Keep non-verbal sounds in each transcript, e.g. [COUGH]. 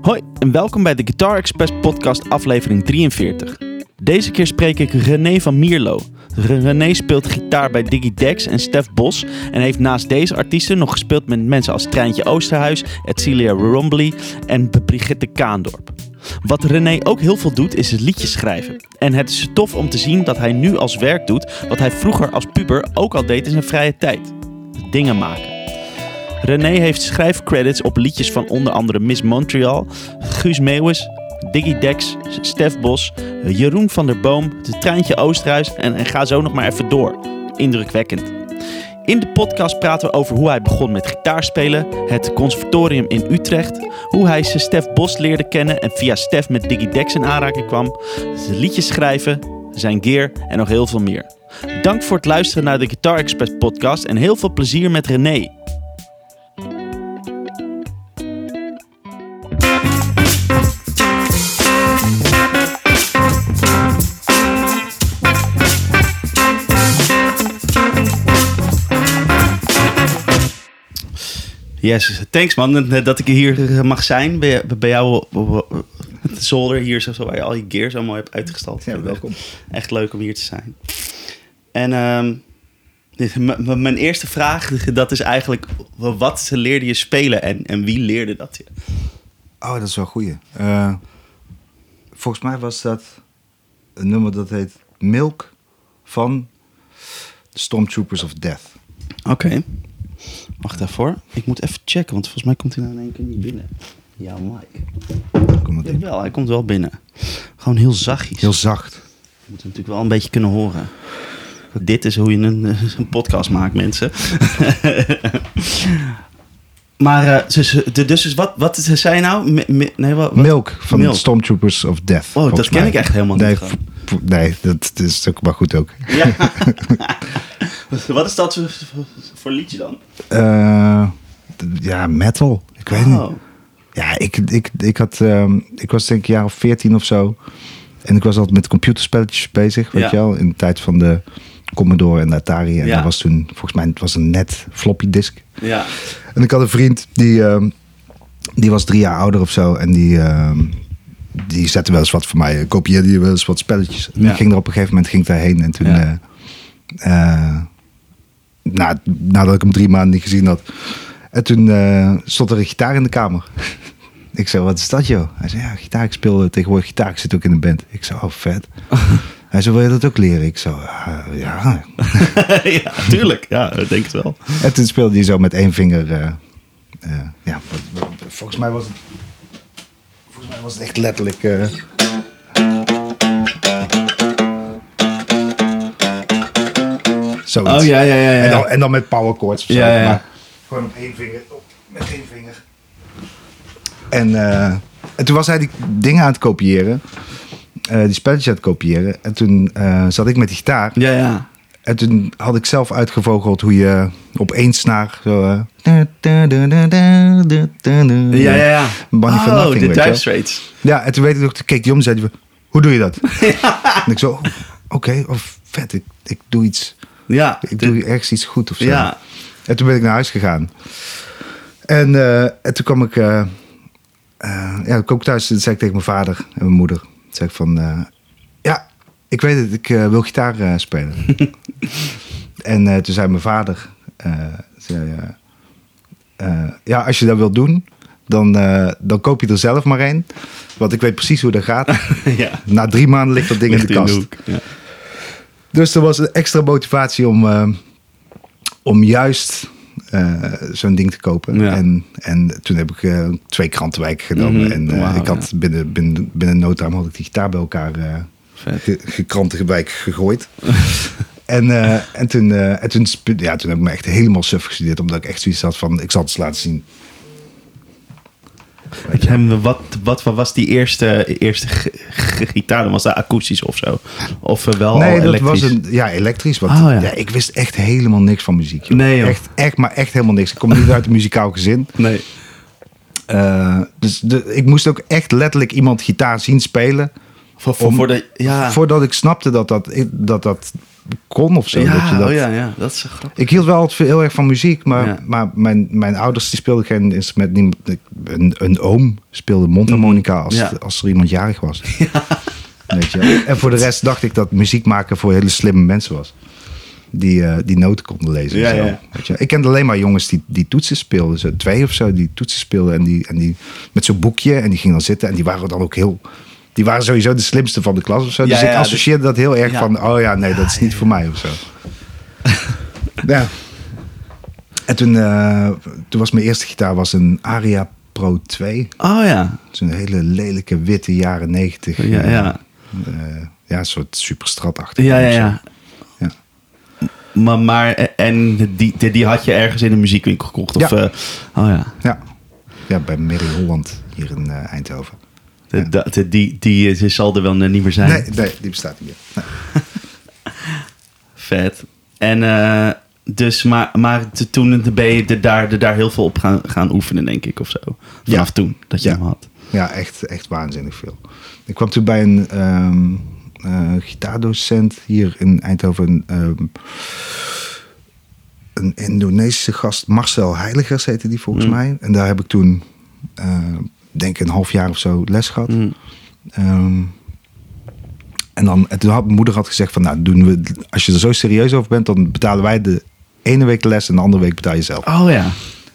Hoi en welkom bij de Guitar Express podcast aflevering 43. Deze keer spreek ik René van Mierlo. René speelt gitaar bij Diggy Dex en Stef Bos en heeft naast deze artiesten nog gespeeld met mensen als Treintje Oosterhuis, Edcilia Rombly en Brigitte Kaandorp. Wat René ook heel veel doet, is liedjes schrijven. En het is tof om te zien dat hij nu als werk doet wat hij vroeger als puber ook al deed in zijn vrije tijd. Dingen maken. René heeft schrijfcredits op liedjes van onder andere Miss Montreal, Guus Meeuwis, Diggy Dex, Stef Bos, Jeroen van der Boom, de Treintje Oosterhuis en, en ga zo nog maar even door. Indrukwekkend. In de podcast praten we over hoe hij begon met gitaarspelen, het conservatorium in Utrecht, hoe hij zijn Stef Bos leerde kennen en via Stef met Diggy Dex in aanraking kwam, zijn liedjes schrijven, zijn gear en nog heel veel meer. Dank voor het luisteren naar de Guitar Express podcast en heel veel plezier met René. Yes, thanks man dat ik hier mag zijn bij, bij jou zolder hier zo, waar je al je gear zo mooi hebt uitgestald. Ja, welkom. Echt leuk om hier te zijn. En ehm, m- mijn eerste vraag, dat is eigenlijk, wat leerde je spelen en, en wie leerde dat je? Oh, dat is wel een goeie. Eh, volgens mij was dat een nummer dat heet Milk van The Stormtroopers of Death. Oké. Wacht daarvoor. Ik moet even checken, want volgens mij komt hij nou in één keer niet binnen. Ja, Mike. Kom dat in. Jawel, hij komt wel binnen. Gewoon heel zachtjes. Heel zacht. Je moet hem natuurlijk wel een beetje kunnen horen. Dit is hoe je een, eh, een podcast maakt, mensen. [LAUGHS] maar, eh, dus, dus, wat, wat zei je nou? Nee, wat, wat- Milk van Milk. The Stormtroopers of Death. Oh, dat ken mij. ik echt helemaal nee, niet, v- v- nee, dat is ook maar goed ook. Ja. [LAUGHS] wat is dat voor, voor liedje dan? Eh, ja, metal. Ik weet niet. Oh. Ja, ik, ik, ik, had, ehm, ik was denk ik een jaar of veertien of zo. En ik was altijd met computerspelletjes bezig, weet Ja. je wel. In de tijd van de Commodore en de Atari. En Ja. dat was toen, volgens mij, het was een net floppy disk. Ja. En ik had een vriend, die, ehm, die was drie jaar ouder of zo. En die, ehm, die zette wel eens wat voor mij. Kopieerde die wel eens wat spelletjes. En Ja. ik ging er op een gegeven moment ging daarheen. En toen... Ja. eh, eh, na, nadat ik hem drie maanden niet gezien had. En toen eh, stond er een gitaar in de kamer. [LAUGHS] ik zei, wat is dat joh? Hij zei, ja, gitaar. Ik speel tegenwoordig gitaar. Ik zit ook in een band. Ik zei, oh vet. [LAUGHS] Hij zei, wil je dat ook leren? Ik zo, "Ah, ja. [LAUGHS] ja, tuurlijk. Ja, ik denk het wel. En toen speelde hij zo met één vinger. eh, eh, ja, volgens mij was het. Volgens mij was het echt letterlijk. eh, zoiets. Oh ja, ja, ja. ja. En, dan, en dan met power chords of zo. Ja, ja. Maar gewoon op één vinger. Op, met één vinger. En, eh, en toen was hij die dingen aan het kopiëren. Eh, die spelletjes aan kopiëren. En toen eh, zat ik met die gitaar. Ja, ja. En toen had ik zelf uitgevogeld hoe je op één zo... Eh, ja, ja, ja. Oh, nothing, de. Ja, en toen weet ik nog, toen keek die om en zei hoe doe je dat? [LAUGHS] En ik zo, oké, of vet, ik, ik doe iets. Ja. Ik doe ergens iets goed of zo. Ja. En toen ben ik naar huis gegaan. En, en toen kwam ik... Ja, ik kwam thuis en zei ik tegen mijn vader en mijn moeder ik van, eh, ja, ik weet het, ik eh, wil gitaar eh, spelen. [LAUGHS] en toen zei mijn vader, zei, ja, als je dat wilt doen, dan, dan koop je er zelf maar een. Want ik weet precies hoe dat gaat. [LAUGHS] ja. Na drie maanden ligt dat ding in de in kast. Ja. Dus er was een extra motivatie om, om juist eh, zo'n ding te kopen. Ja. En, en toen heb ik eh, twee krantenwijken genomen. Mhm. En eh, ik had binnen, binnen, binnen no time had ik die gitaar bij elkaar ge, gekrantenwijk gegooid. [LAUGHS] en, en, toen, en toen, ja, toen heb ik me echt helemaal suf gestudeerd. Omdat ik echt zoiets had van, ik zal het eens laten zien. Hem, wat, wat was die eerste, eerste gitaar? Dan was dat akoestisch of zo? Of eh, wel nee, dat elektrisch? was een, ja, elektrisch. Want Oh, ja. ja. ik wist echt helemaal niks van muziek. joh. Nee, joh. Echt, echt, maar echt helemaal niks. Ik kom niet uit een muzikaal gezin. Nee. Eh, dus de, ik moest ook echt letterlijk iemand gitaar zien spelen Voor, voor, de, ja. Voordat ik snapte dat dat, dat, dat kon of zo. ja, dat je dat, oh ja, ja, dat is grappig. Ik hield wel altijd heel erg van muziek, maar, Ja. maar mijn, mijn ouders die speelden geen instrument. Niemand- Een, een oom speelde mondharmonica als, Ja. als er iemand jarig was. [LAUGHS] Weet je? En voor de rest dacht ik dat muziek maken voor hele slimme mensen was. Die, eh, die noten konden lezen. Ja, zo. Weet je? Ik kende alleen maar jongens die, die toetsen speelden. Zo twee of zo die toetsen speelden. En die, en die met zo'n boekje. En die gingen dan zitten. En die waren dan ook heel... Die waren sowieso de slimste van de klas of zo. Dus ik associeerde dat heel erg van... Oh ja, nee, dat is niet voor mij of zo. [LAUGHS] ja. En toen, eh, toen was mijn eerste gitaar was een Aria Pro 2. Oh ja. Zo'n hele lelijke witte jaren 90. Ja, ja. eh, ja, een soort superstratachtig. Ja, ja, ja. Ja. Maar, maar en die, die, die had je ergens in een muziekwinkel gekocht? Of, Ja. eh, oh ja. Ja. ja, bij Mary Holland hier in eh, Eindhoven. De, de- de- die, die, die zal er wel niet meer zijn. Nee, nee, die bestaat niet meer. Nee. [LAUGHS] Vet. En eh, dus, maar, maar toen ben je er daar, daar heel veel op gaan, gaan oefenen, denk ik, of zo. Vanaf Ja. toen, dat je Ja. hem had. Ja, echt, echt waanzinnig veel. Ik kwam toen bij een ehm, eh, gitaardocent hier in Eindhoven. ehm, een Indonesische gast, Marcel Heiligers heette die volgens Mm. mij. En daar heb ik toen, eh, denk ik, een half jaar of zo les gehad. Mm. Ehm, en, dan, en toen had mijn moeder had gezegd van, nou, doen we, als je er zo serieus over bent, dan betalen wij de ene week de les en de andere week betaal je zelf. Oh ja.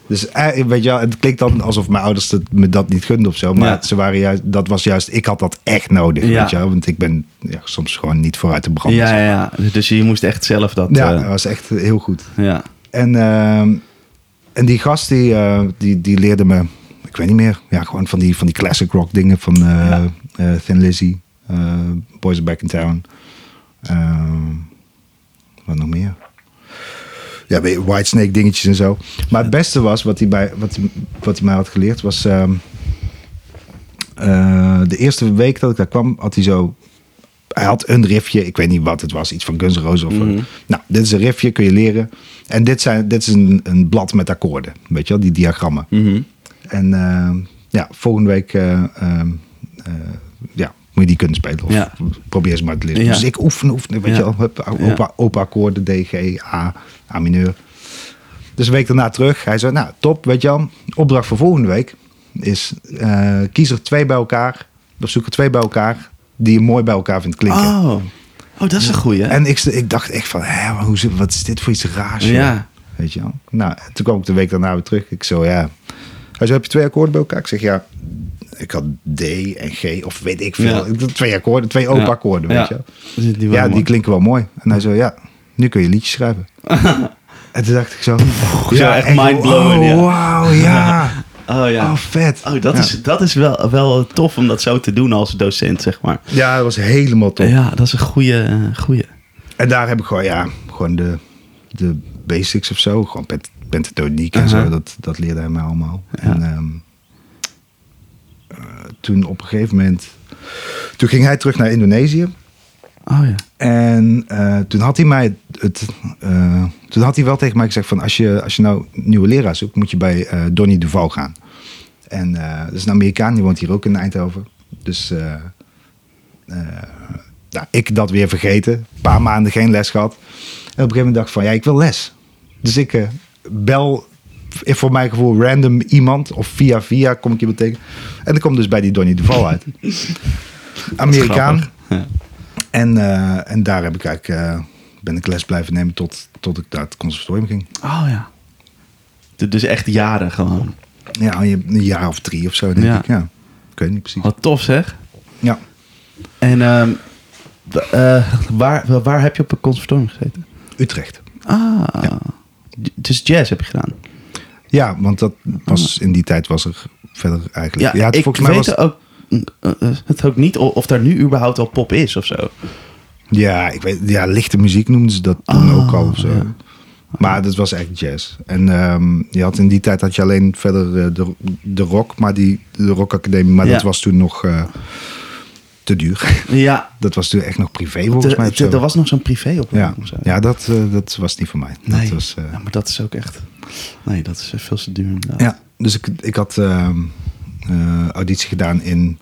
Dus eh, weet je wel, het klinkt dan alsof mijn ouders het, me dat niet gunden of zo. Maar Ja. ze waren juist, dat was juist, ik had dat echt nodig. Ja. Weet je wel, want ik ben ja, soms gewoon niet vooruit te branden. Ja, ja, ja. Dus je moest echt zelf dat... Ja, eh, dat was echt heel goed. ja. En, ehm, en die gast die, eh, die, die leerde me, ik weet niet meer, ja, gewoon van die, van die classic rock dingen van eh, Ja. eh, Thin Lizzy, eh, Boys Are Back in Town. Wat nog meer? Ja, weet je, Whitesnake dingetjes en zo. Maar het beste was, wat hij, bij, wat hij, wat hij mij had geleerd, was... ehm, eh, de eerste week dat ik daar kwam, had hij zo... Hij had een riffje, ik weet niet wat het was, iets van Guns N' Roses of... Mhm. Nou, dit is een riffje, kun je leren. En dit, zijn, dit is een, een blad met akkoorden, weet je wel, die diagrammen. Mhm. En ehm, ja, volgende week eh, ehm, eh, ja, moet je die kunnen spelen. Of Ja. probeer ze maar te leren. Ja. Dus ik oefen, oefenen, weet Ja. je wel. Opa, opa akkoorden, D, G, A, A mineur. Dus een week daarna terug. Hij zei, nou top, weet je wel. Opdracht voor volgende week is eh, kies er twee bij elkaar. Of zoek er twee bij elkaar die je mooi bij elkaar vindt klinken. Oh. Oh, dat is een goeie. En ik, ik dacht echt van, hè, hoe, wat is dit voor iets raars? Ja. Weet je wel. Nou, toen kwam ik de week daarna weer terug. Ik zo, ja. Hij zei, heb je twee akkoorden bij elkaar? Ik zeg, ja. Ik had D en G, of weet ik veel. Ja. Twee akkoorden, twee open Ja. akkoorden, Ja. weet je. Dus die Ja, die klinken wel mooi. En hij zei, ja, nu kun je liedjes schrijven. [LAUGHS] en toen dacht ik zo... Zo echt mindblowing, Oh, ja. wauw, ja. [LAUGHS] Oh ja. Oh, vet. Oh, dat Ja. is, dat is wel, wel tof om dat zo te doen als docent, zeg maar. Ja, dat was helemaal top. Ja, dat is een goede. eh, goeie. En daar heb ik gewoon, ja, gewoon de, de basics of zo. Gewoon pent pentatoniek en zo. Dat, dat leerde hij mij allemaal. Ja. En ehm, eh, toen op een gegeven moment... Toen ging hij terug naar Indonesië. Oh ja. En eh, toen had hij mij het... eh, toen had hij wel tegen mij gezegd van... Als je, als je nou nieuwe leraar zoekt, moet je bij Donny Duval gaan. En dat is een Amerikaan, die woont hier ook in Eindhoven. Dus nou, ik dat weer vergeten. Een paar maanden geen les gehad. En op een gegeven moment dacht ik van... Ja, ik wil les. Dus ik bel eh, voor mijn gevoel random iemand. Of via via kom ik iemand tegen. En dan kom dus bij die Donny Duval uit. [LAUGHS] Amerikaan. Ja. En, eh, en daar heb ik eigenlijk, eh, ben ik les blijven nemen tot, tot ik naar het conservatorium ging. Oh ja. Du- Dus echt jaren gewoon. Ja, een jaar of drie of zo denk Ja. ik. Ja. Ik weet niet precies. Wat tof zeg. Ja. En ehm, eh, waar, waar heb je op een conservatorium gezeten? Utrecht. Ah. Dus jazz heb je gedaan. Ja, want dat was in die tijd was er verder eigenlijk. Ja, het, ik volgens mij weet was. ook, eh, eh, het ook niet of daar nu überhaupt al pop is of zo. Ja, ik weet. Ja, lichte muziek noemden ze dat toen Oh, ook al of zo. ja. Maar dat was echt jazz. En ehm, je had in die tijd had je alleen verder eh, de, de rock, maar die de rockacademie, maar Ja. dat was toen nog te duur. Ja, [LAUGHS] dat was toen echt nog privé volgens de- mij. de- er was nog zo'n privé Ja, of zo. ja dat, eh, dat was niet voor mij. nee. Dat was, eh, ja, maar dat is ook echt... Nee, dat is veel te duur inderdaad. ja, dus ik, ik had ehm, eh, auditie gedaan in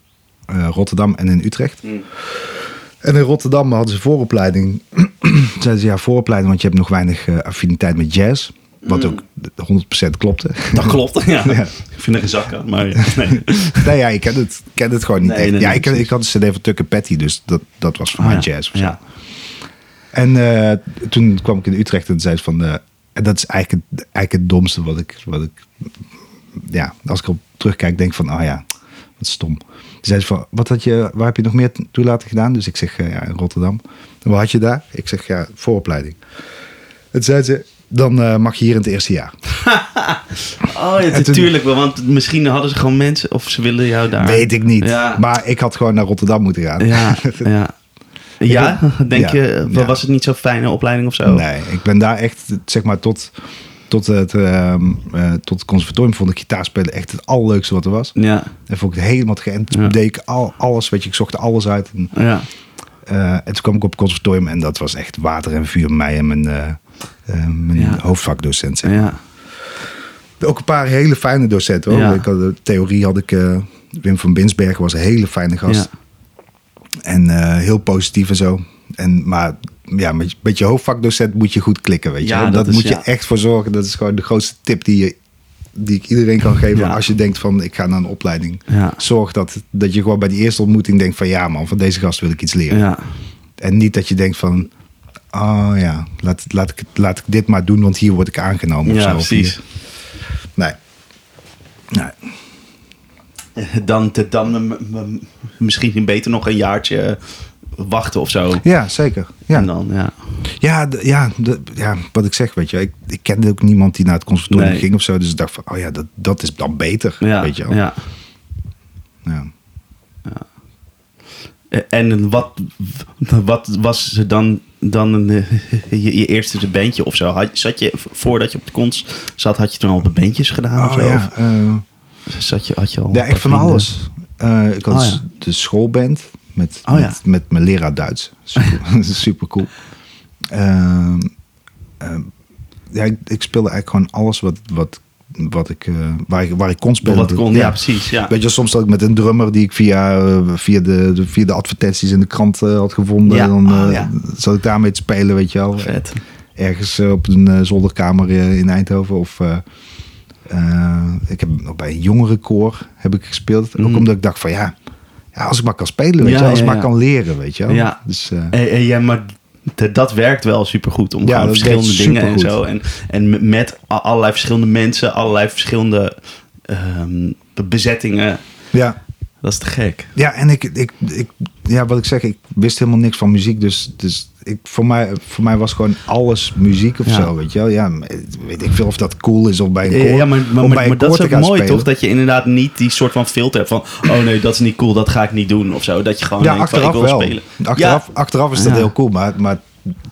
eh, Rotterdam en in Utrecht. En in Rotterdam hadden ze vooropleiding. [CLEARS THROAT] Zeiden ze ja, vooropleiding, want je hebt nog weinig eh, affiniteit met jazz. Wat ook 100% klopte. Dat klopt, ja. [LAUGHS] Ja. Ik vind er geen zak aan, maar [LAUGHS] nee. nee, ja, ik ken het, ken het gewoon niet Nee, echt. nee, ja, ik, ik had een cd van Tucker Patty, dus dat, dat was voor Ah, mij ja. jazz of zo. Ja. En eh, toen kwam ik in Utrecht en zei ze van... eh, en dat is eigenlijk het, eigenlijk het domste wat ik, wat ik... Ja, als ik erop terugkijk, denk van... Oh ja, wat stom. Toen zei ze van, wat had je, waar heb je nog meer toelaten gedaan? Dus ik zeg, eh, ja, in Rotterdam. En wat had je daar? Ik zeg, ja, vooropleiding. En zei ze, dan eh, mag je hier in het eerste jaar. [LAUGHS] Oh ja, natuurlijk wel, want misschien hadden ze gewoon mensen of ze wilden jou daar. Weet ik niet. Ja. Maar ik had gewoon naar Rotterdam moeten gaan. Ja, [LAUGHS] ja. Ja, [LAUGHS] denk je, was het niet zo'n fijne opleiding of zo? Nee, ik ben daar echt, zeg maar, tot, tot, het, eh, tot het conservatorium vond ik gitaarspelen echt het allerleukste wat er was. Ja, En vond ik het helemaal te geënt. Ja. Deed ik al, alles, weet je, ik zocht alles uit. En, ja. eh, en toen kwam ik op het conservatorium en dat was echt water en vuur. Mij en mijn, mijn Ja. hoofdvakdocent. Zeg. maar. ja. Ook een paar hele fijne docenten hoor. Ja. Ik had, de theorie had ik, eh, Wim van Binsbergen was een hele fijne gast. Ja. En eh, heel positief en zo. En, maar ja, met, met je hoofdvakdocent moet je goed klikken, weet je. Ja, dat dat is- moet je echt voor zorgen. Dat is gewoon de grootste tip die, je, die ik iedereen kan geven. Ja. Als je denkt van, ik ga naar een opleiding. Ja. Zorg dat, dat je gewoon bij die eerste ontmoeting denkt van... ja man, van deze gast wil ik iets leren. Ja. En niet dat je denkt van... oh ja, laat, laat, ik, laat ik dit maar doen, want hier word ik aangenomen. of Ja, zo. Of precies. hier- Nee. Nee. [LAUGHS] Dan, te- dan misschien beter nog een jaartje wachten of zo. Ja, zeker. Ja. En dan, ja. Ja, ja, ja, wat ik zeg, weet je, ik, ik kende ook niemand die naar het conservatorium Nee. ging of zo. Dus ik dacht van, oh ja, dat, dat is dan beter, Ja, weet je wel. ja. Ja. En wat, wat was dan, dan een, [LAUGHS] je, je eerste bandje of zo? Had, zat je, voordat je op de cons zat, had je toen al bandjes gedaan of Oh zo? ja, eh, Of zat je, had je al ja, echt van alles. Eh, ik had Oh ja. de schoolband met, Oh ja. met, met mijn leraar Duits. Super, [LAUGHS] super cool. Ehm, ehm, ja, ik, ik speelde eigenlijk gewoon alles wat, wat, wat ik, eh, waar, ik, waar ik kon spelen. Wat kon, ja, precies. Ja. Weet je, soms zat ik met een drummer die ik via, eh, via, de, de- via de advertenties in de krant eh, had gevonden. Ja, Dan oh, ja. zat ik daarmee te spelen, weet je wel. Vet. Ergens op een zolderkamer in Eindhoven. Of ik heb nog bij een jongerenkoor heb ik gespeeld. Ook Mhm. omdat ik dacht van ja, ja als ik maar kan spelen, weet Ja, je. Als ik maar kan leren, weet je wel. Ja. Dus, En, en ja, maar dat werkt wel supergoed. Om Ja, gewoon verschillende dingen en zo. En, en met allerlei verschillende mensen, allerlei verschillende ehm, bezettingen. ja. Dat is te gek. Ja, en ik, ik, ik, ja, wat ik zeg, ik wist helemaal niks van muziek. Dus, dus ik, voor, mij, voor mij was gewoon alles muziek of Ja. zo, weet je wel. Ja, weet ik veel of dat cool is of bij een koor. Ja, maar, maar, maar, dat is ook mooi, spelen. toch? Dat je inderdaad niet die soort van filter hebt van... oh nee, dat is niet cool, dat ga ik niet doen of zo. Dat je gewoon Ja, denkt van, achteraf ik wil wel. spelen. Achteraf, achteraf is dat Ja. heel cool. Maar, maar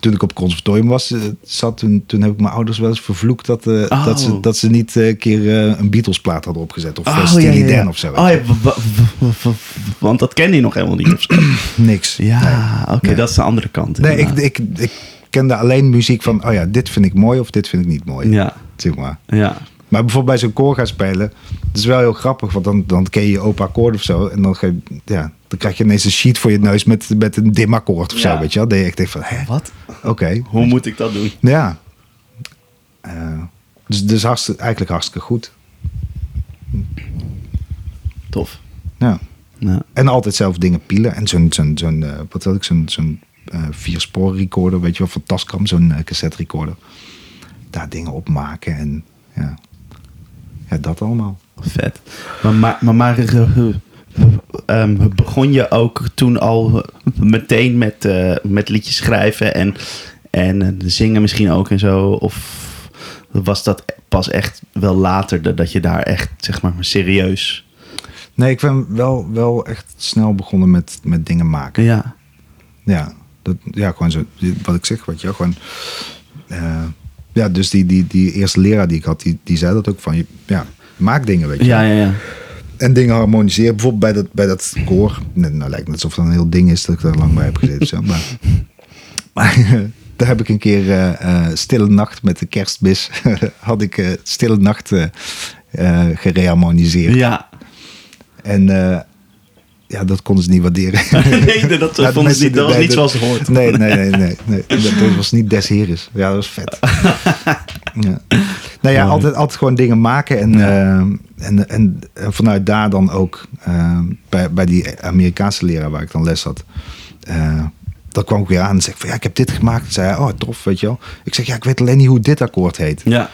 toen ik op het conservatorium was, eh, zat, toen, toen heb ik mijn ouders wel eens vervloekt dat, eh, Oh. dat, ze, dat ze niet eh, een keer een Beatles plaat hadden opgezet. Of oh, Steely ja, ja, ja. Dan of zo. Oh, ja, wa- wa- wa- wa- want dat kende je nog helemaal niet. [CLEARS THROAT] Niks. Ja, oké, Nee. dat is de andere kant. Nee, ik, ik, ik kende alleen muziek van, oh ja, dit vind ik mooi of dit vind ik niet mooi. Ja, Zeg maar. ja. Maar bijvoorbeeld bij zo'n koor gaan spelen, dat is wel heel grappig, want dan, dan ken je je open akkoord of zo. En dan, ga je, ja, dan krijg je ineens een sheet voor je neus met, met een dim akkoord of Ja. zo, weet je wel. Dat je echt van, hè, Wat? oké. Hoe moet ik dat doen? Ja. Eh, dus dus hartstikke, eigenlijk hartstikke goed. Tof. Ja. Ja. En altijd zelf dingen pielen. En zo'n, zo'n, zo'n eh, wat had ik, zo'n, zo'n eh vierspoor recorder, weet je wel, van Tascam, zo'n cassette recorder. Daar dingen op maken en ja. Ja, dat allemaal. Vet. Maar, maar, maar, maar eh, eh, ehm, begon je ook toen al meteen met, eh, met liedjes schrijven en, en eh, zingen misschien ook en zo? Of was dat pas echt wel later dat- dat je daar echt, zeg maar, serieus... Nee, ik ben wel, wel echt snel begonnen met, met dingen maken. Ja, Ja, dat, ja, gewoon zo, wat ik zeg, wat je gewoon. eh, ja, dus die, die, die eerste leraar die ik had, die, die zei dat ook van, je, ja, maak dingen, weet je. ja, ja. ja. En dingen harmoniseren. Bijvoorbeeld bij dat, bij dat koor. Nou, nou lijkt het alsof dat een heel ding is dat ik daar lang bij heb gezeten. Zo. Maar, [LAUGHS] maar [LAUGHS] daar heb ik een keer eh, eh, Stille Nacht met de kerstmis. [LAUGHS] had ik eh, Stille Nacht eh eh gereharmoniseerd. ja. En, ja, dat konden ze niet waarderen. [LAUGHS] nee, dat, Ja, vonden ze niet, dat was niet dat- zoals het hoort. Nee, nee, nee, nee. nee. Dat, dat was niet des heres. Ja, dat was vet. [LAUGHS] ja. Nou ja, altijd, altijd gewoon dingen maken. En, eh, en, en, en vanuit daar dan ook eh, bij, bij die Amerikaanse leraar waar ik dan les had. eh dan kwam ik weer aan en zei ik van ja, ik heb dit gemaakt. En zei hij, oh tof, weet je wel. Ik zeg ja, ik weet alleen niet hoe dit akkoord heet. Ja,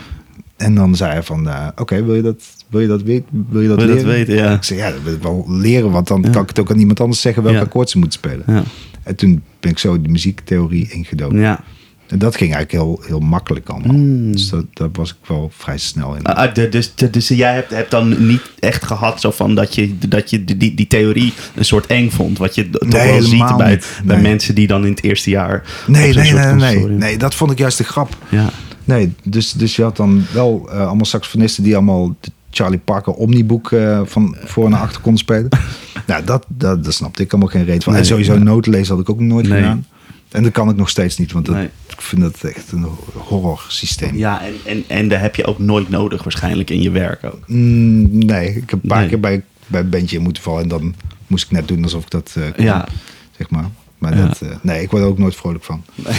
En dan zei hij van, oké, wil je dat, wil je dat weten? Wil je dat Wil dat weten, ja. Ik zei ja, dat wil ik wel leren, want dan Ja. kan ik het ook aan iemand anders zeggen welk Ja. akkoord ze moeten spelen. ja, En toen ben ik zo de muziektheorie ingedoken. ja. En dat ging eigenlijk heel, heel makkelijk allemaal. Mm. Dus dat, daar was ik wel vrij snel in. Ah, de- dus, de- dus jij hebt, hebt dan niet echt gehad zo van dat je, dat je die, die theorie een soort eng vond. Wat je toch wel ziet bij, niet. bij Nee. mensen die dan in het eerste jaar. nee, nee, nee, nee, nee. Dat vond ik juist de grap. Ja, Nee, dus, dus je had dan wel eh, allemaal saxofonisten die allemaal de Charlie Parker Omniboek eh, van voor naar achter konden spelen. [LAUGHS] nou, dat, dat, dat snapte ik allemaal geen reet van. Nee, en sowieso nee. noten lezen had ik ook nooit Nee. gedaan. En dat kan ik nog steeds niet, want dat, Nee. ik vind dat echt een horror systeem. ja en, en, en dat heb je ook nooit nodig waarschijnlijk in je werk ook. Mm, nee, ik heb een paar Nee. keer bij, bij een bandje in moeten vallen en dan moest ik net doen alsof ik dat eh kon, Ja. zeg maar. Maar Ja. dat, eh, nee, ik word er ook nooit vrolijk van. Nee.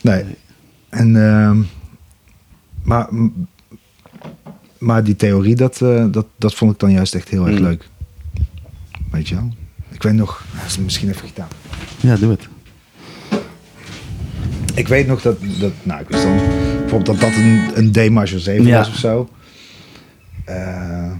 Nee. En, ehm, maar, maar die theorie, dat, eh, dat, dat vond ik dan juist echt heel erg Mm. leuk. Weet je wel? Ik weet nog, dat is misschien even gedaan. Ja, doe het. Ik weet nog dat, dat nou, ik wist dan bijvoorbeeld dat dat een, een D major 7 Ja. was of zo. Eh,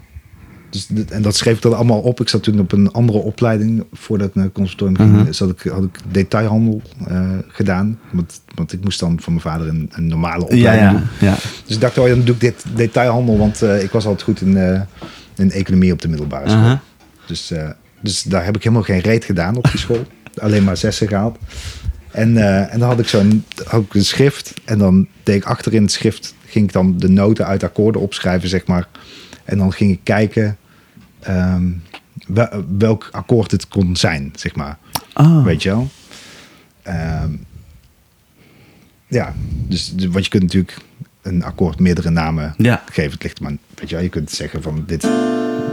dus, dit- en dat schreef ik dan allemaal op. Ik zat toen op een andere opleiding. Voordat ik naar het conservatorium ging, Mhm. zat ik, had ik detailhandel eh, gedaan. Want, want ik moest dan van mijn vader een, een normale Ja, opleiding doen. ja, ja. Dus ik dacht, oh ja, dan doe ik dit detailhandel. Want eh, ik was altijd goed in, eh, in economie op de middelbare school. Aha. Dus, dus daar heb ik helemaal geen reet gedaan op die school. [LAUGHS] Alleen maar zessen gehaald. En, en dan had ik zo'n had ik een schrift. En dan deed ik achter in het schrift... ging ik dan de noten uit akkoorden opschrijven, zeg maar. En dan ging ik kijken... ehm, wel- welk akkoord het kon zijn, zeg maar. Ah. Weet je wel? Ehm, ja, dus, wat je kunt natuurlijk een akkoord meerdere namen Ja. geven. Het ligt maar, weet je wel, je kunt zeggen van dit,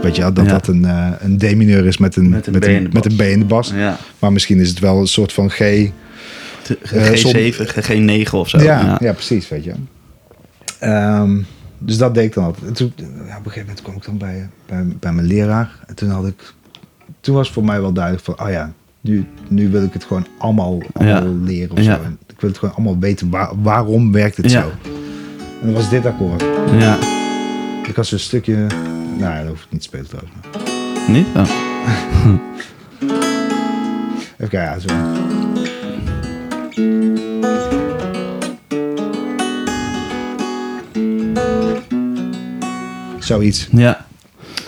weet je wel, dat Ja. dat een, eh, een D-mineur is met een, Met een met B in een, met. B in de bas. Ja. Maar misschien is het wel een soort van G. T- Eh, G7, G9 of zo. Ja, ja. precies, weet je. Ehm, dus dat deed ik dan altijd. En toen, ja, op een gegeven moment kwam ik dan bij, bij, bij mijn leraar. En toen had ik, toen was voor mij wel duidelijk van, oh ja, nu, nu wil ik het gewoon allemaal, allemaal leren of Ja. zo. En Ik wil het gewoon allemaal weten, waar, waarom werkt het Ja. zo? En dat was dit akkoord. Ja. Ik had zo'n stukje, nou, dat hoef ik niet te spelen trouwens. maar. Niet? Oh. [LAUGHS] Even kijken, ja, zo. Zoiets. Ja.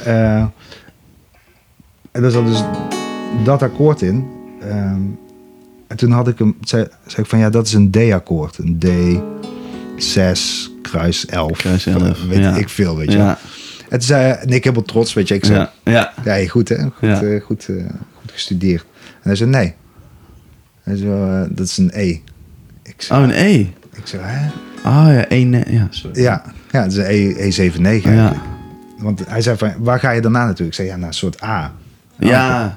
Eh, en daar zat dus dat akkoord in. Ehm, en toen had ik hem, zei, zei ik van ja, dat is een D-akkoord. Een D, 6, kruis 11. Kruis 11, Weet ja. ik veel, weet je. Ja. En toen zei hij, en ik helemaal trots, weet je. Ik zei, Ja. Ja. goed hè, goed, eh, goed, eh, goed gestudeerd. En hij zei, nee. Hij zei, dat is een E. Ik zei, Oh, een E. ik zei hè? Oh ja, één. Ja, sorry. Ja, ja, het is een E, E79 Ja. eigenlijk. Want hij zei van, waar ga je daarna naartoe? Ik zei, ja, naar een soort A. Ja.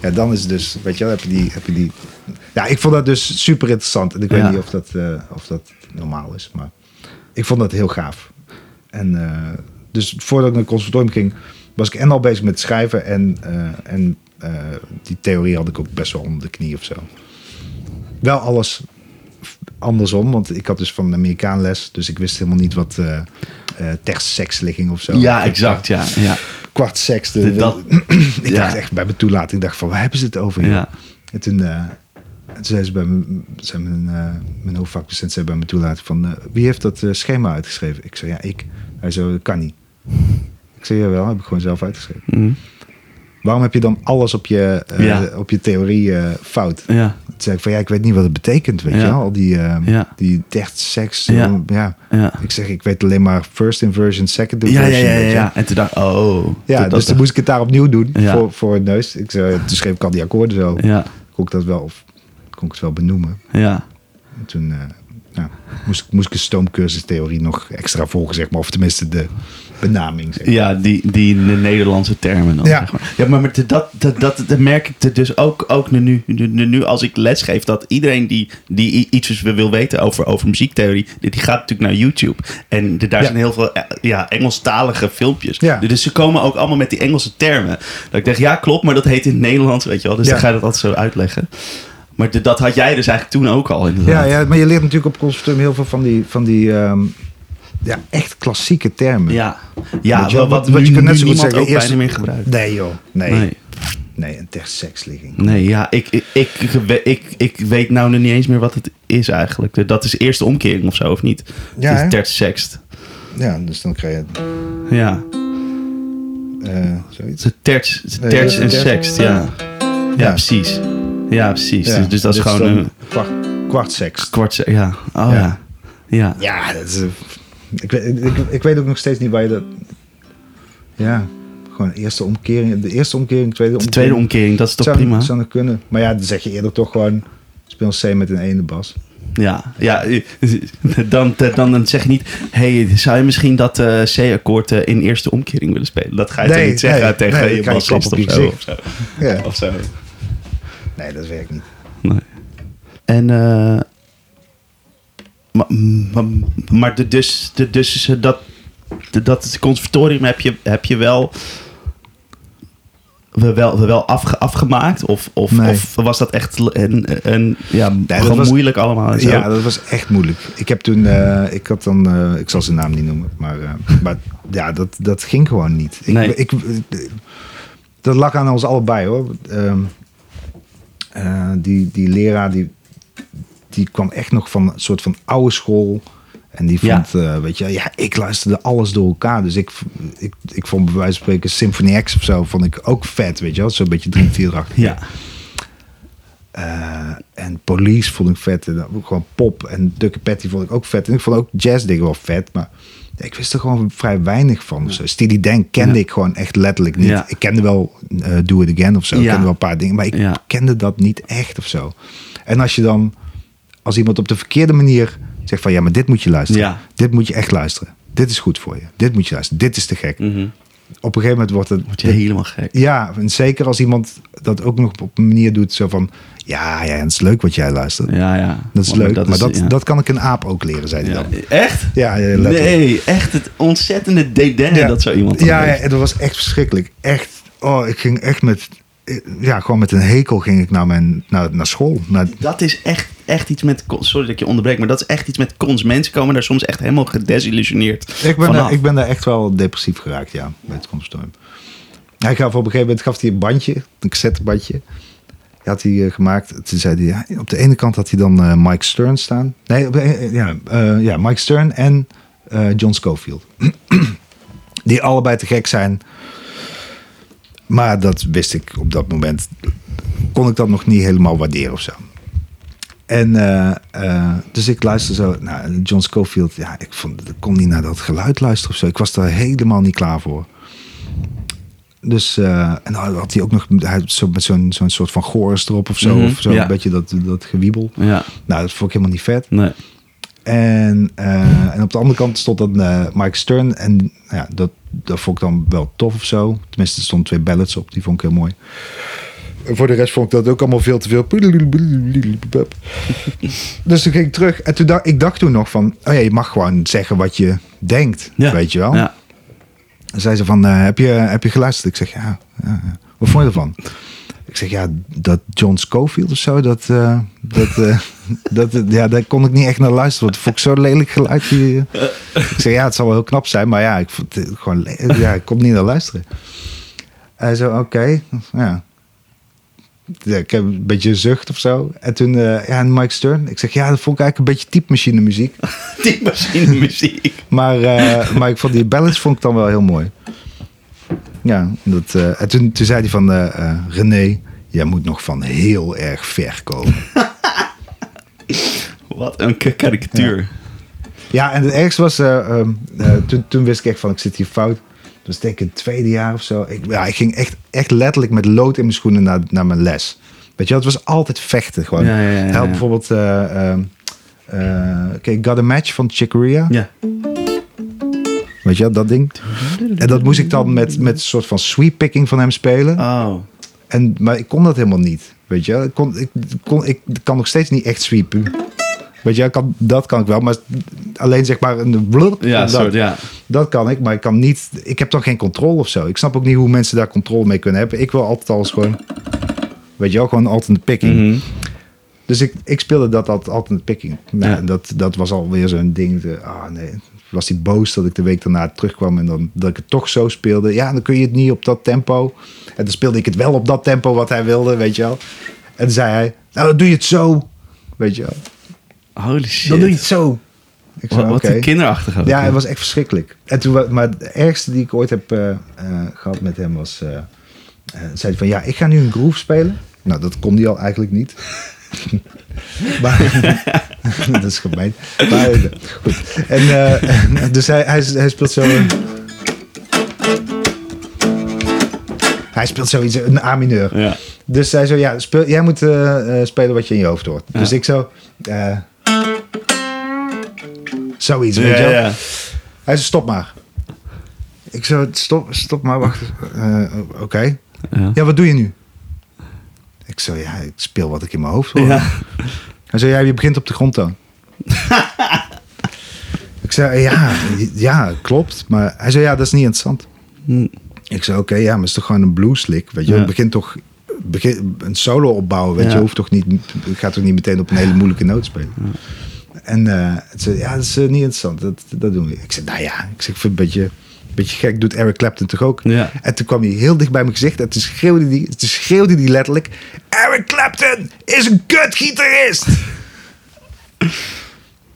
Ja, dan is het dus, weet je wel, heb je die... Heb je die ja, ik vond dat dus super interessant. En ik weet niet of dat, eh, of dat normaal is, maar ik vond dat heel gaaf. En eh, dus voordat ik naar het conservatorium ging, was ik en al bezig met schrijven. En, eh, en die theorie had ik ook best wel onder de knie of zo. Wel alles andersom, want ik had dus van de Amerikaan les. Dus ik wist helemaal niet wat eh eh tekstseksligging of zo. Ja, exact. Ja. Ja. Kwart seks. de- dat- [CLEARS THROAT] ik ja. dacht echt bij mijn toelating, ik dacht van, waar hebben ze het over? joh? Ja. En toen, en toen zei ze bij mijn, zei mijn, mijn hoofdvakdocent zei bij mijn toelating van, wie heeft dat schema uitgeschreven? Ik zei, ja, ik. Hij zei, dat kan niet. Ik zei, jawel, heb ik gewoon zelf uitgeschreven. Mhm. Waarom heb je dan alles op je, eh, Ja. op je theorie eh, fout? Ja. Toen zei ik van, ja, ik weet niet wat het betekent, weet Ja. je wel? Al die, eh Ja. die tekst, Ja. ja. Ja. Ik zeg, ik weet alleen maar first inversion, second inversion. ja, ja, ja. En toen dacht ik, oh. Ja, dus toen moest ik het daar opnieuw doen voor, voor het neus. Ik zei, toen schreef ik al die akkoorden zo. Ja. Kon ik dat wel, of kon ik het wel benoemen. Ja. En toen, ja, moest, ik- moest ik een stoomcursustheorie nog extra volgen, zeg maar. Of tenminste de benaming, zeg maar. Ja, die, die de Nederlandse termen dan. Ja. Zeg maar. ja maar met dat, dat, dat, dat merk ik dus ook, ook nu, nu, nu, als ik les geef. Dat iedereen die, die iets wil weten over, over muziektheorie. Die, die gaat natuurlijk naar YouTube. En de- daar Ja. zijn heel veel eh, ja, Engelstalige filmpjes. Ja. Dus ze komen ook allemaal met die Engelse termen. Dat ik denk, ja klopt, maar dat heet in het Nederlands, weet je wel. Dus dan ga je dat altijd zo uitleggen. Maar de- dat had jij dus eigenlijk toen ook al inderdaad. Ja, ja, maar je leert natuurlijk op conservatorium heel veel van die, van die ehm, ja, echt klassieke termen. Ja, ja wat, wel, wat, wat je kan net zo goed zeggen. ook eerst- bijna meer gebruikt. Nee joh, nee. Nee, Nee. een terseksligging. Nee, ja, ik, ik, ik, ik, ik, ik weet nou nog niet eens meer wat het is eigenlijk. Dat is eerste omkering of zo, of niet? Ja, het is. Ja, dus dan krijg je Ja, eh, zoiets. terts, Nee, en sext, ja. Ja, Ja. precies. Ja, precies. Ja, dus, dus dat is gewoon een kwart, kwart seks. kwart Ja, oh. Ja. Ja, Ja, dat is, ik, weet, ik, ik weet ook nog steeds niet waar je dat... Ja, gewoon eerste omkering. De eerste omkering, tweede de omkering. tweede omkering, dat is toch zou, prima? Zou nog kunnen. Maar ja, dan zeg je eerder toch gewoon... Speel C met een ene bas. Ja, ja [LAUGHS] dan, dan, dan zeg je niet... hey, zou je misschien dat eh, C-akkoord eh, in eerste omkering willen spelen? Dat ga je toch niet zeggen nee, tegen nee, je bassist of zo, of zo. Ja. Of zo. Nee, dat werkt niet. Nee. En, eh maar, maar, maar de, dus, de, dus eh, dat, de, dat conservatorium heb je, heb je wel, we wel, we wel afge, afgemaakt? Of, of, Nee. of was dat echt een, een, ja, dat gewoon was- moeilijk allemaal? Zo? Ja, dat was echt moeilijk. Ik heb toen, eh, ik had dan, eh, ik zal zijn naam niet noemen, maar, eh, maar ja, dat, dat ging gewoon niet. Ik, Nee. ik, dat lag aan ons allebei hoor. Ehm, eh, die, die leraar die, die kwam echt nog van een soort van oude school. En die Ja. vond, eh, weet je, ja, ik luisterde alles door elkaar. Dus ik, ik, ik vond bij wijze van spreken Symphony X of zo, vond ik ook vet, weet je wel. Zo'n beetje 3 4 achter. Ja. Eh, en Police vond ik vet. En dan ook gewoon pop. En Dukke Patty vond ik ook vet. En ik vond ook jazz dingen wel vet. Maar ja, ik wist er gewoon vrij weinig van. of Zo. Steely Dan kende Ja. ik gewoon echt letterlijk niet. Ja. Ik kende wel eh, Do It Again of zo. Ik Ja. kende wel een paar dingen. Maar ik Ja. kende dat niet echt of zo. En als je dan... Als iemand op de verkeerde manier zegt van... Ja, maar dit moet je luisteren. Ja. Dit moet je echt luisteren. Dit is goed voor je. Dit moet je luisteren. Dit is te gek. Mhm. Op een gegeven moment wordt het... Word je helemaal gek. Ja, en zeker als iemand dat ook nog op een manier doet, zo van, ja, ja, het is leuk wat jij luistert. Ja, ja. Dat is leuk, maar dat, ja. dat kan ik een aap ook leren, zei hij Ja. dan. Echt? Ja, letterlijk. Nee, echt het ontzettende Ja. dat zo iemand Ja, ja, dat was echt verschrikkelijk. Echt, oh, ik ging echt met, ja, gewoon met een hekel ging ik naar, mijn, naar, naar school. Naar, Dat is echt, echt iets met... Sorry dat ik je onderbreek, maar dat is echt iets met cons. Mensen komen daar soms echt helemaal gedesillusioneerd ik, ben daar, ik ben daar echt wel depressief geraakt, ja, bij het conservatorium. Hij gaf op een gegeven moment gaf hij een bandje, een cassettebandje. Die had hij eh, gemaakt. Toen zei hij, ja, op de ene kant had hij dan eh, Mike Stern staan. Nee, op de, eh, ja, ja, Mike Stern en John Schofield. [CLEARS THROAT] Die allebei te gek zijn. Maar dat wist ik op dat moment. Kon ik dat nog niet helemaal waarderen of zo. En eh, eh, dus ik luisterde zo naar John Schofield. Ja, ik, vond, ik kon niet naar dat geluid luisteren of zo. Ik was daar helemaal niet klaar voor. Dus, eh, en dan had hij ook nog hij zo, met zo'n zo'n soort van chorus erop of zo. Mhm, of zo ja. een beetje dat, dat gewiebel. Ja, Nou, dat vond ik helemaal niet vet. nee. En, eh, en op de andere kant stond dan eh, Mike Stern. En ja, dat, dat vond ik dan wel tof of zo. Tenminste, er stonden twee ballads op. Die vond ik heel mooi. En voor de rest vond ik dat ook allemaal veel te veel. Dus toen ging ik terug. En toen dacht, ik dacht toen nog van... Oh ja, je mag gewoon zeggen wat je denkt. Ja. Weet je wel? Ja. En zei ze van, eh, heb, je, heb je geluisterd? Ik zeg, ja, ja, ja. Wat vond je ervan? Ik zeg, ja, dat John Schofield of zo, dat, eh, dat, eh, [LAUGHS] dat, ja, daar kon ik niet echt naar luisteren. Want dat vond ik zo lelijk geluid. Die, eh. ik zeg, ja, het zal wel heel knap zijn, maar ja, ik, vond het gewoon, ja, ik kon niet naar luisteren. Hij zo, oké, ja. Ja, Ik heb een beetje zucht of zo. En toen, ja, en Mike Stern. Ik zeg, ja, dat vond ik eigenlijk een beetje typemachine muziek. Die [LAUGHS] machine muziek. Maar, maar ik vond die ballads vond ik dan wel heel mooi. Ja, dat, en toen, toen zei hij van... eh, René, jij moet nog van heel erg ver komen. [LAUGHS] Wat een karikatuur. ja, en het ergste was... eh, ehm, eh, toen, toen wist ik echt van, ik zit hier fout. Dat was denk ik het tweede jaar of zo. Ik, ja, ik ging echt, echt letterlijk met lood in mijn schoenen naar, naar mijn les. Weet je wel, het was altijd vechten gewoon. Ja, ja, ja, ja. bijvoorbeeld... oké, Got a Match van Chicoria. Ja. Weet je wel, dat ding. En dat moest ik dan met, met een soort van sweep-picking van hem spelen. Oh. En, maar ik kon dat helemaal niet. Weet je. Ik, kon, ik, kon, ik kan nog steeds niet echt sweepen. Weet je kan, dat kan ik wel. Maar alleen zeg maar een blub. Ja, dat, soort, ja. dat kan ik. Maar ik kan niet... Ik heb dan geen controle of zo. Ik snap ook niet hoe mensen daar controle mee kunnen hebben. Ik wil altijd alles gewoon... Weet je wel, gewoon altijd een picking. Mhm. Dus ik, ik speelde dat altijd, altijd een picking. Nou, Ja. dat, dat was alweer zo'n ding. De, ah nee, was hij boos dat ik de week daarna terugkwam en dan dat ik het toch zo speelde. Ja, dan kun je het niet op dat tempo. En dan speelde ik het wel op dat tempo wat hij wilde, weet je wel. En dan zei hij, nou dan doe je het zo. Weet je wel. Holy shit. Dan doe je het zo. Ik zei, Wat, een kinderachtig ook. Ja, het was echt verschrikkelijk. En toen, maar het ergste die ik ooit heb eh, eh, gehad met hem was... eh, zei hij van, ja, ik ga nu een groove spelen. Nou, dat kon hij al eigenlijk niet. [LAUGHS] maar, [LAUGHS] dat is gemeen. Maar, eh, goed. En eh, dus hij, hij, hij speelt zo... een- hij speelt zoiets, een A-mineur. Ja. Dus hij zo, ja, speel, jij moet eh, eh, spelen wat je in je hoofd hoort. Dus ik zo... eh, zoiets, weet je wel. ja. Hij zei, stop maar. Ik zo, stop, stop maar, wacht. Eh, Oké. Ja, wat doe je nu? Ik zo, ja, ik speel wat ik in mijn hoofd hoor. Ja. Hij zei, ja, je begint op de grondtoon. [LAUGHS] ik zei, ja, ja, klopt. Maar hij zei, ja, dat is niet interessant. Hm. Ik zei, oké, ja, maar het is toch gewoon een blueslick, weet je. Ja. Begint toch begin, een solo opbouwen, weet Ja. je. Hoeft toch niet, gaat toch niet meteen op een hele moeilijke noot spelen. En eh, het zei, ja, dat is eh, niet interessant, dat, dat doen we. Ik zei, nou ja, ik, zeg, een beetje, beetje gek, doet Eric Clapton toch ook? Ja. En toen kwam hij heel dicht bij mijn gezicht en toen schreeuwde hij, toen schreeuwde hij letterlijk, Eric Clapton is een kutgitarist!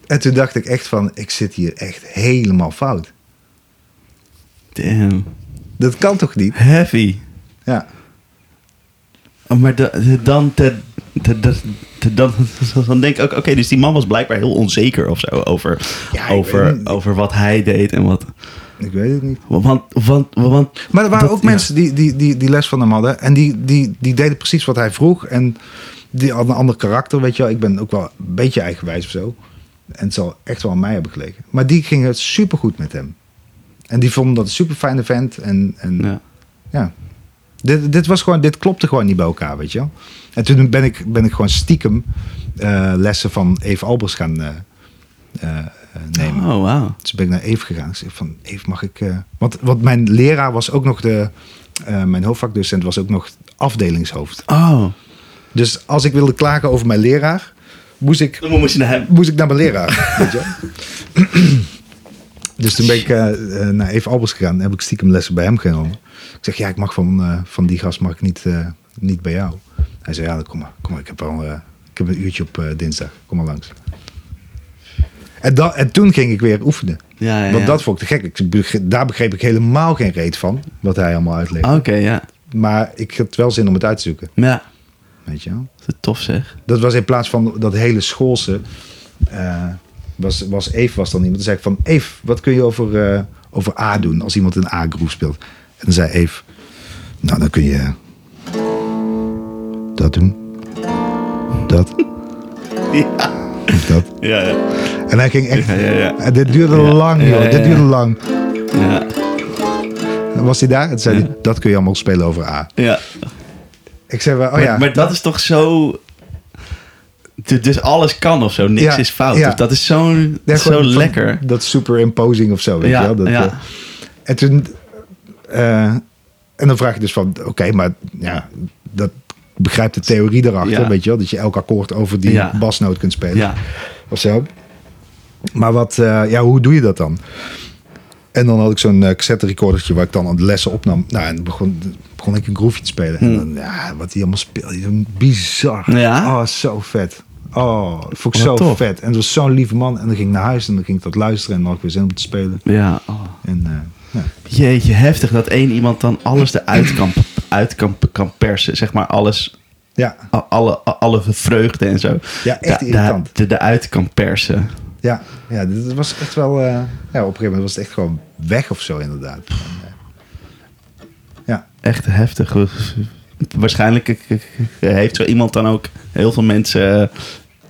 en toen dacht ik echt van, ik zit hier echt helemaal fout. Damn. Dat kan toch niet? Heavy. Ja. Oh, maar da- dan, te, te, dan, [LAUGHS] dan denk ik ook, oké, dus die man was blijkbaar heel onzeker of zo over, Ja, over, over wat hij deed en wat. Ik weet het niet. Want, want, want Maar er waren dat- ook mensen die, die, die, die les van hem hadden. En die, die, die deden precies wat hij vroeg. En die hadden een ander karakter, weet je wel. Ik ben ook wel een beetje eigenwijs of zo. En het zal echt wel aan mij hebben gelegen. Maar die gingen het supergoed met hem. En die vonden dat een super fijne vent. En, en ja. Ja. Dit, dit, was gewoon, dit klopte gewoon niet bij elkaar, weet je wel. En toen ben ik, ben ik gewoon stiekem eh, lessen van Eve Albers gaan eh, eh, nemen. Oh, wauw. Dus ben ik naar Eve gegaan. Ik zeg van, Eve, mag ik... eh, Want, want mijn leraar was ook nog de... eh, mijn hoofdvakdocent was ook nog afdelingshoofd. Oh. Dus als ik wilde klagen over mijn leraar... moest ik, Dan moest je naar hem. moest ik naar mijn leraar. weet je. Dus toen ben ik eh, eh, naar Eve Albers gegaan. En heb ik stiekem lessen bij hem genomen. Ik zeg, ja, ik mag van, eh, van die gast mag ik niet, eh, niet bij jou. Hij zei, ja, dan kom maar. Kom maar ik, heb al, eh, ik heb een uurtje op eh, dinsdag. Kom maar langs. En, dan, en toen ging ik weer oefenen. Ja, ja, Want dat vond ik te gek. Ik, daar begreep ik helemaal geen reet van. Wat hij allemaal uitlegde. Oké, ja. Maar ik had wel zin om het uit te zoeken. Ja, Weet je wel? dat is tof zeg. Dat was in plaats van dat hele schoolse. eh, was, was Eve was dan iemand. Dan zei ik van Eve, wat kun je over, eh, over A doen als iemand een A-groove speelt? En dan zei Eve, nou dan kun je dat doen. Dat. [LAUGHS] Ja. Dat. Ja, ja. En hij ging echt. Ja, ja, dit duurde lang, joh. Dit duurde lang. Ja. Was hij daar? En zei hij, dat kun je allemaal spelen over A. ja. Ik zei, oh ja. maar dat is toch zo... Du- Dus alles kan of zo, niks is fout. Dus dat is zo, zo lekker. Dat superimposing of zo, weet Ja, je wel. Dat, ja. eh, en toen... eh, en dan vraag je dus van, oké, maar ja, dat begrijpt de theorie erachter, Ja. weet je wel. Dat je elk akkoord over die Ja. basnoot kunt spelen. Ja. Of zo. Maar wat, eh, ja, hoe doe je dat dan? En dan had ik zo'n eh, cassette recordertje waar ik dan aan de lessen opnam. Nou, en begon, begon ik een groove te spelen. En Hmm. dan, ja, wat hij allemaal speelde. Bizar. Ja? Oh, zo vet. Oh, dat vond ik zo tof. vet. En het was zo'n lieve man. En dan ging ik naar huis en dan ging ik dat luisteren. En dan had ik weer zin om te spelen. Ja. Oh. En eh, ja. Jeetje, heftig dat één iemand dan alles eruit kan, uit kan, kan persen. Zeg maar alles, Ja, alle, alle vreugde en zo. Ja, echt Da- irritant. da- de- eruit kan persen. Ja, ja, dit was echt wel... eh, ja, op een gegeven moment was het echt gewoon weg of zo inderdaad. Eh, ja, Echt heftig. Waarschijnlijk heeft zo iemand dan ook heel veel mensen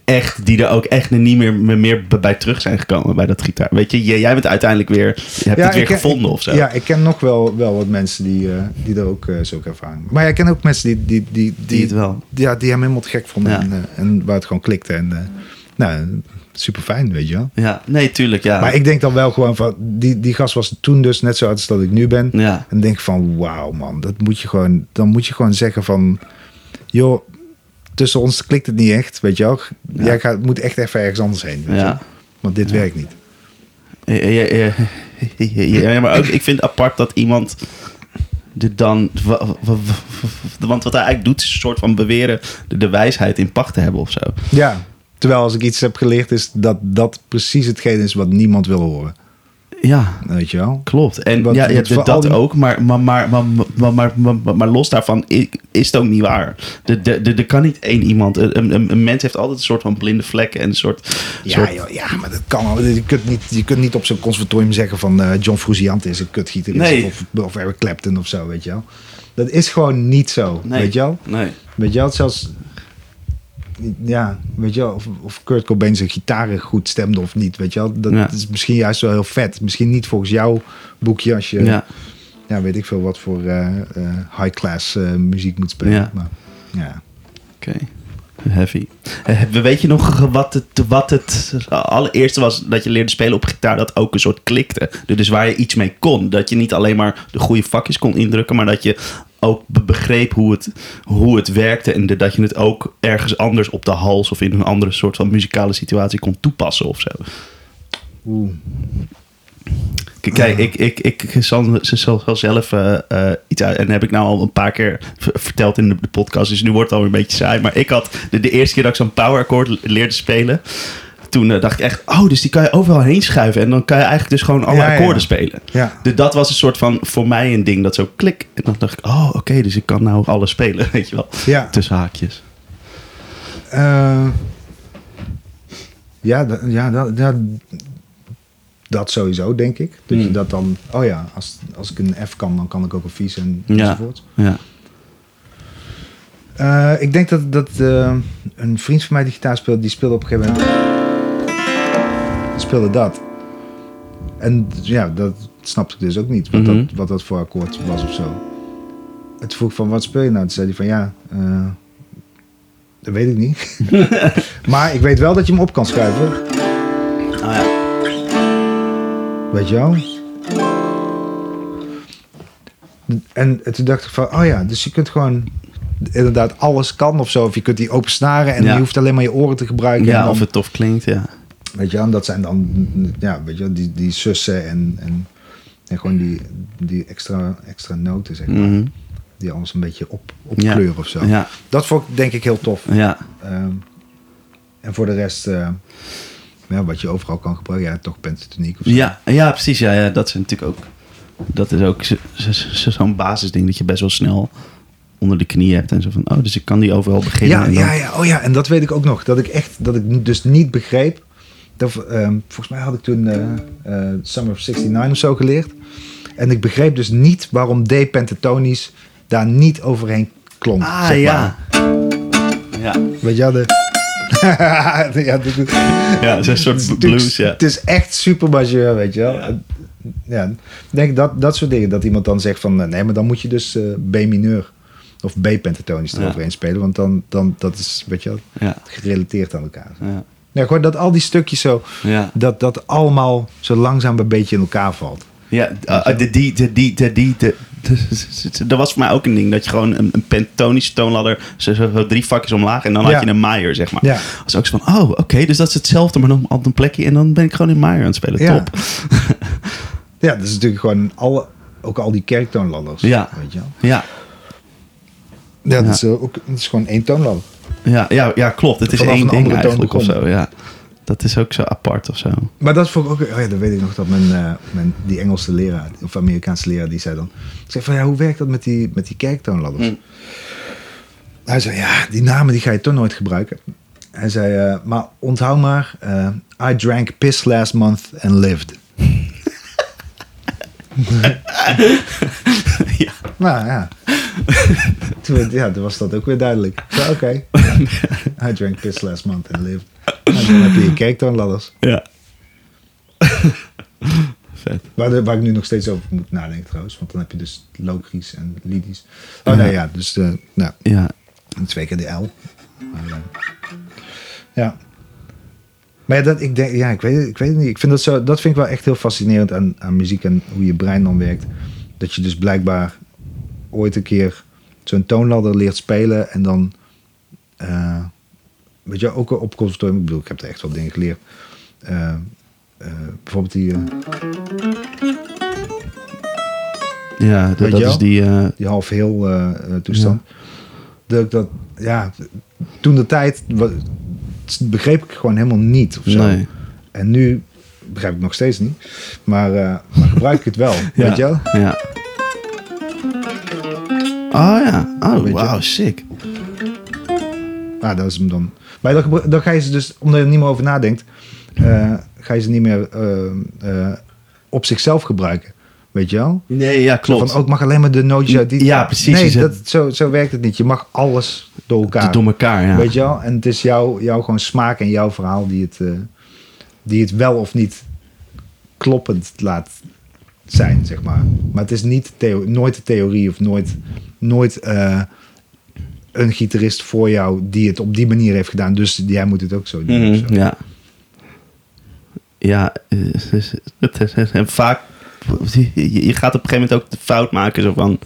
echt, die er ook echt niet meer, meer bij terug zijn gekomen bij dat gitaar. Weet je, jij bent uiteindelijk weer, je hebt Ja, het weer ken- gevonden of zo. Ja, ik ken nog wel, wel wat mensen die, eh, die er ook eh zulke ervaring Maar ja, ik ken ook mensen die, die, die, Die het wel. Ja, die hem helemaal te gek vonden. Ja. En, eh, en waar het gewoon klikte. En, eh, nou, super fijn, weet je wel. Ja, nee, tuurlijk, ja. Maar ik denk dan wel gewoon van... Die, die gast was toen dus net zo oud als dat ik nu ben. Ja, En denk van, wauw man. Dat moet je gewoon, dan moet je gewoon zeggen van... Joh, tussen ons klikt het niet echt, weet je wel. Ja. Jij gaat, moet echt even ergens anders heen. Weet ja. Want dit werkt niet. [LAUGHS] Ja, maar ook, ik vind apart dat iemand er dan... wa- wa- wa- wa- Want wat hij eigenlijk doet, is een soort van beweren de, de wijsheid in pacht te hebben of zo. Ja, Terwijl als ik iets heb geleerd is dat dat precies hetgeen is wat niemand wil horen. Ja. Weet je wel? Klopt. En ja, je hebt dat ook, maar, maar, maar, maar, maar, los daarvan is het ook niet waar. Er kan niet één iemand. Een, mens heeft altijd een soort van blinde vlekken en een soort. Ja, ja maar dat kan. Je kunt niet, je kunt niet op zo'n conservatorium zeggen van eh, John Fruziant is een kutgitarist of, of Eric Clapton of zo, weet je wel. Dat is gewoon niet zo, weet je wel? Nee. Weet je wel, zelfs ja, weet je wel, of, of Kurt Cobain zijn gitaren goed stemde of niet, weet je wel. Dat Ja. is misschien juist wel heel vet. Misschien niet volgens jouw boekje als je, ja, Ja, weet ik veel wat voor eh, eh, high-class eh, muziek moet spelen. Ja. Maar, ja. oké. Heavy. Eh, weet je nog wat het, wat het allereerste was dat je leerde spelen op gitaar, dat ook een soort klikte? Dus waar je iets mee kon. Dat je niet alleen maar de goede vakjes kon indrukken, maar dat je ook be- begreep hoe het, hoe het werkte. En dat je het ook ergens anders op de hals of in een andere soort van muzikale situatie kon toepassen of zo. Oeh. Kijk, kijk, ik, ik, ik zal, ze zal, zal zelf eh, eh, iets uit. En dat heb ik nou al een paar keer verteld in de, de podcast. Dus nu wordt het alweer een beetje saai. Maar ik had de, de eerste keer dat ik zo'n power le- leerde spelen. Toen eh, dacht ik echt, oh, dus die kan je overal heen schuiven. En dan kan je eigenlijk dus gewoon alle Ja, ja. akkoorden spelen. Ja. Dus dat was een soort van voor mij een ding dat zo klik. En dan dacht ik, oh, oké, dus ik kan nou alles spelen. [LAUGHS] Weet je wel. Ja. Tussen haakjes. Eh, ja, ja, da- ja, dat sowieso, denk ik. Dat je Hmm. dat dan... Oh ja, als, als ik een F kan, dan kan ik ook een vies en enzovoort. Ja. Eh, ik denk dat, dat een vriend van mij die gitaar speelde, die speelde op een gegeven moment... speelde dat. En ja, dat snapte ik dus ook niet. Wat, Mhm. dat, wat dat voor akkoord was of zo. En toen vroeg ik van, wat speel je nou? Toen zei hij van, ja... eh, dat weet ik niet. [LAUGHS] maar ik weet wel dat je hem op kan schuiven. Ah, ja. Weet je wel? En toen dacht ik van, oh ja, dus je kunt gewoon inderdaad alles kan of zo. Of je kunt die open snaren en Ja. je hoeft alleen maar je oren te gebruiken. en ja, dan, of het tof klinkt, ja. Weet je en dat zijn dan, ja, weet je die, die sussen en, en, en gewoon die, die extra, extra noten, zeg maar. Mhm. Die alles een beetje op, Ja. opkleuren of zo. Ja, Dat vond ik denk ik heel tof. ja. Ehm, en voor de rest, eh, ja, wat je overal kan gebruiken, ja, toch pentatoniek of zo. Ja, ja, precies. Ja, ja, dat is natuurlijk ook. Dat is ook zo- zo- zo- zo'n basisding dat je best wel snel onder de knie hebt. En zo van, oh, dus ik kan die overal beginnen. Ja, en dan- ja, ja, oh ja, en dat weet ik ook nog. Dat ik echt, dat ik dus niet begreep. Dat, ehm, volgens mij had ik toen eh, eh, Summer of 69 of zo geleerd. En ik begreep dus niet waarom D pentatonisch daar niet overheen klonk. Ah, zeg ja. maar. Ja, Weet je de... [LAUGHS] ja, dit is- ja het is een soort blues, ja. Het is echt super majeur, weet je wel. Ja. Denk dat, dat soort dingen. Dat iemand dan zegt van... eh, Nee, maar dan moet je dus eh, B mineur of B pentatonisch Ja. eroverheen spelen. Want dan, dan dat is, weet je wel, gerelateerd aan elkaar. ja, Ja, gewoon dat al die stukjes zo, ja. dat dat allemaal zo langzaam een beetje in elkaar valt. Ja, uh, de, die, de, die, de, die, de, dat [LAUGHS] was voor mij ook een ding. Dat je gewoon een, een pentatonische toonladder, zo, drie vakjes omlaag en dan Ja. had je een Maier, zeg maar. Ja. was ook zo van, oh, oké, dus dat is hetzelfde, maar dan op een plekje en dan ben ik gewoon in Maier aan het spelen. Ja. Top. [LAUGHS] Ja, dat is natuurlijk gewoon alle, ook al die kerktoonladders. Ja. Weet je wel. Ja, Ja, dat. Is, eh, ook, dat is gewoon één toonladder. Ja, ja, ja klopt. Het is Vanaf één een ding eigenlijk of zo, ja. Dat is ook zo apart of zo. Maar dat vond ik ook... Oh ja, dan weet ik nog dat mijn, eh, mijn, die Engelse leraar, of Amerikaanse leraar, die zei dan... Ik zei van, ja, hoe werkt dat met die, met die kerktoonladders? Hm. Hij zei, ja, die namen die ga je toch nooit gebruiken. Hij zei, eh, maar onthoud maar, eh, I drank piss last month and lived. [LAUGHS] [LAUGHS] ja. Nou ja. [LAUGHS] toen, ja, toen was dat ook weer duidelijk. Oké. [LAUGHS] I drank piss last month and lived. En dan heb je je kerktoonladders. Ja. [LAUGHS] Vet. Waar, waar ik nu nog steeds over moet nadenken trouwens. Want dan heb je dus logisch en lydisch. Oh nee, ja. Dus de, nou, Ja. twee keer de L. Maar, eh, ja. Maar ja, dat, ik, denk, ja, ik, weet, het- ik weet het niet. Ik vind dat, zo, dat vind ik wel echt heel fascinerend aan, aan muziek en hoe je brein dan werkt. Dat je dus blijkbaar ooit een keer zo'n toonladder leert spelen en dan... eh, weet je, ook op conservatorium, ik bedoel, ik heb er echt wel dingen geleerd. Eh, eh, bijvoorbeeld die, Ja, dat, dat is die... die half heel toestand. Dat, ik dat, ja, toen de tijd begreep ik gewoon helemaal niet of zo. Nee. En nu begrijp ik nog steeds niet. Maar, maar gebruik ik het wel, [LAUGHS] weet je wel? Ja. Oh ja. Oh, je? wauw, sick. Nou, dat is hem dan. Maar dan, dan ga je ze dus, omdat je er niet meer over nadenkt, eh, ga je ze niet meer eh, eh, op zichzelf gebruiken. Weet je wel? Nee, ja, Zo klopt. Van, ook mag alleen maar de nootjes uit die... Ja, precies. Nee, zet- dat, zo, zo werkt het niet. Je mag alles door elkaar. Door elkaar, ja. Weet je wel? En het is jouw jouw gewoon smaak en jouw verhaal die het, die het wel of niet kloppend laat zijn, zeg maar. Maar het is niet nooit de theorie of nooit, nooit eh, een gitarist voor jou die het op die manier heeft gedaan. Dus jij moet het ook zo doen. Mhm, zo. ja. Ja, eh, en vaak... Je gaat op een gegeven moment ook de fout maken zo van...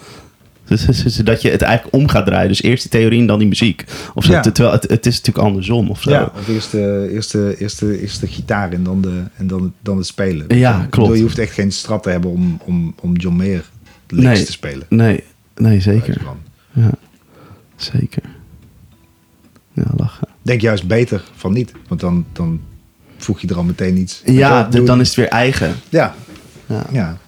Dat je het eigenlijk om gaat draaien. Dus eerst die theorie en dan die muziek. Of zo. Ja. Terwijl het, het is natuurlijk andersom of zo. Ja, of eerst de, eerst, de, eerst, de, eerst de gitaar en dan, de, en dan, het, dan het spelen. Ja, bedoel, klopt. Je hoeft echt geen strat te hebben om, om, om John Mayer licks Nee. te spelen. Nee, nee, zeker. Ja, zeker. Ja, lachen. denk juist beter van niet. Want dan, dan voeg je er al meteen iets. Ja, dan is het weer eigen. Ja, Ja. ja.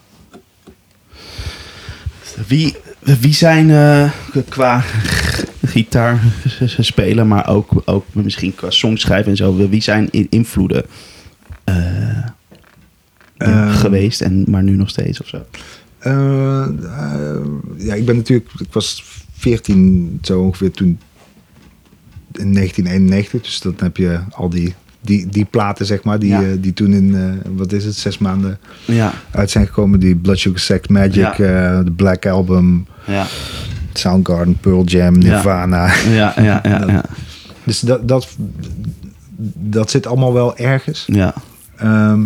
Wie, wie zijn eh, qua gitaar spelen, maar ook, ook misschien qua songschrijven en zo, wie zijn in- invloeden eh, Ehm. geweest en maar nu nog steeds of zo? Eh, eh, ja, ik ben natuurlijk... Ik was 14 zo ongeveer toen... In 1991. Dus dan heb je al die, die, die platen, zeg maar. Die, Ja. eh, die toen in, eh, wat is het, zes maanden Ja, uit zijn gekomen. Die Blood Sugar Sex Magic, Ja. de Black Album, ja, Soundgarden, Pearl Jam, Nirvana. ja, ja, [LAUGHS] ja, ja. Dus dat, dat, dat zit allemaal wel ergens. ja. Ehm,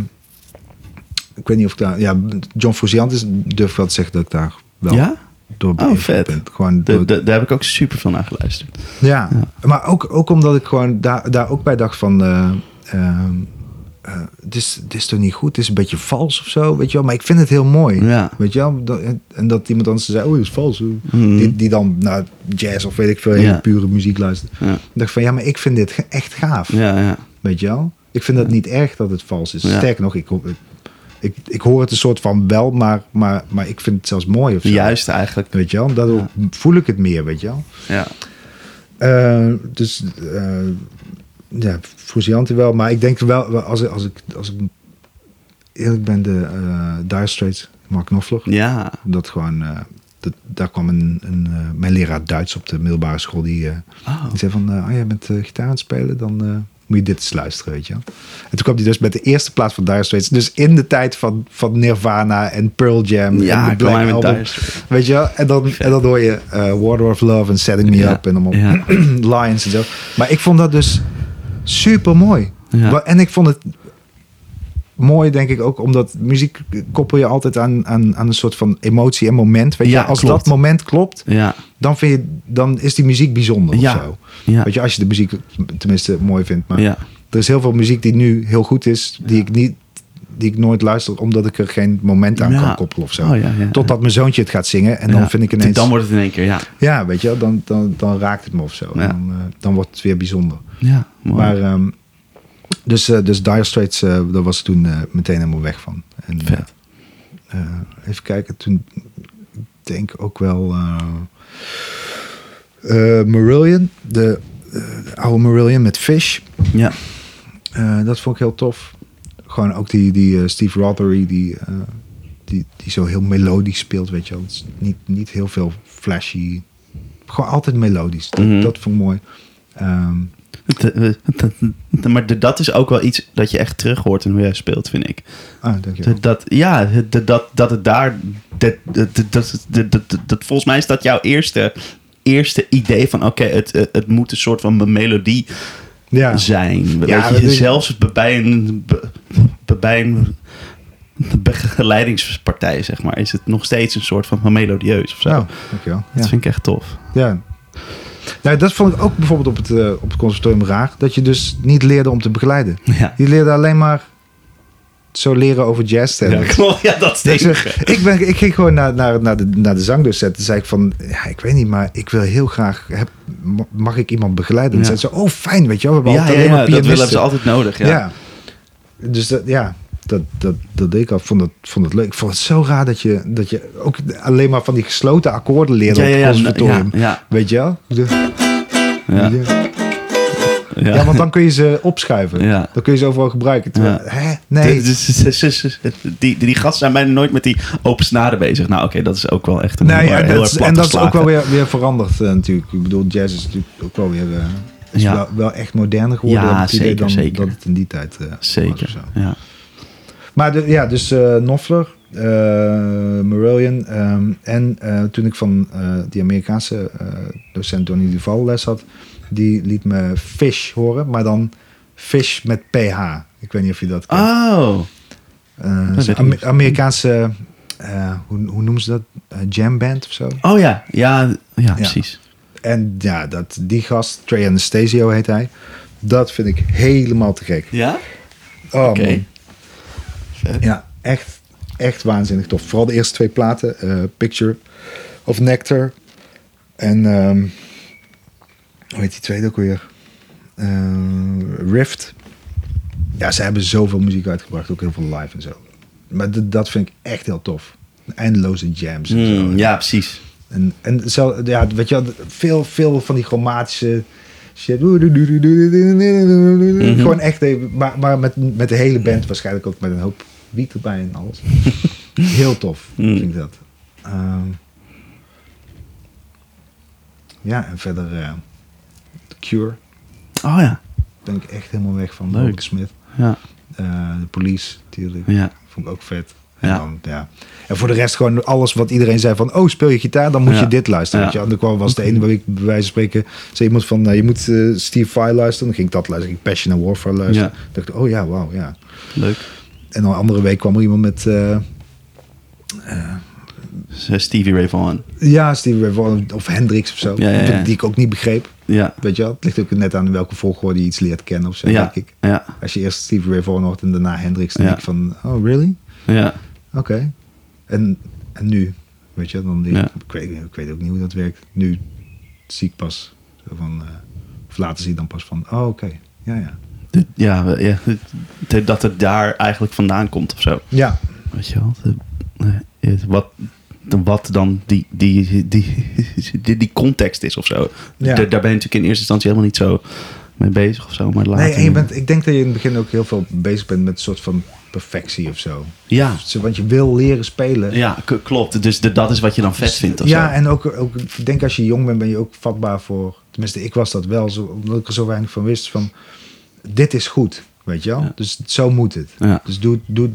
ik weet niet of ik daar... Ja, John Frusciante is durf ik wel te zeggen dat ik daar wel Ja? door Oh, vet. ben. Gewoon De, door, de- daar heb ik ook super veel naar geluisterd. ja. maar ook, ook omdat ik gewoon daar, daar ook bij dacht van... het, is, het is toch niet goed? Het is een beetje vals of zo, weet je wel? Maar ik vind het heel mooi, Ja. weet je wel? Dat- en dat iemand anders zei, oh, het is vals. Mhm. Die, die dan naar jazz of weet ik veel, hele Ja. pure muziek luistert. Ja. Ik dacht van, ja, maar ik vind dit echt gaaf. Ja, ja. Weet je wel? Ik vind dat niet erg dat het vals is. Ja. Sterker nog, ik, ho- ik, ik hoor het een soort van wel, maar, maar, maar ik vind het zelfs mooi of zo. Juist eigenlijk. Weet je wel? Daardoor voel ik het meer, weet je wel? Ja. Eh, dus eh ja, Frusciante wel. Maar ik denk wel, als, ik- als, ik, als ik eerlijk ben, de eh Dire Straits, Mark Knopfler. Ja. Dat gewoon, dat, daar kwam een, een, mijn leraar Duits op de middelbare school. Die, Oh. die zei van, oh jij bent gitaar aan het spelen, dan moet je dit eens luisteren, weet je. En toen kwam hij dus met de eerste plaats van Dire Straits. Dus in de tijd van, van Nirvana en Pearl Jam. Ja, en de Black Album. Weet je? En dan, en dan hoor je eh, Water of Love en Setting Me Ja, Up en allemaal ja. [CLEARS THROAT] Lions en zo. Maar ik vond dat dus super mooi. Ja. En ik vond het mooi, denk ik ook, omdat muziek koppel je altijd aan, aan, aan een soort van emotie en moment. Weet je, Ja, als klopt. dat moment klopt, Ja. dan, vind je, dan is die muziek bijzonder Ja. of zo. Ja. Weet je, als je de muziek tenminste mooi vindt. Maar Ja. er is heel veel muziek die nu heel goed is, die ik niet die ik nooit luister, omdat ik er geen moment aan kan koppelen of zo. Oh, Totdat mijn zoontje het gaat zingen en dan vind ik ineens... Dan wordt het in één keer, ja. Ja, weet je dan, dan, dan raakt het me of zo. Dan, eh, dan wordt het weer bijzonder. Ja, mooi. Maar, ehm, dus, eh, dus Dire Straits, eh, daar was toen eh, meteen helemaal weg van. En, Vet. even kijken, toen ik denk ook wel Marillion, de, de oude Marillion met Fish. ja. Dat vond ik heel tof. Gewoon ook die, die Steve Rothery, die, die, die zo heel melodisch speelt, weet je wel. Niet, niet heel veel flashy. Gewoon altijd melodisch. Dat, Mhm. dat vond ik mooi. Ehm, Maar de- dat is ook wel iets dat je echt terug hoort in hoe jij speelt, vind ik. Ah, dankjewel. Dat, dat, ja, de- dat, dat het daar. Dat, dat, dat, dat, dat, dat- dat- volgens mij is dat jouw eerste, eerste idee van: oké, het, het, het moet een soort van melodie Ja. zijn. Ja, Weet dat je, zelfs bij een, bij een begeleidingspartij, zeg maar, is het nog steeds een soort van melodieus of zo. Oh, dankjewel. Dat Ja. vind ik echt tof. Ja. Nou, dat vond ik ook bijvoorbeeld op het, eh, op het conservatorium raar. Dat je dus niet leerde om te begeleiden. Ja, Je leerde alleen maar zo leren over ja jazzstandards. klopt. Ja, dat is Dus, ik. ben, ik ging gewoon naar, naar, naar, de, naar de zangdocent. Toen zei ik van, ja, ik weet niet, maar ik wil heel graag... Heb, mag ik iemand begeleiden? En Ja. zei ze, oh fijn, weet je wel. We hebben Ja, altijd ja, ja, dat willen ze altijd nodig. Ja. Ja. Dus dat, ja, dat, dat, dat deed ik al. Vond het, vond het leuk. Ik vond het zo raar dat je, dat je ook alleen maar van die gesloten akkoorden leerde Ja, op het conservatorium. ja, ja. Weet je wel? Ja. ja. Ja. Ja, want dan kun je ze opschuiven. Ja. Dan kun je ze overal gebruiken. Terwijl, Ja. hè? Nee. Dus- dus- dus- Die, die gasten zijn bijna nooit met die open snaren bezig. Nou, oké, dat is ook wel echt een Nee, heel, is- en dat is ook wel weer, weer veranderd eh, natuurlijk. Ik bedoel, jazz is natuurlijk ook wel weer eh, is wel, wel echt moderner geworden. Ja, zeker, dan zeker. dat het in die tijd eh, was Zeker, zo. ja. Maar de, ja, dus eh Knopfler, eh Marillion. ehm, en eh, toen ik van die Amerikaanse docent Donny Duval les had, die liet me Fish horen, maar dan Fish met PH. Ik weet niet of je dat kent. Oh. Amerikaanse, hoe, hoe noemen ze dat? Eh, jam band of zo. oh ja, ja, ja, precies. En ja, dat, die gast, Trey Anastasio heet hij. Dat vind ik helemaal te gek. Ja? Oh, Oké. Man. Ja, echt, echt waanzinnig tof. Vooral de eerste twee platen. eh, Picture of Nectar. En ehm hoe heet die tweede ook weer? Eh, Rift. Ja, ze hebben zoveel muziek uitgebracht. Ook heel veel live en zo. Maar dat vind ik echt heel tof. Eindeloze jams en zo. Hmm, ja, precies. En, en zo, ja, weet je wel, veel, veel van die chromatische shit. Gewoon echt maar, maar met, met de hele band waarschijnlijk ook met een hoop wiet erbij en alles. [LAUGHS] Heel tof, Mm. vind ik dat. Ehm, ja, en verder eh, The Cure. Oh ja, Ben ik echt helemaal weg van. Leuk. Robert Smith. ja, Eh, de Police, natuurlijk. ja. Vond ik ook vet. En, Ja. dan, ja. en voor de rest gewoon alles wat iedereen zei van... oh, speel je gitaar, dan moet Ja. je dit luisteren. Ja. Weet je? En dan kwam, was de ene waar ik bij wijze van spreken... zei iemand van, eh, je moet eh, Steve Vai luisteren. Dan ging ik dat luisteren. Ik Passion and Warfare luisteren. Ja. Dacht ik, oh ja, wauw, ja. Leuk. En dan een andere week kwam er iemand met... eh, Stevie Ray Vaughan. ja, Steve Ray Vaughan of Hendrix of zo. Ja, ja, ja. Die ik ook niet begreep. Ja, Weet je wel? Het ligt ook net aan welke volgorde je iets leert kennen of zo, denk ik. ja, Als je eerst Steve Ray Vaughan hoort en daarna Hendrix... dan denk ik van, oh, really? ja. Oké. En, en nu? Weet je, dan ik, weet, ik weet ook niet hoe dat werkt. Nu zie ik pas van, eh, of later zie je dan pas van, oh oké, ja ja. Ja, ja, dat het daar eigenlijk vandaan komt of zo. Ja, Weet je wel? Wat, de- wat dan die, die, die, die, context is of zo. Ja. Daar, ben je natuurlijk in eerste instantie helemaal niet zo mee bezig of zo. Maar later... nee, en je bent, ik denk dat je in het begin ook heel veel bezig bent met een soort van perfectie of zo. Ja, Want je wil leren spelen. ja klopt. Dus de, dat is wat je dan vet vindt of ja, zo. en ook, ook, ik denk als je jong bent, ben je ook vatbaar voor. Tenminste, ik was dat wel, zo, omdat ik er zo weinig van wist. Van dit is goed, weet je wel? Ja. Dus zo moet het. Ja. Dus doe, doe,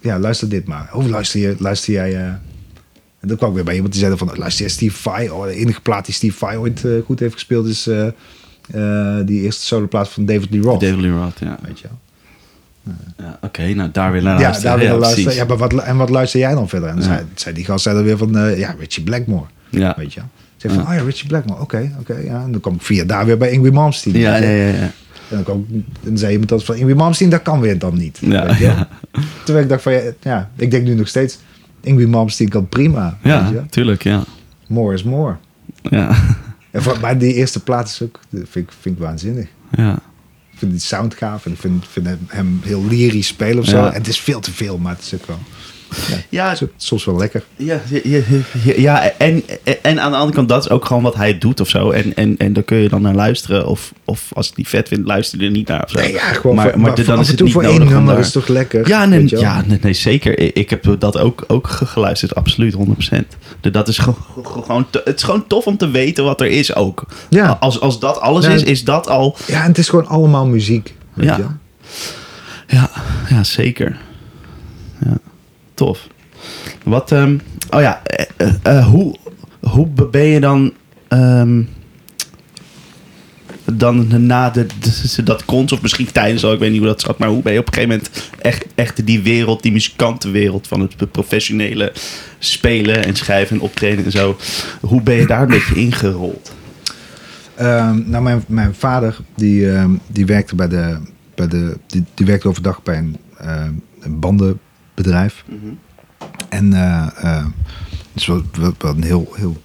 ja, luister dit maar. Of luister, je, luister jij. eh, en dan kwam ik weer bij iemand die zei van, luister jij Steve Vai? Oh, de enige plaat die Steve Vai ooit eh, goed heeft gespeeld is eh, die eerste soloplaat van David Lee Roth. David Lee Roth, ja. Weet je wel? ja Oké, nou daar weer naar Ja, luisteren. daar weer ja, luisteren. Ja, maar wat, en wat luister jij dan verder? En dan Ja. zei, zei die gast zei dan weer van, ja, Richie Blackmore. Ja. Weet je wel? Zeg van, oh ja, Richie Blackmore, oké, oké. ja. En dan kwam ik via daar weer bij Ingrid Malmsteen. Ja, ja, ja, ja. En ik- dan zei iemand dat van Ingrid Malmsteen, dat kan weer dan niet. Ja, weet je wel? ja. Terwijl ik dacht van, ja, ja, ik denk nu nog steeds, Ingrid Malmsteen kan prima. weet je Ja, tuurlijk, ja. More is more. Ja, [LAUGHS] En voor, maar die eerste plaat is ook, vind ik, vind ik waanzinnig. ja. Ik vind die sound gaaf en ik vind, vind hem, hem heel lyrisch spelen of zo. Ja. En het is veel te veel, maar het is ook wel... Ja, Zo- Soms wel lekker. Ja, ja, ja, ja, ja, en, en aan de andere kant, dat is ook gewoon wat hij doet of zo. En, en, en daar kun je dan naar luisteren. Of, of als het niet vet vindt, luister je er niet naar of zo. Nee, ja, gewoon maar, maar, maar dan is het niet voor één nodig om nummer daar- is toch lekker. Ja, nee, ja zeker. Ik, ik heb dat ook, ook ge- geluisterd, absoluut, 100%. De- Dat is [LAUGHS] gewoon, gewoon, te- het is gewoon tof om te weten wat er is ook. Ja. Als, als dat alles Ja. is, is dat al... Ja, en het is gewoon allemaal muziek. Weet Ja. je? Ja, ja zeker. Ja, tof. Wat, ehm, oh ja, eh, eh, eh, hoe, hoe be- ben je dan, ehm, dan na de, dat concert, of misschien tijdens al, ik weet niet hoe dat zat, maar hoe ben je op een gegeven moment echt, echt die wereld, die muzikantenwereld van het professionele spelen en schrijven en optreden en zo, hoe ben je daar een beetje ingerold? Ehm, nou, mijn, mijn vader die, die werkte bij de, bij de die, werkte overdag bij een, een bandenbedrijf. En eh, dus wel, wel een heel, heel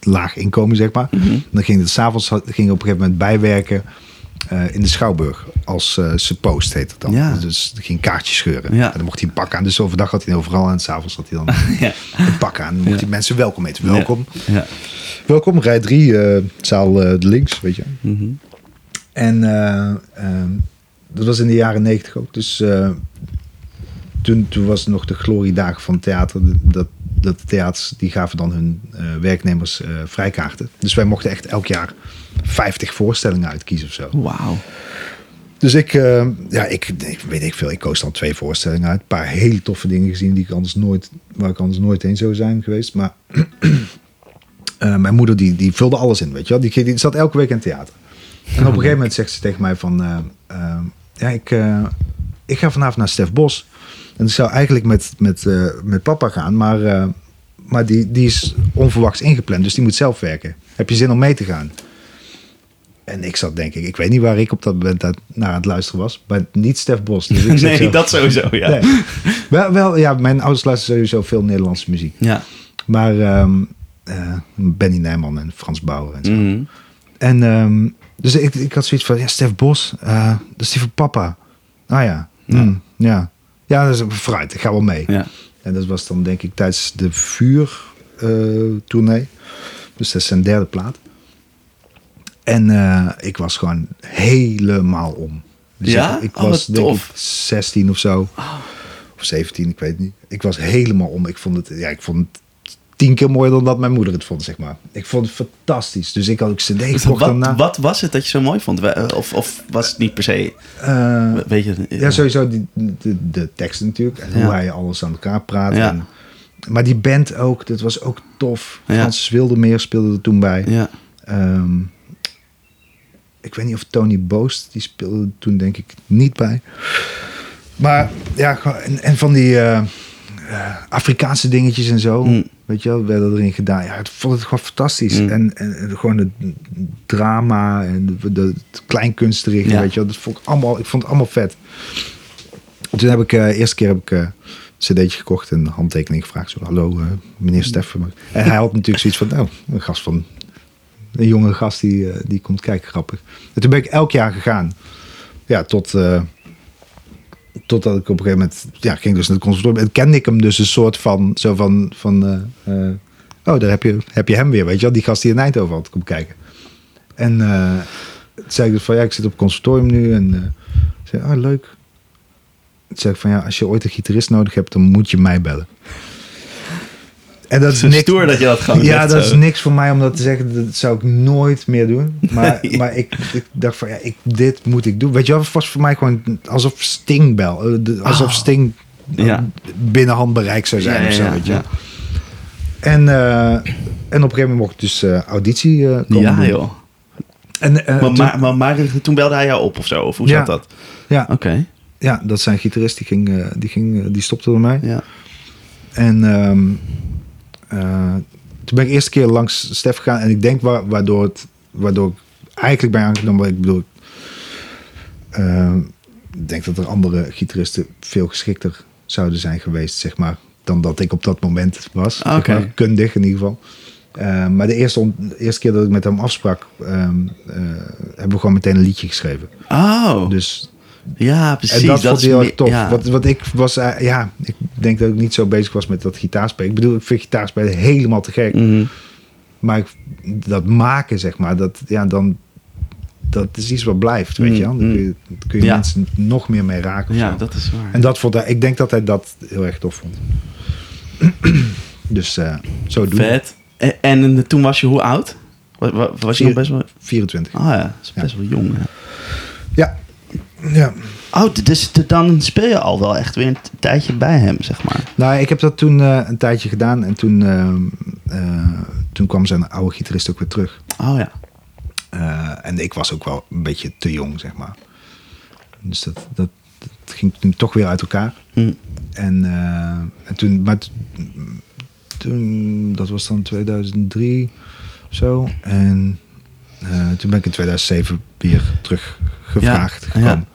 laag inkomen, zeg maar. Dan ging het s'avonds ging op een gegeven moment bijwerken eh, in de Schouwburg. Als eh suppost heet het dan. Ja. Dus hij ging kaartjes scheuren. Ja. En dan mocht hij een pak aan. Dus overdag had hij overal en s'avonds had hij dan [LAUGHS] ja. een pak aan. Dan mocht hij mensen welkom heten. Welkom. Ja. Welkom, rij 3, zaal links, weet je. Mhm. En dat was in de jaren negentig ook. Dus toen, toen was het nog de gloriedagen van theater. Dat, dat de theaters, die gaven dan hun eh, werknemers eh, vrijkaarten. Dus wij mochten echt elk jaar 50 voorstellingen uitkiezen of zo. Wauw. Dus ik, eh, ja, ik, ik weet ik veel. Ik koos dan twee voorstellingen uit. Een paar hele toffe dingen gezien die ik anders nooit, waar ik anders nooit heen zou zijn geweest. Maar [CLEARS THROAT] mijn moeder die, die vulde alles in, weet je wel. Die, die zat elke week in het theater. En op een gegeven moment zegt ze tegen mij van... ja, ik, ik ga vanavond naar Stef Bos. En ik zou eigenlijk met, met, eh, met papa gaan, maar, eh, maar die, die is onverwachts ingepland. Dus die moet zelf werken. Heb je zin om mee te gaan? En ik zat denk ik, ik weet niet waar ik op dat moment naar aan het luisteren was. Maar niet Stef Bos. Dus ik [LAUGHS] Nee, zo- dat sowieso, ja. Nee. Wel, wel, ja, mijn ouders luisteren sowieso veel Nederlandse muziek. Ja. Maar ehm, eh, Benny Nijman en Frans Bauer en zo. Mhm. En ehm, dus ik, ik had zoiets van, ja, Stef Bos, eh, dat is die van papa. Ah ja, mm, ja. Ja, dat is vooruit, ik ga wel mee. Ja. En dat was dan denk ik tijdens de vuur eh, tournee. Dus dat is zijn derde plaat. En eh, ik was gewoon helemaal om. Dus Ja? ik, ik Oh, was denk ik 16 of zo. Of 17, ik weet niet. Ik was helemaal om. Ik vond het, ja, ik vond het tien keer mooier dan dat mijn moeder het vond, zeg maar. Ik vond het fantastisch. Dus ik had ook cd gekocht daarna. Wat, wat was het dat je zo mooi vond? We- Of, of was het niet per se... Eh, Weet je... Ja, sowieso die, de, de tekst natuurlijk. En hoe hij alles aan elkaar praat. Ja. En, maar die band ook, dat was ook tof. Ja. Francis Wildermeer speelde er toen bij. Ja. Ehm, ik weet niet of Tony Boost, die speelde toen denk ik niet bij. Maar ja, en, en van die eh, eh, Afrikaanse dingetjes en zo. Mm. Weet je wel, werden erin gedaan. Ja, ik vond het gewoon fantastisch. Mm. En, en, en gewoon het drama en de, de, het Ja. weet je wel. Dat vond ik allemaal, ik vond het allemaal vet. Toen heb ik, de eerste keer heb ik eh, een cd'tje gekocht en een handtekening gevraagd. Zo, hallo, meneer Steffen. En hij had natuurlijk zoiets van, nou, een gast van... Een jonge gast die, die komt kijken, grappig. En toen ben ik elk jaar gegaan. Ja, tot... totdat ik op een gegeven moment... Ja, ging dus naar het conservatorium. En kende ik hem dus een soort van... Zo van... van eh, eh, oh, daar heb je, heb je hem weer, weet je wel. Die gast die in Eindhoven had komt kijken. En eh, toen zei ik dus van... Ja, ik zit op het conservatorium nu. En zei, ah, leuk. Toen zei ik van... Ja, als je ooit een gitarist nodig hebt... dan moet je mij bellen. En dat is niks, stoer dat je dat gewoon ja, dat zo. is niks voor mij om dat te zeggen. Dat zou ik nooit meer doen. Maar, [LAUGHS] Nee. maar ik, ik dacht van, ja, ik, dit moet ik doen. Weet je wel, het was voor mij gewoon alsof Sting bel. eh, Alsof Oh. Sting eh, Ja. binnen handbereik zou zijn Ja, of zo, ja, weet je ja. wel. En, eh, en op een gegeven moment mocht ik dus auditie eh komen Ja, doen. joh. En, Maar, toen- maar, maar, maar toen belde hij jou op of zo? Of hoe zat dat? ja, Oké. ja, dat zijn gitarist. Die, ging, die, ging, die stopte door mij. Ja. En ehm, eh, toen ben ik eerste keer langs Stef gegaan. En ik denk wa- waardoor, het, waardoor ik eigenlijk ben aangenomen. Ik bedoel, eh, ik denk dat er andere gitaristen veel geschikter zouden zijn geweest, zeg maar. Dan dat ik op dat moment was. zeg Oké. maar, kundig in ieder geval. Eh, maar de eerste, de eerste keer dat ik met hem afsprak, ehm, eh, hebben we gewoon meteen een liedje geschreven. Oh. Dus Ja, precies. en dat, vond ik heel erg tof. ja. Wat, wat ik was, eh, ja, ik denk dat ik niet zo bezig was met dat gitaarspelen. Ik bedoel, ik vind gitaarspelen helemaal te gek. Mhm. Maar ik, dat maken, zeg maar, dat, ja, dan, dat is iets wat blijft, weet je wel. Dan mm. kun je, dan kun je Ja. mensen nog meer mee raken. Ja, zo. dat is waar. En dat vond hij, ik denk dat hij dat heel erg tof vond. [CLEARS THROAT] dus eh, zo doen. Vet. En, en toen was je hoe oud? Was, je nog best wel... 24. Ah ja, dat is best wel jong. Hè? Ja. Oh, dus dan speel je al wel echt weer een tijdje bij hem, zeg maar. Nou, ik heb dat toen eh, een tijdje gedaan. En toen, ehm, eh, toen kwam zijn oude gitarist ook weer terug. Oh ja. Eh, en ik was ook wel een beetje te jong, zeg maar. Dus dat, dat, dat ging toen toch weer uit elkaar. Hm. En, en toen, maar toen, dat was dan 2003 of zo. En toen ben ik in 2007 weer teruggevraagd Ja, gekomen.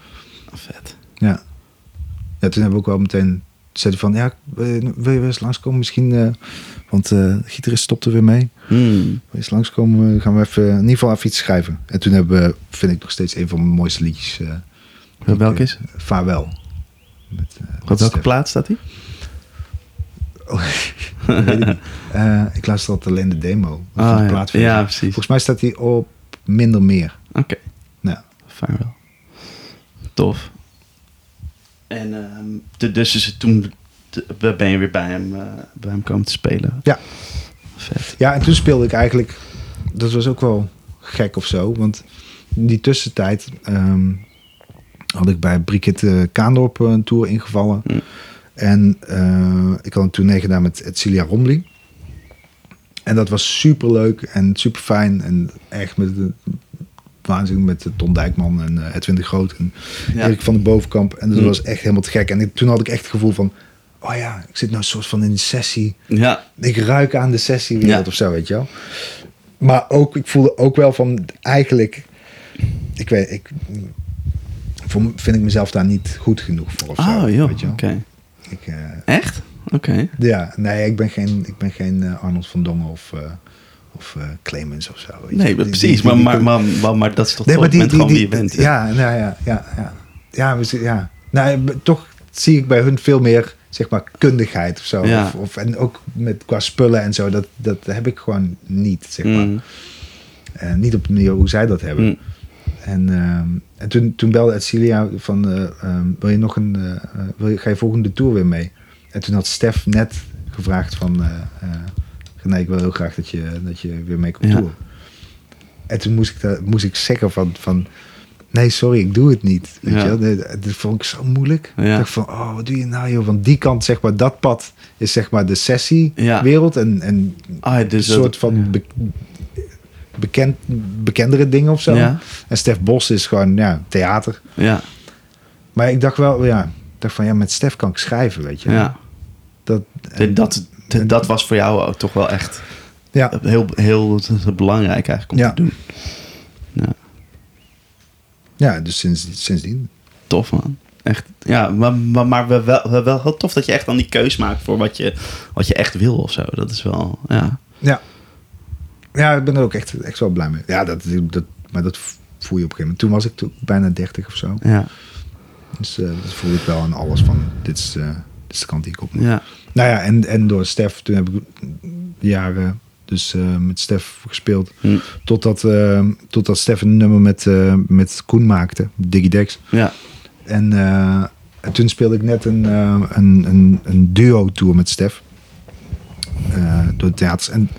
Oh, vet. Ja. ja, toen hebben we ook wel meteen zei hij van ja, wil je, weer eens langskomen misschien? eh, want eh de gitarist stopte weer mee. Hm. Wil je eens langskomen? Gaan we even, in ieder geval even iets schrijven. En toen hebben we, vind ik nog steeds een van mijn mooiste liedjes. eh, Welke is? eh, Vaarwel. Met, eh, Op welke plaats staat hij? [LAUGHS] Weet ik. Eh, ik luister altijd alleen de demo. Ah, ja. Ja, precies. Volgens mij staat hij op minder meer. Oké, Nou, fijn wel. Tof. En de- dus is het toen ben je weer bij hem, eh, bij hem komen te spelen. ja. Vet. ja, en toen speelde ik eigenlijk... Dat was ook wel gek of zo. Want in die tussentijd ehm, had ik bij Brigitte Kaandorp een tour ingevallen. Hm. En eh, ik had een tournee gedaan met Celia Romley. En dat was super leuk en super fijn. En echt met de waanzin met Ton Dijkman en uh, Edwin de Groot en Ja. Erik van de Bovenkamp. En dat Hm. was echt helemaal te gek. En ik- toen had ik echt het gevoel van... Oh ja, ik zit nou een soort van in die sessie. Ja, Ik ruik aan de sessiewereld Ja. of zo, weet je wel. Maar ook, ik voelde ook wel van eigenlijk... Ik weet, ik... Vind ik mezelf daar niet goed genoeg voor of zo. oh joh, oké. eh, Echt? Oké. ja, nee, ik ben geen, ik ben geen eh, Arnold van Dongen of, eh of eh, Clemens of zo. Nee, Die- maar die- precies, die- maar, maar, maar, maar, maar dat is toch Nee, maar die, die, gewoon die, wie je bent. Ja, nou ja, ja, ja. Ja, we ja. Nou, toch zie ik bij hun veel meer, zeg maar, kundigheid of zo. Ja. Of, of, en ook met, qua spullen en zo, dat, dat heb ik gewoon niet, zeg maar. Mm. Niet op de manier hoe zij dat hebben. Mm. En, ehm, en toen, toen belde Edcilia van, eh, ehm, wil je nog een, wil je, ga je volgende tour weer mee? En toen had Stef net gevraagd van, eh eh, nee, ik wil heel graag dat je, dat je weer mee komt Ja. tour. En toen moest ik, moest ik zeggen van, van, nee, sorry, ik doe het niet. Weet Ja. je dat vond ik zo moeilijk. Ja. Ik dacht van, oh, wat doe je nou joh? Want die kant, zeg maar, dat pad is zeg maar de sessiewereld. En, en Ah, dus een soort van be- bekend, bekendere dingen of zo. En Stef Bos is gewoon ja, theater. Ja, Maar ik dacht wel, ja, dacht van ja, met Stef kan ik schrijven, weet je. ja. Dat, Dat, was voor jou ook toch wel echt ja, heel, heel belangrijk eigenlijk om Ja. te doen. Ja, ja, dus sinds, sindsdien. tof man. Echt, ja, maar, maar, maar wel, wel, wel heel tof dat je echt dan die keus maakt voor wat je, wat je echt wil of zo. Dat is wel, ja. Ja. Ja, ik ben er ook echt, echt wel blij mee. Ja, dat, dat, maar dat voel je op een gegeven moment. Toen was ik toen bijna 30 of zo. Ja, Dus eh, dat voelde ik wel aan alles van, dit is, eh, dit is de kant die ik op moet. ja. Nou ja, en, en door Stef, toen heb ik jaren dus eh, met Stef gespeeld. Hm. Totdat, eh, totdat Stef een nummer met, eh, met Koen maakte, Diggy Dex. ja. En, eh, en toen speelde ik net een, eh, een, een, een duo-tour met Stef. eh, door de theaters. En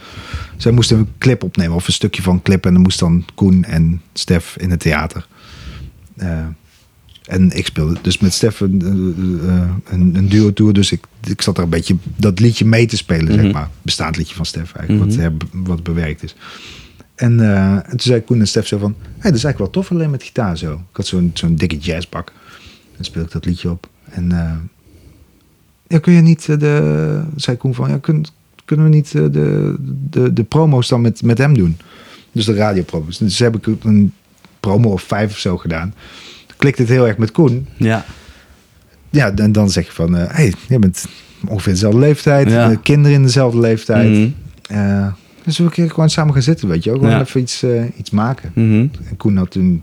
zij moesten een clip opnemen, of een stukje van een clip. En dan moest dan Koen en Stef in het theater. Eh, en ik speelde dus met Stef een, eh, eh, een, een duo-tour. Dus ik, ik zat er een beetje dat liedje mee te spelen, Mhm. zeg maar. Bestaand liedje van Stef eigenlijk, Mhm. wat, her- wat bewerkt is. En, eh, en toen zei Koen en Stef zo van... Hey, dat is eigenlijk wel tof alleen met gitaar zo. Ik had zo'n zo'n dikke jazzbak. Dan speelde ik dat liedje op. En eh, ja, kun je niet eh, de... Zei Koen van... Ja, kun, kunnen we niet eh, de, de, de promo's dan met, met hem doen? Dus de radiopromo's. Dus heb ik een promo of vijf of zo gedaan. Klikt het heel erg met Koen. Ja, Ja, en dan zeg je van... eh hey, je bent ongeveer dezelfde leeftijd. Ja. eh, kinderen in dezelfde leeftijd. Mhm. Eh, dus we een keer gewoon samen gaan zitten, weet je ook. Gewoon Ja. even iets, iets maken. Mhm. En Koen had toen,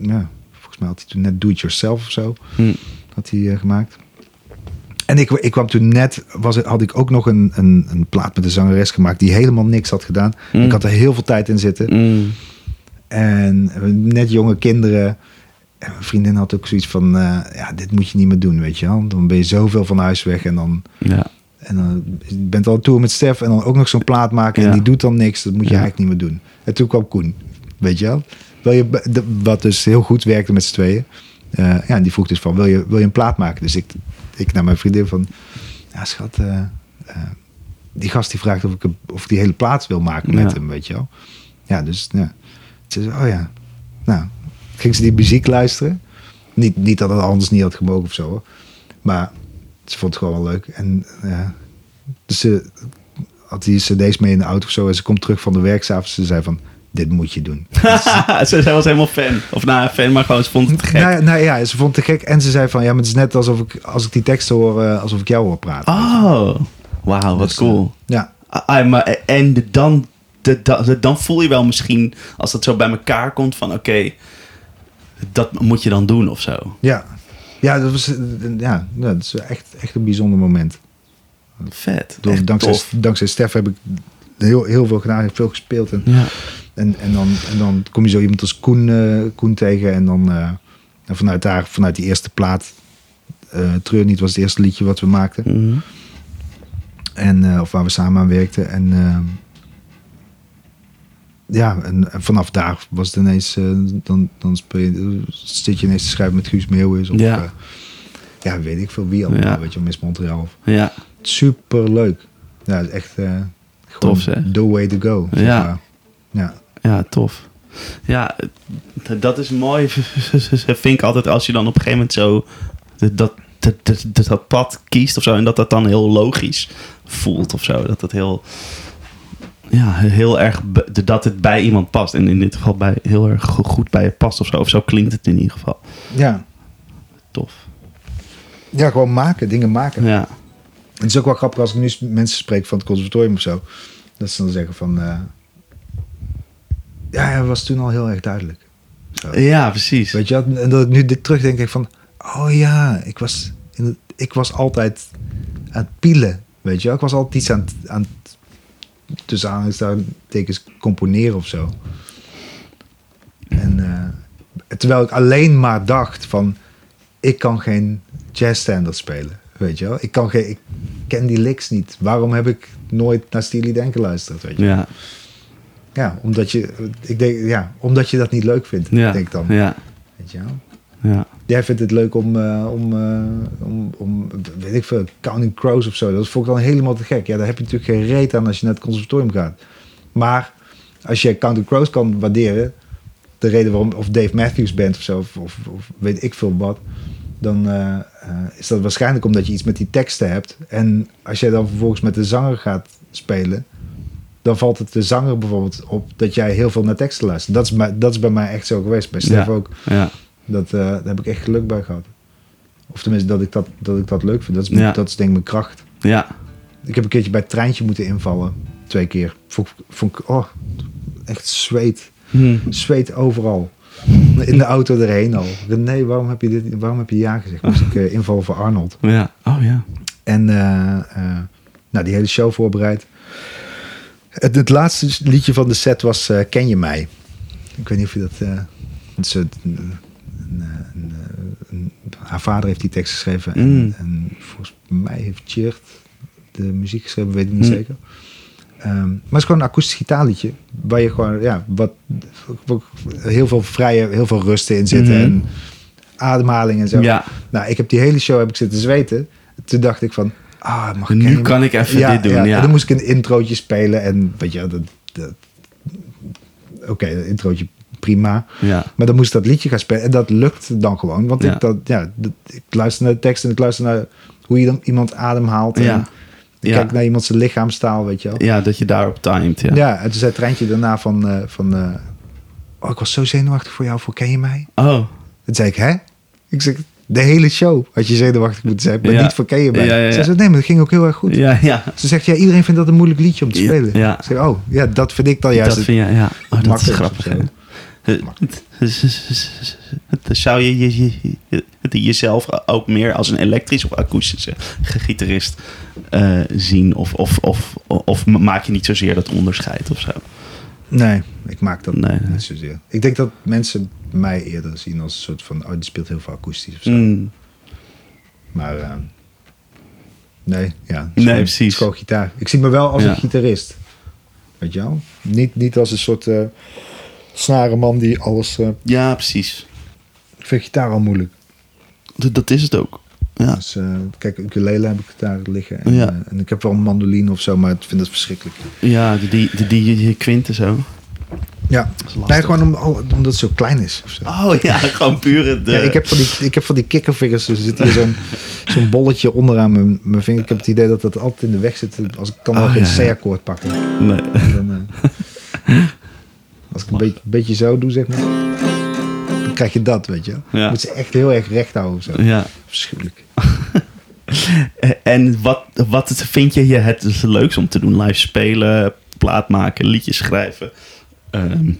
ja, volgens mij had hij toen net Do It Yourself of zo. Hm. Had hij gemaakt. En ik, ik kwam toen net, was, had ik ook nog een, een, een plaat met een zangeres gemaakt die helemaal niks had gedaan. Mm. Ik had er heel veel tijd in zitten. Mm. En net jonge kinderen. En mijn vriendin had ook zoiets van, eh, ja, dit moet je niet meer doen, weet je wel. Dan ben je zoveel van huis weg en dan, Ja. en dan je bent al toe met Stef en dan ook nog zo'n plaat maken Ja. en die doet dan niks. Dat moet je Ja. eigenlijk niet meer doen. En toen kwam Koen, weet je wel. Wil je, wat dus heel goed werkte met z'n tweeën. Eh, ja, en die vroeg dus van, wil je, wil je een plaat maken? Dus ik, ik naar mijn vriendin van, ja schat, eh, die gast die vraagt of ik, of ik die hele plaat wil maken met Ja. hem, weet je wel. Ja, dus ja. Ze zei, oh ja. Nou, ging ze die muziek luisteren. Niet, niet dat het anders niet had gemogen of zo, hoor. Maar ze vond het gewoon wel leuk. En ja, dus ze had die cd's mee in de auto of zo. En ze komt terug van de werk 's avonds. Ze zei van, dit moet je doen. [LAUGHS] ze, zij was helemaal fan. Of nou, fan, maar gewoon ze vond het te gek. Nou, nou ja, ze vond het te gek. En ze zei van, ja, maar het is net alsof ik, als ik die teksten hoor, eh, alsof ik jou hoor praten. Oh, wauw, wat Dus, cool. eh, ja, Ah, ah, maar, en dan, de, dan voel je wel misschien, als dat zo bij elkaar komt, van oké, dat moet je dan doen of zo. ja. Ja, dat was, ja, dat is echt, echt een bijzonder moment. Vet. Door, dankzij, tof. dankzij Stef heb ik heel, heel veel gedaan, heb veel gespeeld. En, Ja. en, en, dan, en dan kom je zo iemand als Koen, eh, Koen tegen. En dan eh, en vanuit daar, vanuit die eerste plaat, eh Treur niet was het eerste liedje wat we maakten. Mhm. En, of waar we samen aan werkten. En ja, en, en vanaf daar was het ineens, eh, dan, dan speel je, zit je ineens te schrijven met Guus Meeuwis. Of Ja. ja. ja, weet ik veel wie allemaal, Ja. weet je, Miss Montreal. Of, Ja. super leuk. Ja, echt eh gewoon Tof, zeg. the way to go. Ja. maar. ja. ja, tof. Ja, dat is mooi. [LAUGHS] Vind ik altijd als je dan op een gegeven moment zo dat, dat, dat, dat pad kiest of zo. En dat dat dan heel logisch voelt of zo. Dat dat heel, ja, heel erg, dat het bij iemand past. En in dit geval bij, heel erg go- goed bij je past of zo. Of zo klinkt het in ieder geval. Ja. Tof. ja, gewoon maken, dingen maken. Ja, Het is ook wel grappig als ik nu mensen spreek van het conservatorium of zo. Dat ze dan zeggen van... eh, ja, hij was toen al heel erg duidelijk. Zo. ja precies. Weet je? En dat ik nu dit terugdenk, denk ik van... Oh ja, ik was, in ik was altijd aan het pielen. Weet je? Ik was altijd iets aan het... Aan tussen aanhalingstekens componeren of zo. En eh, terwijl ik alleen maar dacht van... Ik kan geen jazzstandards spelen. Weet je wel? Ik, kan geen, ik ken die licks niet. Waarom heb ik nooit naar Steely Dan geluisterd? Weet je? Ja, Ja, omdat je, ik denk, ja, omdat je dat niet leuk vindt, ja, denk ik dan. ja, Weet je wel? ja. Jij vindt het leuk om, eh, om, eh, om, om, weet ik veel, Counting Crows of zo. Dat vond ik dan helemaal te gek. Ja, daar heb je natuurlijk geen reet aan als je naar het conservatorium gaat. Maar als je Counting Crows kan waarderen, de reden waarom, of Dave Matthews bent of zo, of, of, of weet ik veel wat, dan eh, is dat waarschijnlijk omdat je iets met die teksten hebt. En als jij dan vervolgens met de zanger gaat spelen, dan valt het de zanger bijvoorbeeld op dat jij heel veel naar teksten luistert. Dat is, bij- dat is bij mij echt zo geweest. Bij Stef Ja. ook. ja. Dat, eh, daar heb ik echt geluk bij gehad. Of tenminste, dat ik dat, dat, ik dat leuk vind. Dat is, Ja. dat is denk ik mijn kracht. ja. Ik heb een keertje bij het treintje moeten invallen. Twee keer. Vond, ik- vond ik, oh, echt zweet. Hm. Zweet overal. In de auto erheen al. René, waarom heb je, dit, waarom heb je ja gezegd? Moest ik eh, invallen voor Arnold. Ja, oh ja. En eh, nou, die hele show voorbereid. Het, het laatste liedje van de set was Ken je mij? Ik weet niet of je dat... het een- een- haar vader heeft die tekst geschreven. En, Mm. en volgens mij heeft Tjeerd de muziek geschreven, weet ik niet Mm. zeker. Ehm, maar het is gewoon een akoestisch gitaarliedje. Waar je gewoon, ja, wat, wat- heel veel vrije, heel veel rust in zitten. Mhm. En ademhaling en zo. Ja, Nou, ik heb die hele show heb ik zitten zweten. Toen dacht ik van, ah, mag ik nu kan ik even dit doen. Ja, En dan moest ik een introotje spelen en weet je, dat, dat, oké, dat introotje prima. ja. Maar dan moest dat liedje gaan spelen en dat lukt dan gewoon. Want Ja. ik, dat, ja, ik luister naar de tekst en ik luister naar hoe je dan iemand ademhaalt. En Ja. ik kijk naar iemand zijn lichaamstaal, weet je wel. ja, dat je daarop timed. Ja. Ja, en toen zei Treintje daarna van, eh, van eh, oh, ik was zo zenuwachtig voor jou, voor ken je mij? Oh, Toen zei ik, hè? Ik zeg, de hele show had je zenuwachtig moeten zijn, maar Ja. niet voor ken je mij. Ja, ja. Ze zei, nee, maar dat ging ook heel erg goed. ja, ja. Ze zegt, ja, iedereen vindt dat een moeilijk liedje om te spelen. ja. Ik zeg, oh, ja, dat vind ik dan juist Dat het vind je, ja. Oh, dat is grappig. [LAUGHS] Zou je, je, je, jezelf ook meer als een elektrische of akoestische gitarist eh, zien? Of, of, of, of maak je niet zozeer dat onderscheid of zo? Nee, ik maak dat Nee, niet zozeer. Ik denk dat mensen mij eerder zien als een soort van... Oh, die speelt heel veel akoestisch of zo. Mm, Maar eh, nee, ja. Nee, gewoon- precies. gewoon gitaar. Ik zie me wel als Ja. een gitarist. Weet je wel? Niet, niet als een soort eh snarenman die alles... eh, ja, precies. ik vind gitaar al moeilijk. Dat, dat is het ook. Ja. Dus, eh, kijk, ukulele heb ik daar liggen. En, Ja. eh, en ik heb wel een mandoline of zo, maar ik vind het verschrikkelijk. Ja, die, die, die, die, kwinten zo. Ja, Dat nee, gewoon om, omdat het zo klein is. Of zo. Oh ja, [LAUGHS] gewoon pure... De... Ja, ik, heb van die, ik heb van die kikkervingers, dus er zit hier zo'n [LAUGHS] zo'n bolletje onderaan mijn, mijn vinger. Ik heb het idee dat dat altijd in de weg zit. Als ik kan wel Oh, geen ja. C-akkoord pakken. Nee. Dan, [LAUGHS] als ik een beetje, beetje zo doe, zeg maar, dan krijg je dat, weet je. Ja. Moet ze echt heel erg recht houden of zo. Ja. Verschuwelijk. [LAUGHS] En wat, wat vind je het leukst om te doen? Live spelen, plaat maken, liedjes schrijven. Ehm,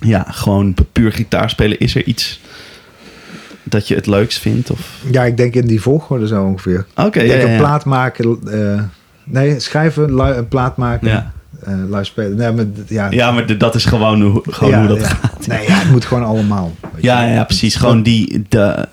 ja, gewoon puur gitaar spelen. Is er iets dat je het leukst vindt? Of... Ja, ik denk in die volgorde zo ongeveer. Oké, ik ja, een plaat maken, eh, nee, schrijven, een plaat maken, Ja. Live spelen. Nee, maar, ja, Ja, maar dat is gewoon, hoe, gewoon hoe dat ja. gaat. Nee, ja, het moet gewoon allemaal. Ja, ja, precies. Gewoon die, de,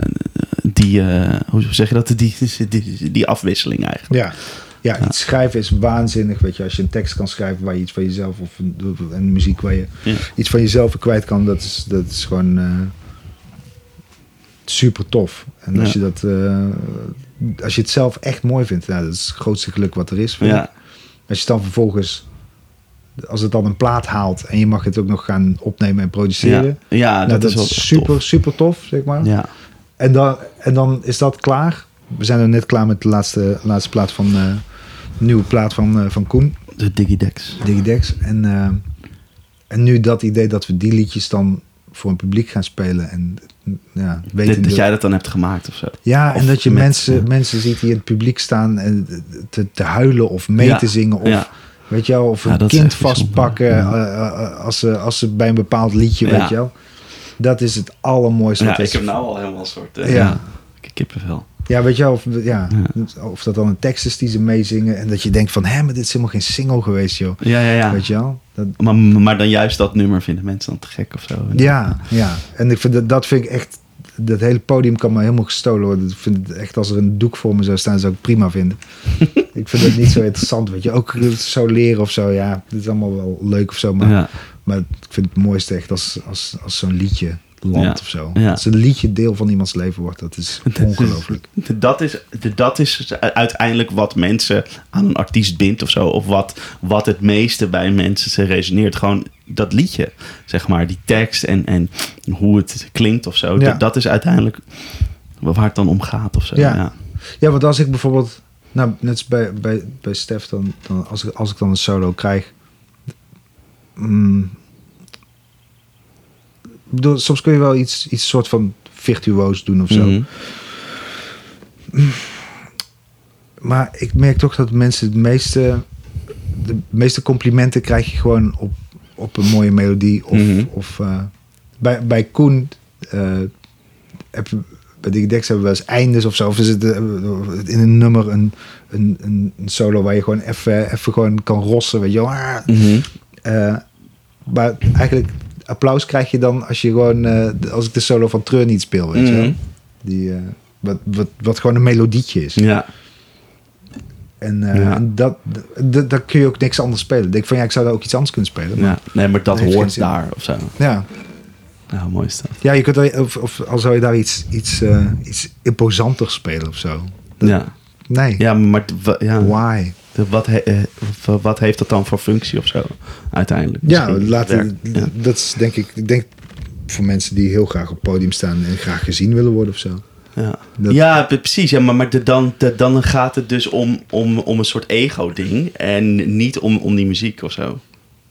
die eh, hoe zeg je dat? Die, die, die, die afwisseling eigenlijk. Ja. Ja, iets schrijven is waanzinnig. Weet je, als je een tekst kan schrijven waar je iets van jezelf of een, een muziek waar je Ja. iets van jezelf kwijt kan, dat is, dat is gewoon eh, super tof. En als Ja. je dat, eh, als je het zelf echt mooi vindt, nou, dat is het grootste geluk wat er is. vind ik. Ja, Als je dan vervolgens, als het dan een plaat haalt en je mag het ook nog gaan opnemen en produceren, ja, ja nou, dat, dat, is wel super, tof. super tof, zeg maar. Ja. En, dan, en dan is dat klaar. We zijn er net klaar met de laatste, laatste plaat van, de nieuwe plaat van, eh, van Koen, De Digidex. Digidex. En, eh, en nu dat idee dat we die liedjes dan voor een publiek gaan spelen. En ja, weten Dat, dat jij dat dan hebt gemaakt of zo. ja, of en dat je met- mensen, mensen ziet die in het publiek staan en te, te huilen of mee Ja, te zingen. Of, ja. Weet je wel, of een kind vastpakken Ja. eh, eh, als, ze, als ze bij een bepaald liedje, Ja. weet je wel. Dat is het allermooiste. Ja, wat ik is. heb nou al helemaal een soort... eh, Ja. ja. kippenvel. Ja, weet je wel, of, ja, of dat dan een tekst is die ze meezingen. En dat je denkt van, hé, maar dit is helemaal geen single geweest, joh. Ja, ja, ja. Weet je wel? Dat, Maar, maar dan juist dat nummer vinden mensen dan te gek of zo. ja, ja. En ik vind dat, dat vind ik echt... Dat hele podium kan me helemaal gestolen worden. Ik vind het echt, als er een doek voor me zou staan, zou ik prima vinden. [LAUGHS] ik vind het niet zo interessant, weet je. Ook zo leren of zo, ja. Dit is allemaal wel leuk of zo. Maar, Ja. maar ik vind het mooiste echt als, als, als zo'n liedje landt Ja, of zo. ja. Als een liedje deel van iemands leven wordt, dat is ongelooflijk. [LAUGHS] Dat is, dat is uiteindelijk wat mensen aan een artiest bindt of zo. Of wat, wat het meeste bij mensen resoneert. Gewoon dat liedje, zeg maar. Die tekst en, en hoe het klinkt of zo. Ja. Dat, dat is uiteindelijk waar het dan om gaat of zo. Ja. Ja. Ja, want als ik bijvoorbeeld, nou, net als bij, bij, bij Stef, dan, dan als, ik, als ik dan een solo krijg. mm, bedoel, soms kun je wel iets, iets soort van virtuoos doen of zo. Mhm. Maar ik merk toch dat mensen het meeste, de meeste complimenten krijg je gewoon op, op een mooie melodie. Of, Mhm. of eh, bij, bij Koen, eh, heb, je- bij Digidex hebben we wel eens eindes of zo. Of is het eh, in een nummer een, een, een, solo waar je gewoon even even gewoon kan rossen. Weet je wel. Ah, Mhm. maar eigenlijk applaus krijg je dan als je gewoon, als ik de solo van Treur niet speel, weet je wel. Mhm. Die, eh, wat, wat, wat gewoon een melodietje is. Ja. En, Ja. en dat, kun je ook niks anders spelen. Ik denk van ja, ik zou daar ook iets anders kunnen spelen. Maar, ja. Nee, maar dat hoort daar of zo. ja. Ja, mooi is dat. ja, je kunt er, of, of al zou je daar iets, iets, eh, iets imposanters spelen of zo. Dat- Ja, Nee, ja maar ja, why? wat, he- eh, wa- wat heeft dat dan voor functie of zo uiteindelijk? Ja, laten, ja. dat is denk ik, ik denk voor mensen die heel graag op podium staan en graag gezien willen worden of zo. Ja, Dat- ja pre- precies. Ja, maar maar de, dan, de, dan gaat het dus om, om, om een soort ego-ding. En niet om, om die muziek of zo.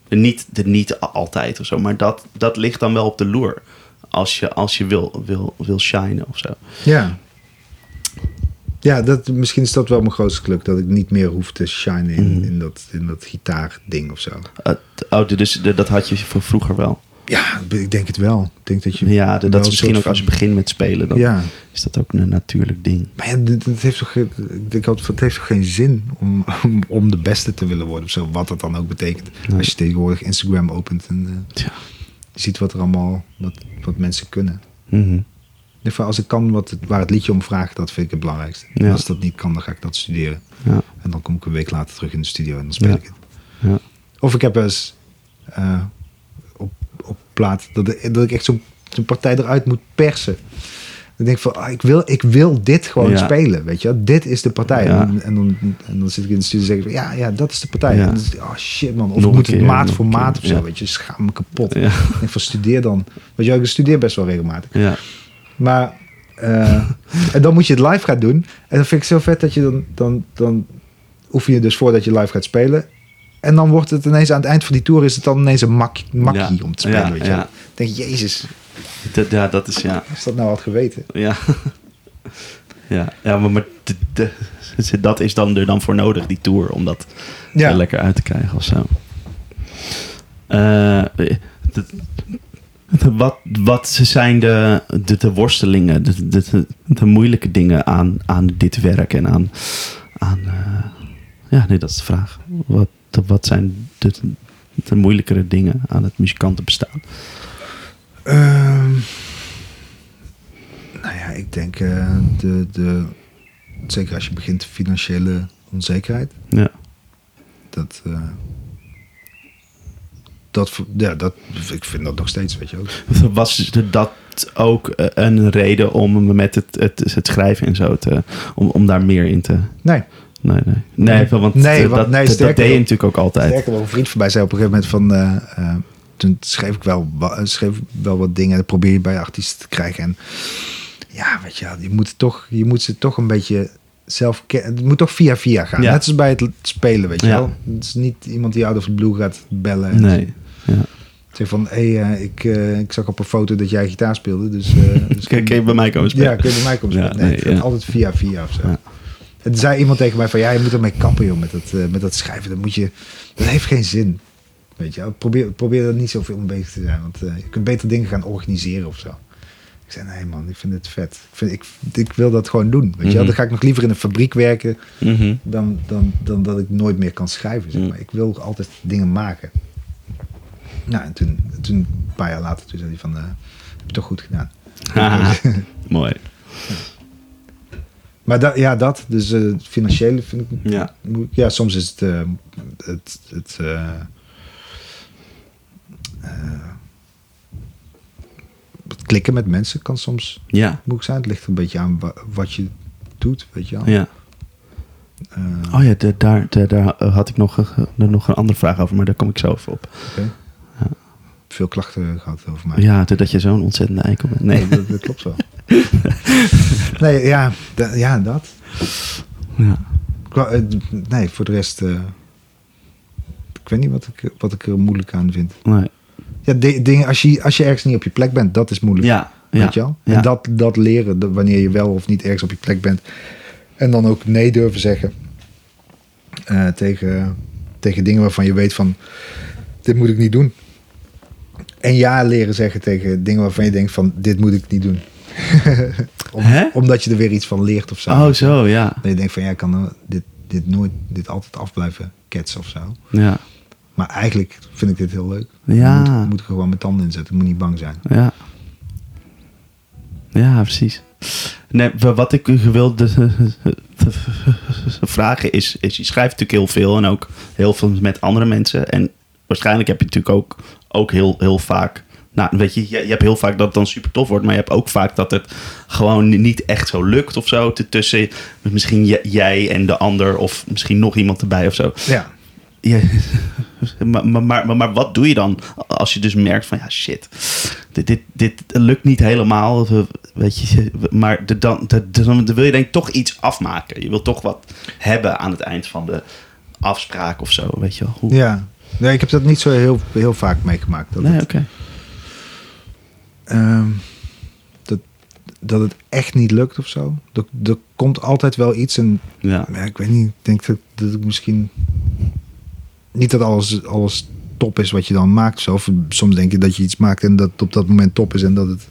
Niet, de, niet altijd of zo. Maar dat, dat ligt dan wel op de loer. Als je, als je wil, wil, wil shinen of zo. Ja. Ja, dat, misschien is dat wel mijn grootste geluk. Dat ik niet meer hoef te shinen in, Mhm. in, dat, in dat gitaarding of zo. Uh, oh, dus dat had je van vroeger wel. Ja, ik denk het wel. Ik denk dat je Ja, dat, is misschien ook als je begint met spelen. Dan Ja, is dat ook een natuurlijk ding. maar ja, heeft toch, geen- ik altijd, het heeft toch geen zin om, om, om de beste te willen worden of zo, wat dat dan ook betekent. Nee. Als je tegenwoordig Instagram opent en eh, Ja. je ziet wat er allemaal, wat, wat mensen kunnen. Ieder geval, als ik kan wat waar het liedje om vraagt, dat vind ik het belangrijkste. Ja. Als dat niet kan, dan ga ik dat studeren. Ja. En dan kom ik een week later terug in de studio en dan speel Ja. ik het. Ja. Of ik heb eens eh, plaat dat, ik- dat ik echt zo'n partij eruit moet persen. Dan denk ik van, ah, ik, wil, ik wil dit gewoon Ja. spelen, weet je. Dit is de partij. Ja. En, en, dan, en dan zit ik in de studio en zeg ik van, ja, ja, dat is de partij. Ja. En is oh shit man, of moet het maat voor maat of zo, weet je. Schaam me kapot. Ik denk van, studeer dan. Wel, ik studeer best wel regelmatig. Ja. Maar, eh, [LAUGHS] en dan moet je het live gaan doen. En dan vind ik zo vet dat je dan, dan, dan oefen je dus voordat je live gaat spelen. En dan wordt het ineens aan het eind van die tour is het dan ineens een mak, makkie Ja. om te spelen. Ja, weet je. ja. denk, jezus, Dat, ja, dat is ja. [LAUGHS] als dat nou had geweten. Ja. [LAUGHS] Ja, ja maar, maar de- de- [LAUGHS] dat is dan er dan voor nodig, die tour, om dat er lekker uit te krijgen of zo. Eh, de- wat, wat zijn de, de, de worstelingen, de, de, de, de moeilijke dingen aan, aan dit werk en aan. aan eh, ja, nee, dat is de vraag. Wat, wat zijn de, de moeilijkere dingen aan het muzikantenbestaan? Ehm, nou ja, ik denk eh, de, de, zeker als je begint financiële onzekerheid. Ja. Dat, eh, dat, ja, dat, ik vind dat nog steeds, weet je ook. Was dat ook eh, een reden om met het, het, het schrijven en zo te, om, om daar meer in te. Nee, Nee, nee. Nee, want Nee, dat, want- dat, nee, dat deed je natuurlijk ook altijd. Sterker nog, een vriend van mij zei op een gegeven moment van... eh, eh, toen schreef ik wel, wa- schreef wel wat dingen. Dat probeer je bij artiesten te krijgen. En ja, weet je wel, je moet, toch, je moet ze toch een beetje zelf kennen. Het moet toch via via gaan. Ja. Net als bij het spelen, weet je Ja. wel. Het is niet iemand die out of the blue gaat bellen. En Nee. Ja. Zeg van, hé, hey, eh, ik, eh, ik zag op een foto dat jij gitaar speelde. Dus, eh, [LAUGHS] dus Kun je bij mij komen spelen? Ja, kun je bij mij komen spelen. Nee, altijd via via of zo. En zei iemand tegen mij van, ja, je moet ermee kappen, joh, met dat, eh, met dat schrijven. Dat, moet je, dat heeft geen zin. Weet je, probeer, probeer er niet zoveel mee bezig te zijn. Want eh, je kunt beter dingen gaan organiseren of zo. Ik zei, nee man, ik vind het vet. Ik, vind, ik, ik wil dat gewoon doen. Weet je wel? Mhm. Dan ga ik nog liever in een fabriek werken Mhm. dan, dan, dan dat ik nooit meer kan schrijven. Zeg Mhm. maar. Ik wil altijd dingen maken. Nou, en toen, toen een paar jaar later, toen zei hij van, eh, heb je toch goed gedaan. Haha. [LAUGHS] Mooi. Maar dat, ja, dat. Dus het financiële vind ik Ja. Ja, soms is het... eh, het, het eh, het klikken met mensen kan soms Ja. moeilijk zijn. Het ligt een beetje aan wa- wat je doet, weet je wel. Ja. Oh ja, de- daar, de- daar had ik nog, een- nog een andere vraag over, maar daar kom ik zo even op. Ja. Veel klachten gehad over mij. Ja, dat je zo'n ontzettende eikel bent. Nee. dat, dat klopt wel. [LAUGHS] [LAUGHS] nee, ja, ja, dat. Ja. Eh, Nee, voor de rest... eh, ik weet niet wat ik, wat ik er moeilijk aan vind. Nee. Ja, di- dingen, als, je, als je ergens niet op je plek bent, dat is moeilijk. Ja. Weet Ja. je wel? Ja. En dat, dat leren, dat wanneer je wel of niet ergens op je plek bent. En dan ook nee durven zeggen. eh, tegen, tegen dingen waarvan je weet van, dit moet ik niet doen. En ja leren zeggen tegen dingen waarvan je denkt van, dit moet ik niet doen. Om-? Omdat je er weer iets van leert of zo. Oh, zo, ja. Dat je denkt van, ja, ik kan dit, dit nooit, dit altijd af blijven ketsen of zo. Ja. Maar eigenlijk vind ik dit heel leuk. Ja. Ik moet, moet ik er gewoon mijn tanden in zetten. Ik moet niet bang zijn. Ja. Ja, precies. Nee, wa- wat ik u wilde [LAUGHS] vragen is, is, je schrijft natuurlijk heel veel en ook heel veel met andere mensen. En waarschijnlijk heb je natuurlijk ook, ook heel, heel vaak, nou weet je, je, je hebt heel vaak dat het dan super tof wordt, maar je hebt ook vaak dat het gewoon niet echt zo lukt of zo. Tussen misschien jij en de ander of misschien nog iemand erbij of zo. Ja. Ja, [LAUGHS] maar, maar, maar, maar wat doe je dan als je dus merkt van ja shit, dit, dit, dit lukt niet helemaal, we- weet je, maar de, dan, de, de- dan wil je denk ik toch iets afmaken. Je wil toch wat hebben aan het eind van de afspraak of zo, weet je wel. Hoe? Ja. Nee, ik heb dat niet zo heel, heel vaak meegemaakt. Dat, nee, oké. Ehm, dat, dat het echt niet lukt of zo. Er, er komt altijd wel iets. En Ja. ja, ik weet niet, ik denk dat, dat ik misschien... Niet dat alles, alles top is wat je dan maakt. Zo. Of soms denk je dat je iets maakt en dat het op dat moment top is en dat het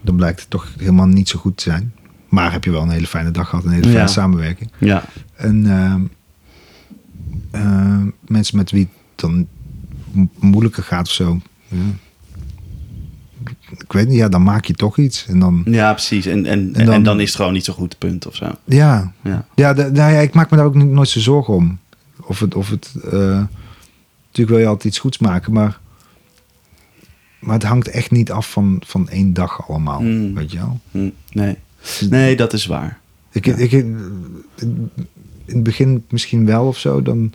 dan blijkt het toch helemaal niet zo goed te zijn. Maar heb je wel een hele fijne dag gehad, een hele fijne Ja. samenwerking. Ja. En ehm, ehm, mensen met wie het dan mo- moeilijker gaat of zo. Ja. Ik weet niet, ja, dan maak je toch iets. En dan, ja, precies. En, en, en, dan- dan, is het gewoon niet zo goed, punt of zo. ja, Ja. ja, nou ja, ik maak me daar ook nooit zo zorgen om. Of het, of het eh, natuurlijk wil je altijd iets goeds maken, maar, maar het hangt echt niet af van, van één dag allemaal, Mm. weet je wel. Hm, Nee. nee, dat is waar. Ik, Ja. ik, in het begin misschien wel of zo, dan,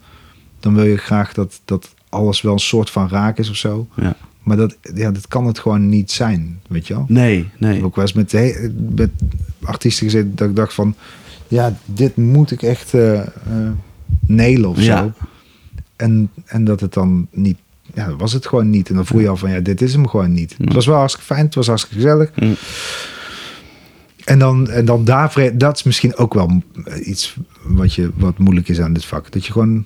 dan wil je graag dat, dat alles wel een soort van raak is of zo. Ja. Maar dat, ja, dat kan het gewoon niet zijn, weet je wel. Nee, Ik nee. heb ook wel eens met, met artiesten gezeten dat ik dacht van... Ja, dit moet ik echt eh eh, nailen of Ja. zo. En, en dat het dan niet... Ja, dat was het gewoon niet. En dan voel je al van, ja, dit is hem gewoon niet. Ja. Het was wel hartstikke fijn, het was hartstikke gezellig. Hm. En dan, en dan daar, dat is misschien ook wel iets wat, je, wat moeilijk is aan dit vak. Dat je gewoon,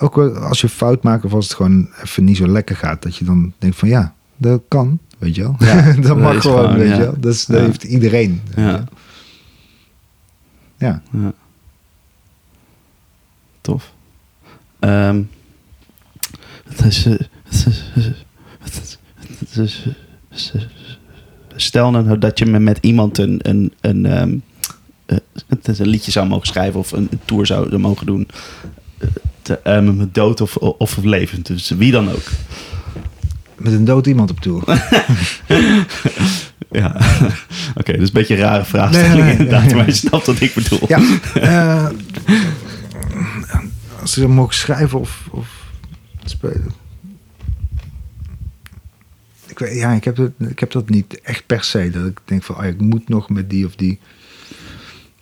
ook wel als je fout maakt of als het gewoon even niet zo lekker gaat, dat je dan denkt van ja, dat kan, weet je wel. Ja, [LAUGHS] dat dat mag gewoon, gewoon, weet ja. je wel. Dat, is, dat Ja. heeft iedereen. Ja. Ja. Ja. Tof. Het is, eh, het is, het is, het is, het is- stel nou dat je met- met iemand een, een, een, ehm, eh, een liedje zou mogen schrijven of een, een tour zou mogen doen. Eh, te, met dood of, of levend. Dus wie dan ook. Met een dood iemand op tour. [LAUGHS] Ja, oké, dat is een beetje een rare vraagstelling Nee, inderdaad, nee. maar je snapt wat ik bedoel. ja. [LAUGHS] eh, als ze mogen schrijven of, of spelen. Ik, weet, ja, ik, heb het, ik heb dat niet echt per se. Dat ik denk van, oh ik moet nog met die of die.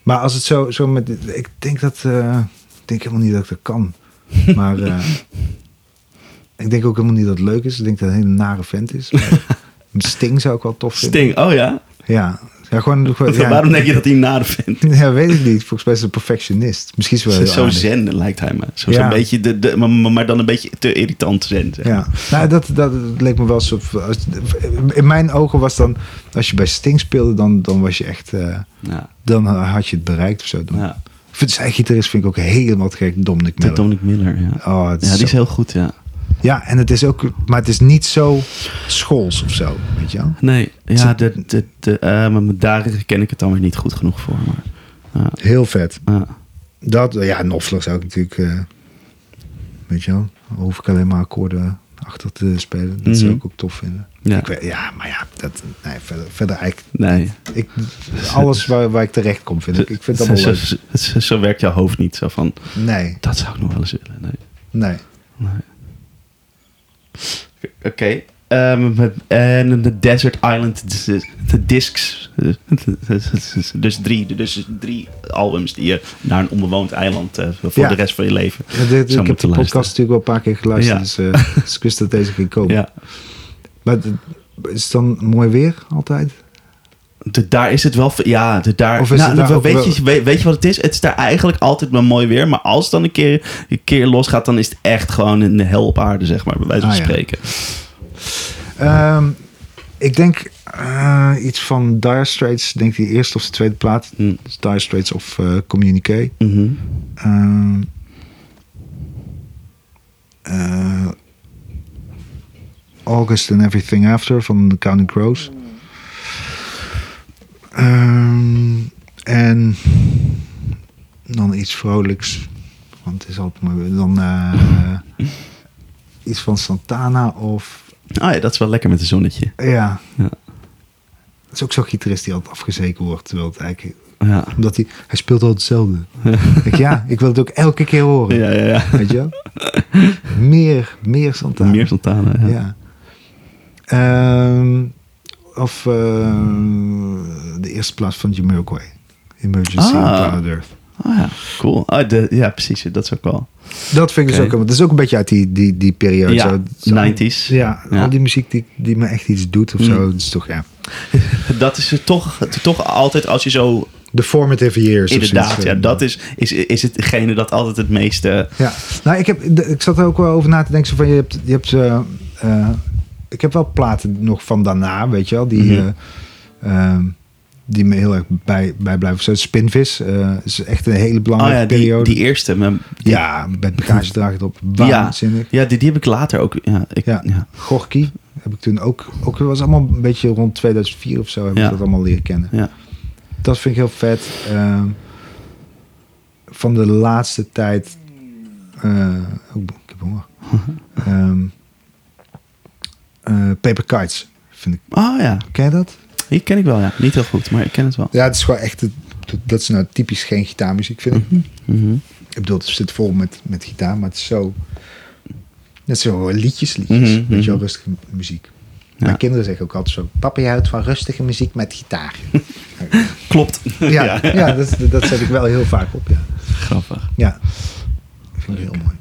Maar als het zo, zo met... Ik denk dat... eh, ik denk helemaal niet dat ik dat kan. [LAUGHS] Maar eh, ik denk ook helemaal niet dat het leuk is. Ik denk dat het een hele nare vent is. [LAUGHS] Sting zou ik wel tof vinden. Sting, oh ja? Ja. Ja, gewoon, [LAUGHS] gewoon ja. Waarom denk je dat hij een nare vindt? Ja, weet ik niet. Volgens mij is hij een perfectionist. Misschien is wel Zo aardig. zen lijkt hij me. Zo, Ja. Beetje de, de, maar, dan een beetje te irritant zen. Zeg. Ja, nou, dat, dat leek me wel zo. als- In mijn ogen was dan, als je bij Sting speelde, dan, dan was je echt, eh, Ja. dan had je het bereikt of zo. Dan. ja. Vind zijn gitarist vind ik ook helemaal gek, Dominic De Miller. Dominic Miller, ja. Oh, Ja, die is heel goed, ja. ja, en het is ook, maar het is niet zo schools of zo, weet je wel? Nee, ja, de, de, de, maar daar ken ik het dan weer niet goed genoeg voor. Maar, ja, Heel vet. ja. Dat, ja, Knopfler zou ik natuurlijk, eh, weet je wel, hoef ik alleen maar akkoorden achter te spelen. Dat zou Mhm. ik ook tof vinden. Ja. Ik weet, ja, maar ja, dat, nee, verder, verder eigenlijk Nee, Ik, alles waar, waar ik terecht kom, vind ik. Ik vind allemaal zo, leuk. zo, zo werkt jouw hoofd niet. Zo van, Nee, dat zou ik nog wel eens willen. Nee. nee. nee. Oké. Met- en de Desert Island, de, de discs. Dus drie, dus drie albums die je naar een onbewoond eiland eh, voor Ja. de rest van je leven Ja, dit- ik heb die podcast luisteren. natuurlijk wel een paar keer geluisterd, Ja. dus, eh, [LAUGHS] dus ik wist dat deze ging komen. Ja. Maar is het dan mooi weer altijd? De, daar is het wel. Ja, de, daar. Of is nou, het daar weet, wel- je, weet, weet je wat het is? Het is daar eigenlijk altijd wel mooi weer. Maar als het dan een keer, een keer losgaat, dan is het echt gewoon een hel op aarde, zeg maar, bij wijze van Ah, ja. Ehm, ik denk eh, iets van Dire Straits, denk ik die eerste of de tweede plaat. Hm. Dus Dire Straits of eh Communique. Mhm. Ehm, eh, August and Everything After van The Counting Crows. Ehm, en dan iets vrolijks. Want het is altijd mooi. Dan [LAUGHS] iets van Santana of... Ah ja, dat is wel lekker met een zonnetje. Ja. Ja. Dat is ook zo'n gitarist die altijd afgezeken wordt. Terwijl het eigenlijk... Ja. Omdat hij... Hij speelt altijd hetzelfde. Ik, ja, ik wil het ook elke keer horen. Ja, ja, ja. Weet je wel? meer, meer Santana. Meer Santana. Ja. Ja. Ehm, of eh, de eerste plaats van Jamiroquai. Emergency Ah. on Planet Earth. Ah ja, cool. Ah, de, ja, precies. Dat is ook wel. Dat vind ik dus Oké. ook... Dat is ook een beetje uit die, die, die periode. Ja, zo, zo- 90s. Ja, Ja. al die muziek die, die me echt iets doet of Mm. zo. Dat is toch, ja. [LAUGHS] Dat is toch, toch altijd als je zo de formative years. Inderdaad, zoiets, ja, eh. dat is, is, is hetgene dat altijd het meeste... Ja, nou, ik, heb, ik zat er ook wel over na te denken. Zo van, je hebt, je hebt eh, eh, ik heb wel platen nog van daarna, weet je wel, die, Mhm. eh, ehm, die me heel erg bij, bij blijven. Zo Spinvis eh, is echt een hele Oh belangrijke ja, die, periode. die eerste. maar die- ja, met bagagedrager erop. Waanzinnig. Ja, die, die heb ik later ook... Ja, ik, Ja. ja. Gorky heb ik toen ook, ook was allemaal een beetje rond 2004 of zo heb Ja. ik dat allemaal leren kennen. Ja. Dat vind ik heel vet. Ehm, van de laatste tijd. eh, oh, ik heb honger. [LAUGHS] Eh, Paper Kites vind ik. Oh ja, Ken je dat? Die ken ik wel, ja. Niet heel goed, maar ik ken het wel. Ja, het is gewoon echt. dat is nou typisch geen gitaarmuziek, vind ik. Mhm. Ik bedoel, het zit vol met, met gitaar, maar het is zo. Net zo liedjes, liedjes. Weet je wel, mhm. rustige muziek. Ja. Mijn kinderen zeggen ook altijd zo: Papa, je houdt van rustige muziek met gitaar. [LAUGHS] Klopt. [LAUGHS] ja, ja. dat, dat zet ik wel heel vaak op. Ja, Grappig. ja. vind ik heel mooi.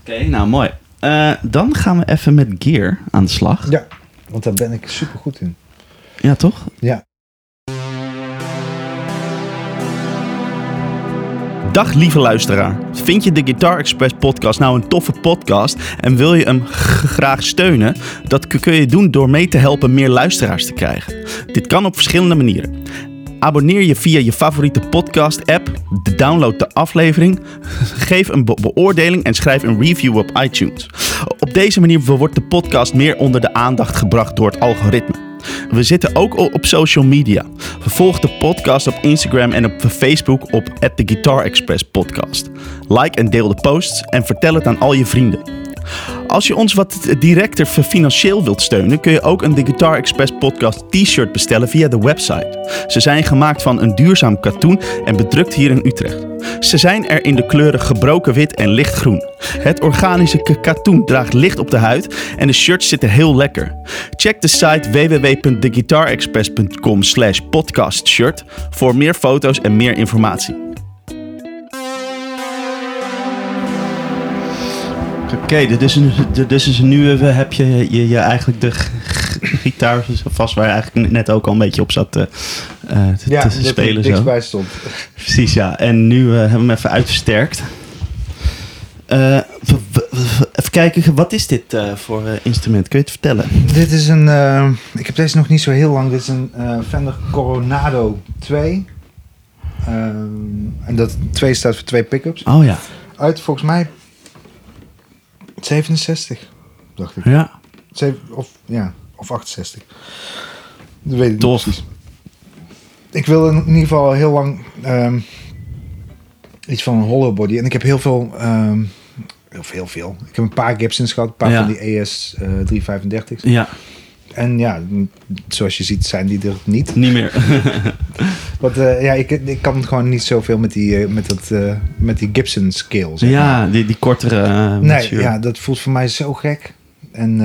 Oké, nou mooi. Eh, dan gaan we even met gear aan de slag. Ja, want daar ben ik super goed in. Ja, toch? Ja. Dag lieve luisteraar. Vind je de Guitar Express podcast nou een toffe podcast en wil je hem graag steunen? Dat kun je doen door mee te helpen meer luisteraars te krijgen. Dit kan op verschillende manieren. Abonneer je via je favoriete podcast app, download de aflevering, [LAUGHS] geef een be- beoordeling en schrijf een review op iTunes. Op deze manier wordt de podcast meer onder de aandacht gebracht door het algoritme. We zitten ook op social media. Volg de podcast op Instagram en op Facebook op The Guitar Express Podcast. Like en deel de posts en vertel het aan al je vrienden. Als je ons wat directer financieel wilt steunen, kun je ook een The Guitar Express Podcast t-shirt bestellen via de website. Ze zijn gemaakt van een duurzaam katoen en bedrukt hier in Utrecht. Ze zijn er in de kleuren gebroken wit en lichtgroen. Het organische katoen draagt licht op de huid en de shirts zitten heel lekker. Check de site www.theguitarexpress.com slash podcastshirt voor meer foto's en meer informatie. Oké, dus, dus is nu heb je, je, je eigenlijk de gitaar vast waar je eigenlijk net ook al een beetje op zat eh, eh, te, Ja, te spelen. Zo. bij stond. Precies, ja. En nu eh, hebben we hem even uitversterkt. Eh, even kijken, wat is dit voor instrument? Kun je het vertellen? Dit is een, ik heb deze nog niet zo heel lang. Dit is een Fender Coronado 2. Ehm, en dat 2 staat voor twee pickups. Oh ja. Uit volgens mij 67, dacht ik. Ja. Zeven- of, ja, of 68. Dat weet ik Tof. niet precies. Ik wil in ieder geval heel lang ehm, iets van een hollow body. En ik heb heel veel, ehm, of heel veel. Ik heb een paar Gibsons gehad, een paar Ja. van die ES eh 335. Ja, En ja, zoals je ziet zijn die er niet. niet meer. [LAUGHS] Want eh, ja, ik, ik kan gewoon niet zoveel met die, eh, met dat, eh, met die Gibson scale. zeg maar. ja, die, die kortere Nee, ja, dat voelt voor mij zo gek. En,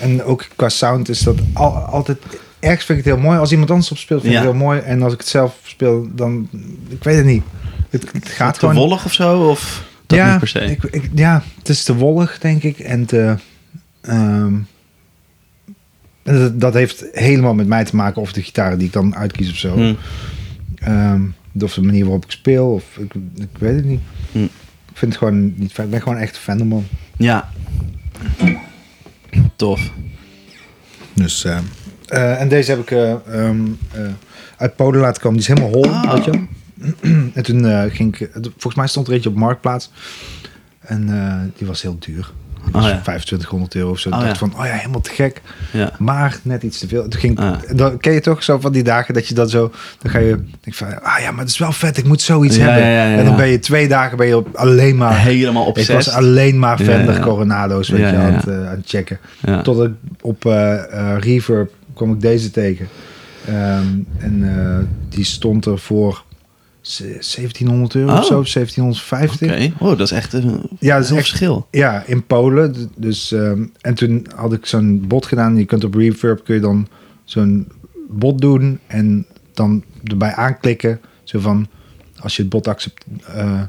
en ook qua sound is dat al, altijd... Ergens vind ik het heel mooi. Als iemand anders op speelt, vind ik Ja. het heel mooi. En als ik het zelf speel, dan... Ik weet het niet. Het, het gaat Te gewoon... wollig of zo? Of dat ja, niet per se? Ik, ik- ja, het is te wollig, denk ik. En te... ehm, dat, dat heeft helemaal met mij te maken. Of de gitaar die ik dan uitkies of zo. Hm. Ehm, of de manier waarop ik speel. Of ik, ik weet het niet. Hm. Ik vind het gewoon niet fijn. Ik ben gewoon echt een. Ja. Tof. Dus, eh, eh, en deze heb ik eh, ehm, eh, uit Polen laten komen. Die is helemaal hol, Ah. weet je. [CLEARS THROAT] En toen eh, ging ik... Volgens mij stond er eentje op Marktplaats. En eh, die was heel duur. Oh, ja. 2500 euro of zo. Oh, ik dacht ja. van, oh ja, helemaal te gek. Ja. Maar net iets te veel. Toen ging, Ah. dan ken je toch zo van die dagen dat je dat zo... Dan ga je denk van, ah ja, maar het is wel vet. Ik moet zoiets hebben. En dan ben je twee dagen ben je op alleen maar... Helemaal ik obsessed. was alleen maar Fender. Coronado's weet je, aan, het, eh, aan het checken. Tot ik op eh, Reverb kwam ik deze tegen. Ehm, en die stond er voor 1700 euro Oh. of zo, 1750. Oké. Oh, dat is echt een Ja, dat is heel echt- verschil. Ja, in Polen. Dus, ehm, en toen had ik zo'n bot gedaan. Je kunt op Reverb kun je dan zo'n bot doen en dan erbij aanklikken. Zo van, als je het bot accept, eh,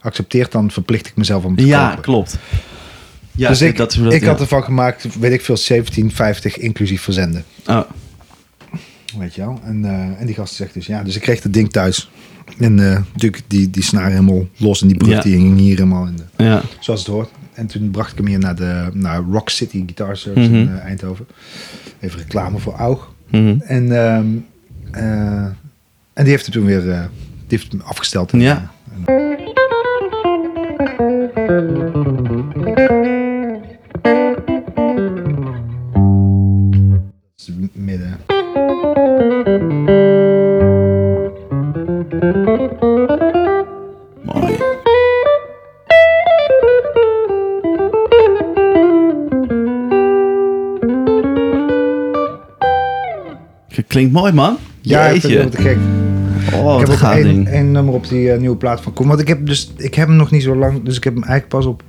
accepteert, dan verplicht ik mezelf om te Ja, kopen. klopt. Ja, dus ik, dat ik ja. had ervan gemaakt, weet ik veel, 1750 inclusief verzenden. Oh, Weet je wel. En, eh, en die gast zegt dus, ja, dus ik kreeg het ding thuis. En eh, natuurlijk die, die snaar helemaal los en die brug Ja. die hing hier helemaal in de, Ja. zoals het hoort. En toen bracht ik hem hier naar, de, naar Rock City Guitar Service in Mhm. eh, Eindhoven. Even reclame voor Aug. Mhm. En, ehm, eh, en die heeft hem toen weer die heeft hem afgesteld. En, Ja. en- Klinkt mooi, man. Ja, ik vind Jeetje. het gek. Oh, ik heb een ook één, nummer op die eh, nieuwe plaat van Koen. Want ik heb, dus, ik heb hem nog niet zo lang. Dus ik heb hem eigenlijk pas op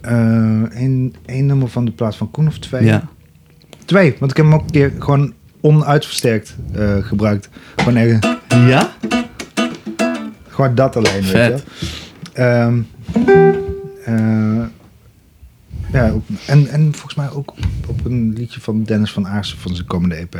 eh één, één nummer van de plaat van Koen of twee. Ja. Twee, want ik heb hem ook een keer gewoon onuitversterkt eh, gebruikt. Gewoon, even, Ja? gewoon dat alleen, weet Vet. je wel. Ehm, eh, ja, en, en volgens mij ook op, een liedje van Dennis van Aarsen van zijn komende EP.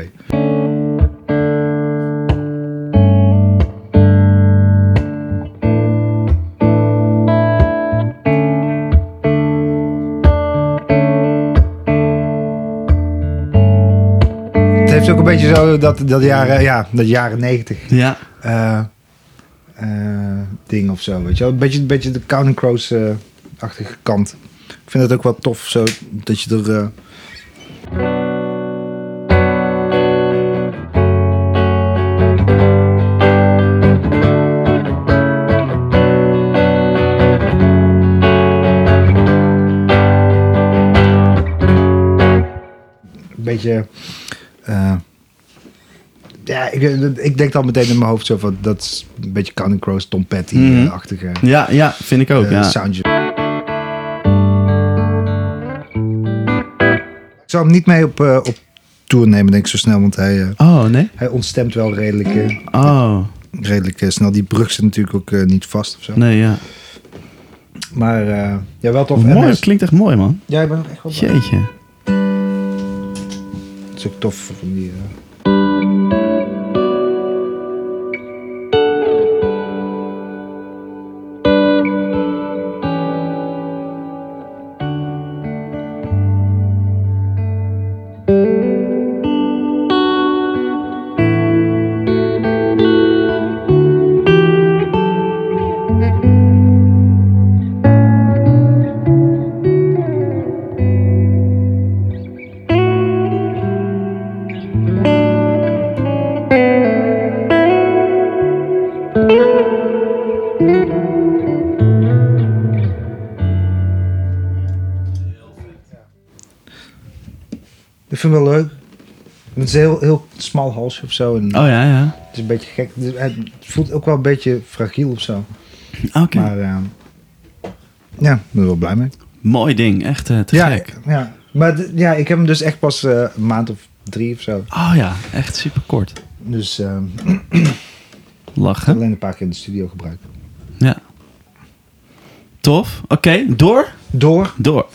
Het heeft ook een beetje zo dat, dat jaren, ja, dat jaren negentig Ja. eh, eh, ding of zo, weet je wel. Een beetje, een beetje de Counting Crows-achtige kant. Ik vind het ook wel tof zo, dat je er... eh, een beetje... eh, ja, ik, ik denk dan meteen in mijn hoofd zo van... Dat is een beetje Counting Crows, Tom Mhm. Petty-achtige Ja, ja, vind ik ook, eh, ja. soundje. Ik zou hem niet mee op, eh, op tour nemen, denk ik zo snel. Want hij, eh, Oh, nee? hij ontstemt wel redelijk, eh, Oh, redelijk eh, snel. Die brug zit natuurlijk ook eh, niet vast of zo. nee, ja. Maar eh, ja, wel tof. Mooi, het klinkt echt mooi, man. Ja, ik ben echt wel. Jeetje. Is ook Ik vind het wel leuk. Het is een heel, heel smal halsje of zo. En Oh, ja, ja. Het is een beetje gek. Het voelt ook wel een beetje fragiel of zo. Oké. Maar eh, ja, ik ben er wel blij mee. Mooi ding, echt eh, te ja, gek. Ja. Maar ja, ik heb hem dus echt pas eh, een maand of drie of zo. Oh ja, echt super kort. Dus eh, [CLEARS THROAT] Lachen. alleen een paar keer in de studio gebruikt. Ja. Tof. Oké, door? Door. Door.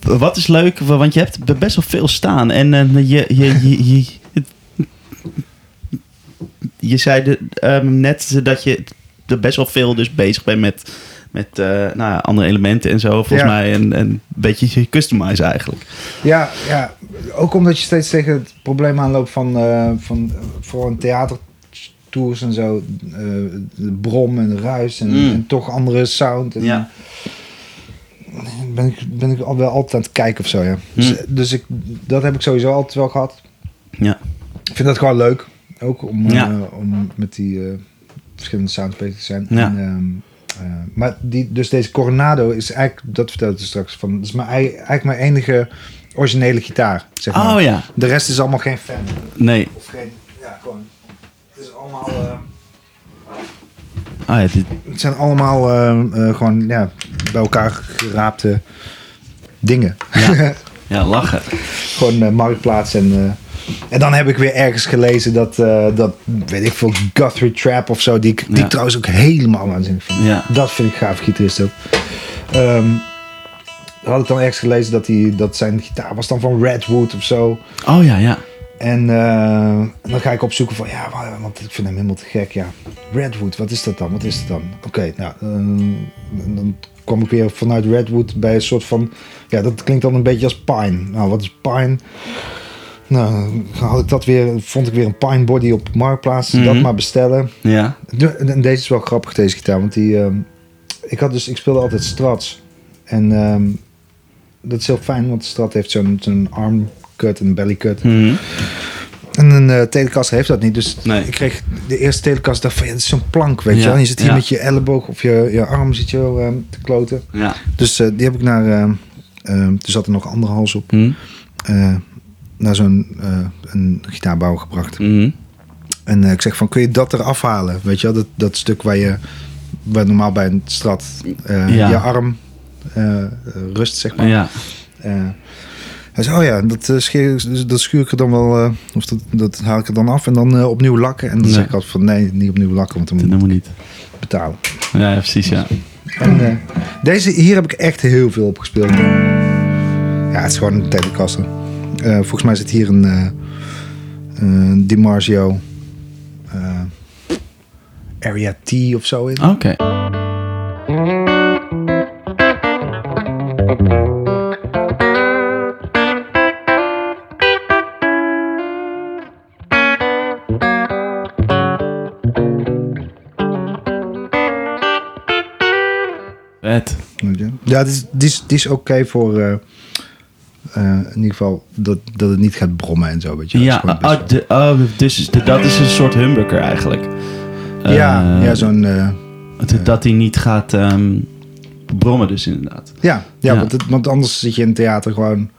Wat, is leuk, want je hebt best wel veel staan. En eh, je, je, je, je, je zei de, ehm, net dat je er best wel veel dus bezig bent met, met eh, nou ja, andere elementen en zo, volgens Ja. mij. En, en een beetje [LAUGHS] customize eigenlijk. Ja, ja, ook omdat je steeds tegen het probleem aanloopt van, eh, van voor een theatertours en zo. eh, de brom en de ruis en, Mm. en toch andere sound. En, Ja. ben ik, ben ik al wel altijd aan het kijken of zo, ja. Dus, Mm. dus ik, dat heb ik sowieso altijd wel gehad. Ja. Ik vind dat gewoon leuk. Ook om, Ja. eh, om met die eh, verschillende sounds bezig te zijn. Ja. En, ehm, eh, maar die, dus deze Coronado is eigenlijk, dat vertelde ik straks, van, dat is mijn, ei- eigenlijk mijn enige originele gitaar. Zeg maar. Oh ja. De rest is allemaal geen fan. Nee. Of geen, ja, gewoon. Het is allemaal... eh, Oh ja, dit, het zijn allemaal eh, eh, gewoon ja, bij elkaar geraapte dingen. Ja. [LAUGHS] ja, lachen. Gewoon eh, marktplaats en... en dan heb ik weer ergens gelezen dat, dat weet ik veel, Guthrie Trap of zo, die, die Ja. ik trouwens ook helemaal waanzinnig vind. Ja. Dat vind ik gaaf gitarist ook. Ehm, had ik dan ergens gelezen dat, hij, dat zijn gitaar was dan van Redwood of zo. Oh ja, ja. En eh, dan ga ik opzoeken van, ja, wa- want ik vind hem helemaal te gek. Ja, Redwood, wat is dat dan? Wat is dat dan? Oké, nou, eh, dan kwam ik weer vanuit Redwood bij een soort van, ja, dat klinkt dan een beetje als pine. Nou, wat is pine? Nou, had ik dat weer, vond ik weer een pine body op Marktplaats. Dat Mhm. maar bestellen. Ja. De- En deze is wel grappig, deze gitaar. Want die, ehm, ik, had dus, ik speelde altijd Strats. En ehm, dat is heel fijn, want de Strat heeft zo'n zo'n arm cut en een belly cut. Mhm. En een eh Telecaster heeft dat niet. Dus Nee. ik kreeg de eerste Telecaster dacht van, ja, dat is zo'n plank, weet Ja, je wel. En je zit hier ja. met je elleboog of je, je arm zit je wel, ehm, te kloten. Ja. Dus eh, die heb ik naar, ehm ehm, er zat er nog andere hals op, Mhm. eh, naar zo'n een gitaarbouwer gebracht. Mhm. En ik zeg van, kun je dat eraf halen? Weet je wel, dat, dat stuk waar je waar normaal bij een strat je arm rust, zeg maar. Ja. Hij zei, oh ja, dat, eh, scheer, dat schuur ik er dan wel, eh, of dat, dat haal ik er dan af en dan eh, opnieuw lakken. En dan zeg ik altijd van, nee, niet opnieuw lakken, want dan Dat moet we niet. ik betalen. Ja, ja, precies, ja. En deze, hier heb ik echt heel veel op gespeeld. Ja, het is gewoon een Telecaster. Eh, volgens mij zit hier een eh eh, DiMarzio Area T of zo in. Oké. Ja, die is, die is, oké voor... eh, eh, in ieder geval dat, dat het niet gaat brommen en zo, weet je. Dat is Ja, oh, de, oh, dus de- dat is een soort humbucker eigenlijk. ja, Eh, ja, zo'n... dat- Dat hij niet gaat ehm, brommen dus inderdaad. ja, ja, Ja. Want, het- want anders zit je in het theater gewoon...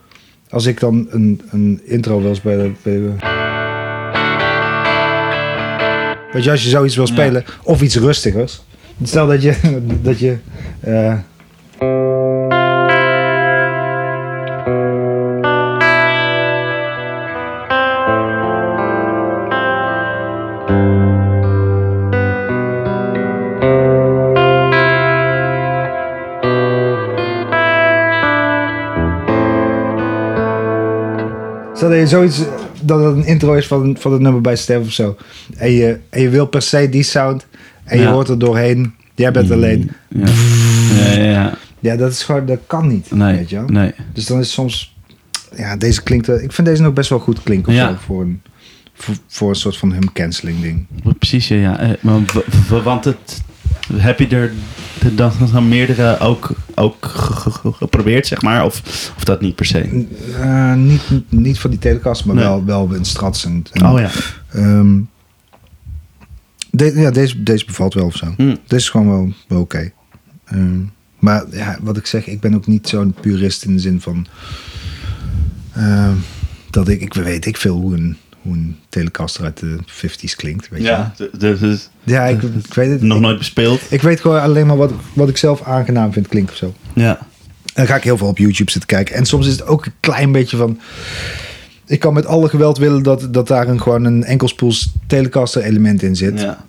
Als ik dan een, een intro wil spelen... Bij, weet je, als je zoiets wil Ja. spelen... Of iets rustigers. Stel dat je... [LAUGHS] Dat je dat je zoiets, dat het een intro is van, van het nummer bij Stef of zo. En je, en je wil per se die sound. En je hoort er doorheen. Jij bent alleen. Ja, ja, ja. Ja. Dat is gewoon, dat kan niet. Nee, Weet je wel? nee. Dus dan is soms, ja, deze klinkt, wel- ik vind deze nog best wel goed klinken of Ja. zo, voor een, voor, voor een soort van hum cancelling ding. Precies, ja. ja. Eh, Maar want het, heb je er dan, dan meerdere ook, ook ge- ge- ge- geprobeerd, zeg maar? Of, of dat niet per se? Eh, niet, niet voor die telecast, maar Nee. wel, wel in strats. En, en, Oh ja. ehm, de- ja, deze, deze bevalt wel of zo. Hm. Dit is gewoon wel, wel oké. Ehm, maar ja, wat ik zeg, ik ben ook niet zo'n purist in de zin van... ehm, dat ik, ik weet ik veel hoe een, hoe een Telecaster uit de 50s klinkt. Weet je. Ja, d- d- dus ja ik, ik weet het. nog ik, nooit bespeeld. ik weet gewoon alleen maar wat, wat ik zelf aangenaam vind klinken of zo. Ja. En dan ga ik heel veel op YouTube zitten kijken. En soms is het ook een klein beetje van... Ik kan met alle geweld willen dat, dat daar een, gewoon een enkelspoels Telecaster element in zit. ja.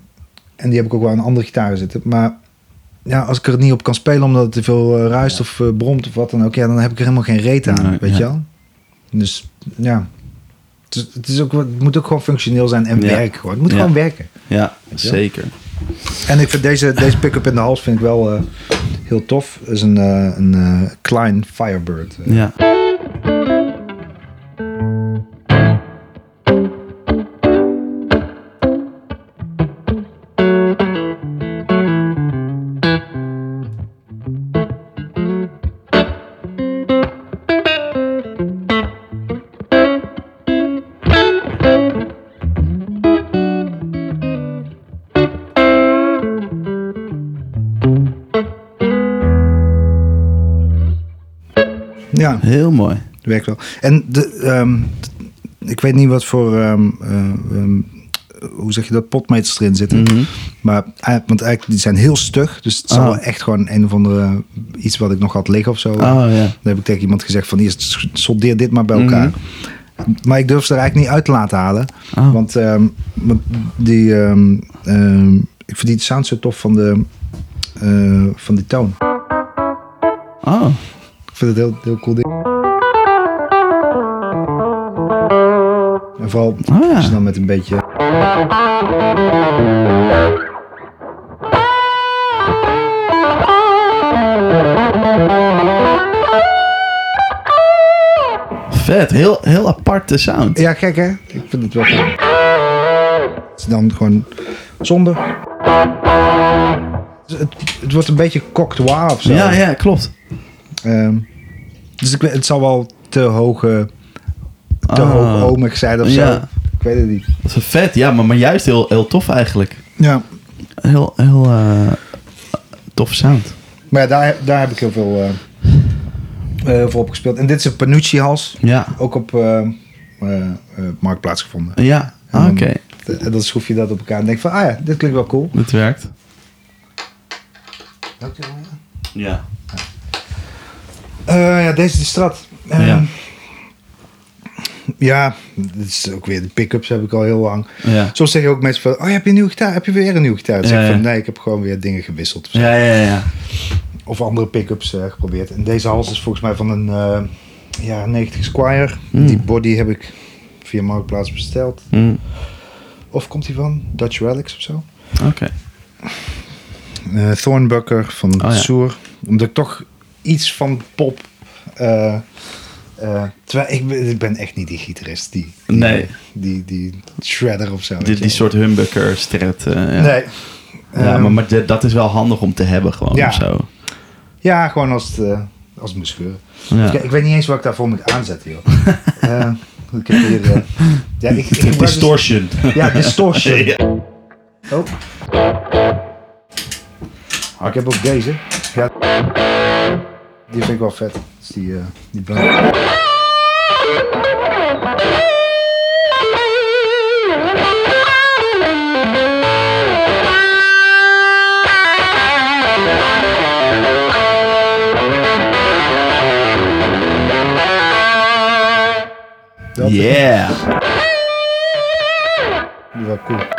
En die heb ik ook wel aan andere gitaren zitten. Maar ja, als ik er niet op kan spelen omdat het te veel eh, ruist of eh, bromt of wat dan ook, ja, dan heb ik er helemaal geen reet aan, Nee, weet ja. je wel? Dus ja, het, is, het, is ook, het moet ook gewoon functioneel zijn en Ja. werken gewoon. Het moet gewoon werken. Ja, zeker. En ik vind deze, deze pick-up in de hals vind ik wel eh, heel tof. Het is een, een Klein Firebird. Ja. Ja, Heel mooi. werkt wel. En de, ehm, ik weet niet wat voor, ehm, eh, ehm, hoe zeg je dat, potmeters erin zitten. Mhm. Maar, eh, want eigenlijk, die zijn heel stug. Dus het zal Ah. echt gewoon een of andere, iets wat ik nog had liggen of zo. Oh ja. Dan heb ik tegen iemand gezegd van, hier, soldeer dit maar bij elkaar. Mhm. Maar ik durf ze er eigenlijk niet uit te laten halen. Oh. Want, die, ik vind die sound zo tof van, de, eh, van die toon. Oh. Ik vind het heel, heel cool ding. En vooral Oh dan met een beetje... Vet. Heel, heel aparte sound. Ja, gek hè? Ik vind het wel gek. Het is dan gewoon zonder... Het, het wordt een beetje cocktail of zo. Ja, ja, klopt. Ehm, dus ik, weet- het zal wel te hoge, te Ah. hoogomig zijn of zo. Ja. Ik weet het niet. Dat is vet. Ja, maar, maar juist heel, heel tof eigenlijk. Ja. Heel, heel eh tof sound. Maar ja, daar, daar heb ik heel veel, eh, eh, heel veel op gespeeld. En dit is een Panucci-hals. Ja. Ook op eh, eh, Marktplaats gevonden. Ja, Ah, oké. En dan schroef je dat op elkaar en denk van, ah ja, dit klinkt wel cool. Dat werkt. Ja. Eh, ja, deze is de Strat. Ehm, Ja. ja, dit is ook weer de pick-ups heb ik al heel lang. Ja. Soms zeggen ook mensen van, oh, heb je een nieuwe gitaar? Heb je weer een nieuwe gitaar? Dan zeg Ja, van, nee, ik heb gewoon weer dingen gewisseld. Of, zo. Ja, ja, ja. of andere pick-ups eh, geprobeerd. En deze hals is volgens mij van een eh ja, 90 Squire. Hmm. Die body heb ik via Marktplaats besteld. Hm. Of komt die van Dutch Relics of zo? Oké. Eh Thornbucker van Oh. Soer. Omdat ik toch iets van pop... eh, eh, terwijl ik, ben- ik ben echt niet die gitarist. Die, die, Nee. die, die shredder of zo. Die, die soort humbucker, stret. eh, ja. Nee. Ja, Ehm, maar, maar dat is wel handig om te hebben gewoon Ja. of zo. Ja, gewoon als het, als het moet scheuren. Ja. Ik, ik weet niet eens wat ik daarvoor moet aanzetten, joh. [LAUGHS] Ik heb hier... ja, ik, [LAUGHS] dus- Distortion. ja, distortion. [LAUGHS] Ja. Oh. Ah, ik heb ook deze. Ja. Die vind ik wel vet. Is die, eh die. Dat Yeah. Die is wel cool.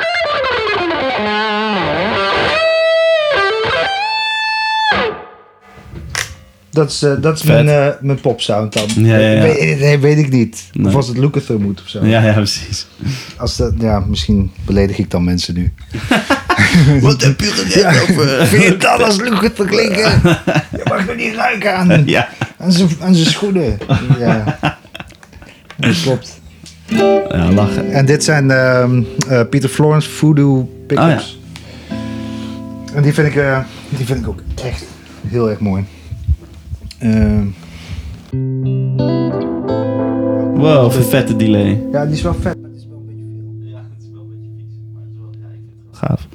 Dat is, eh, dat is Vet. mijn, eh mijn popsound dan. Ja, ja, ja. Weet, nee, weet ik niet. Nee. Of als het Lukather moet of zo. Ja, ja, precies. Als dat, ja, misschien beledig ik dan mensen nu. [LAUGHS] Wat heb je gedaan over? Vind je dat als Lukather klinken? [LAUGHS] Je mag er niet ruiken aan, Ja. aan zijn aan zijn schoenen. Ja. Dat klopt. ja, lachen. En dit zijn ehm eh, Peter Florence Voodoo pickups. En die vind, ik, eh, die vind ik ook echt heel erg mooi. Ehm, Wow, wat een vette delay. ja, die is wel vet, maar die is wel een beetje veel. Ja, het is wel een beetje vies, maar het is wel, ja, ik vind het gaaf.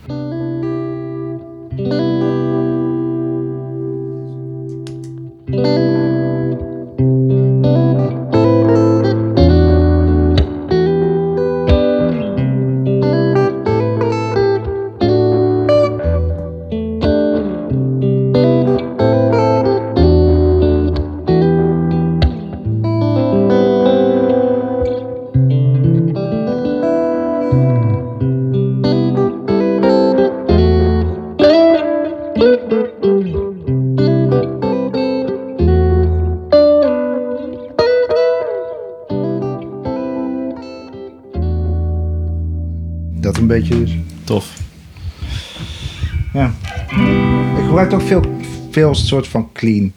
Toch veel, veel soort van clean.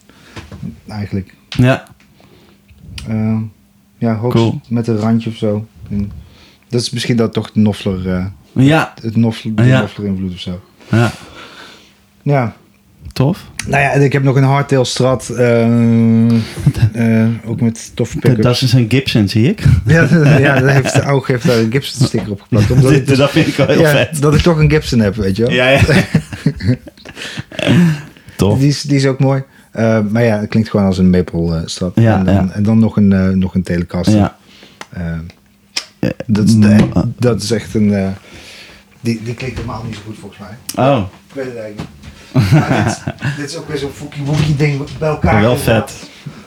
Eigenlijk. Ja, Ehm, ja, hoogst Cool. met een randje of zo. En dat is misschien dat toch Noffler, eh, ja, het Noffler, de Ja. Noffler invloed of zo. ja. Ja. Tof. Nou ja, ik heb nog een hardtail strat. eh, [LAUGHS] eh, ook met toffe Dat pickups. is een Gibson, zie ik. [LAUGHS] Ja, dat- ja daar heeft de [LAUGHS] oog heeft daar een Gibson sticker op geplakt. Omdat ik dus- dat vind ik wel heel ja, vet. dat ik toch een Gibson heb, weet je wel. Ja, ja. [LAUGHS] Tof. Die, is, die is ook mooi. Eh, maar ja, het klinkt gewoon als een maple eh. Ja, en, ja. en dan nog een, eh, nog een telecaster. Ja. Dat, is de- dat is echt een... die, die klinkt helemaal niet zo goed volgens mij. Oh, Ik weet het eigenlijk niet. Dit, [LAUGHS] dit is ook weer zo'n fookie wookie ding bij elkaar. wel inderdaad.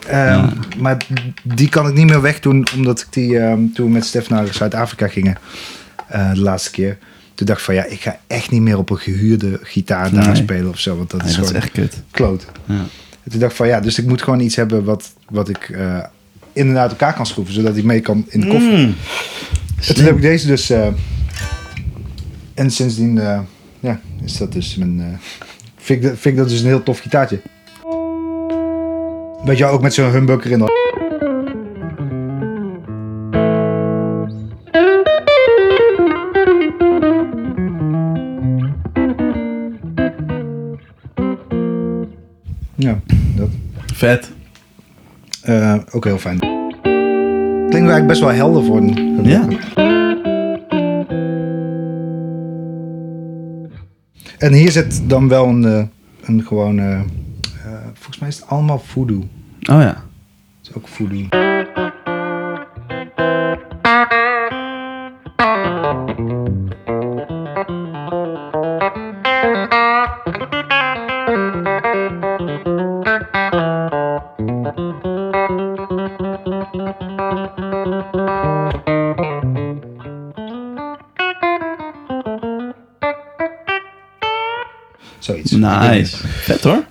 vet. Maar die kan ik niet meer wegdoen, omdat ik die toen we met Stef naar Zuid-Afrika gingen, de laatste keer. Toen dacht ik van ja, ik ga echt niet meer op een gehuurde gitaar daar Nee. spelen of zo, want dat Nee, is dat is echt kut. kloot. Ja. En toen dacht ik van ja, dus ik moet gewoon iets hebben wat, wat ik eh, in en uit elkaar kan schroeven, zodat ik mee kan in de koffer. Mm. En toen heb ik deze dus... eh, en sindsdien eh, ja, is dat dus mijn... vind, ik, dat- vind ik dat dus een heel tof gitaartje. Weet je, ook met zo'n humbucker in. Ja, dat. Vet. Eh, ook heel fijn. Klinkt eigenlijk best wel helder voor een Ja. En hier zit dan wel een, eh, een gewoon... eh, eh, volgens mij is het allemaal voodoo. Oh ja. Het is ook voodoo. Nice. Vet hoor.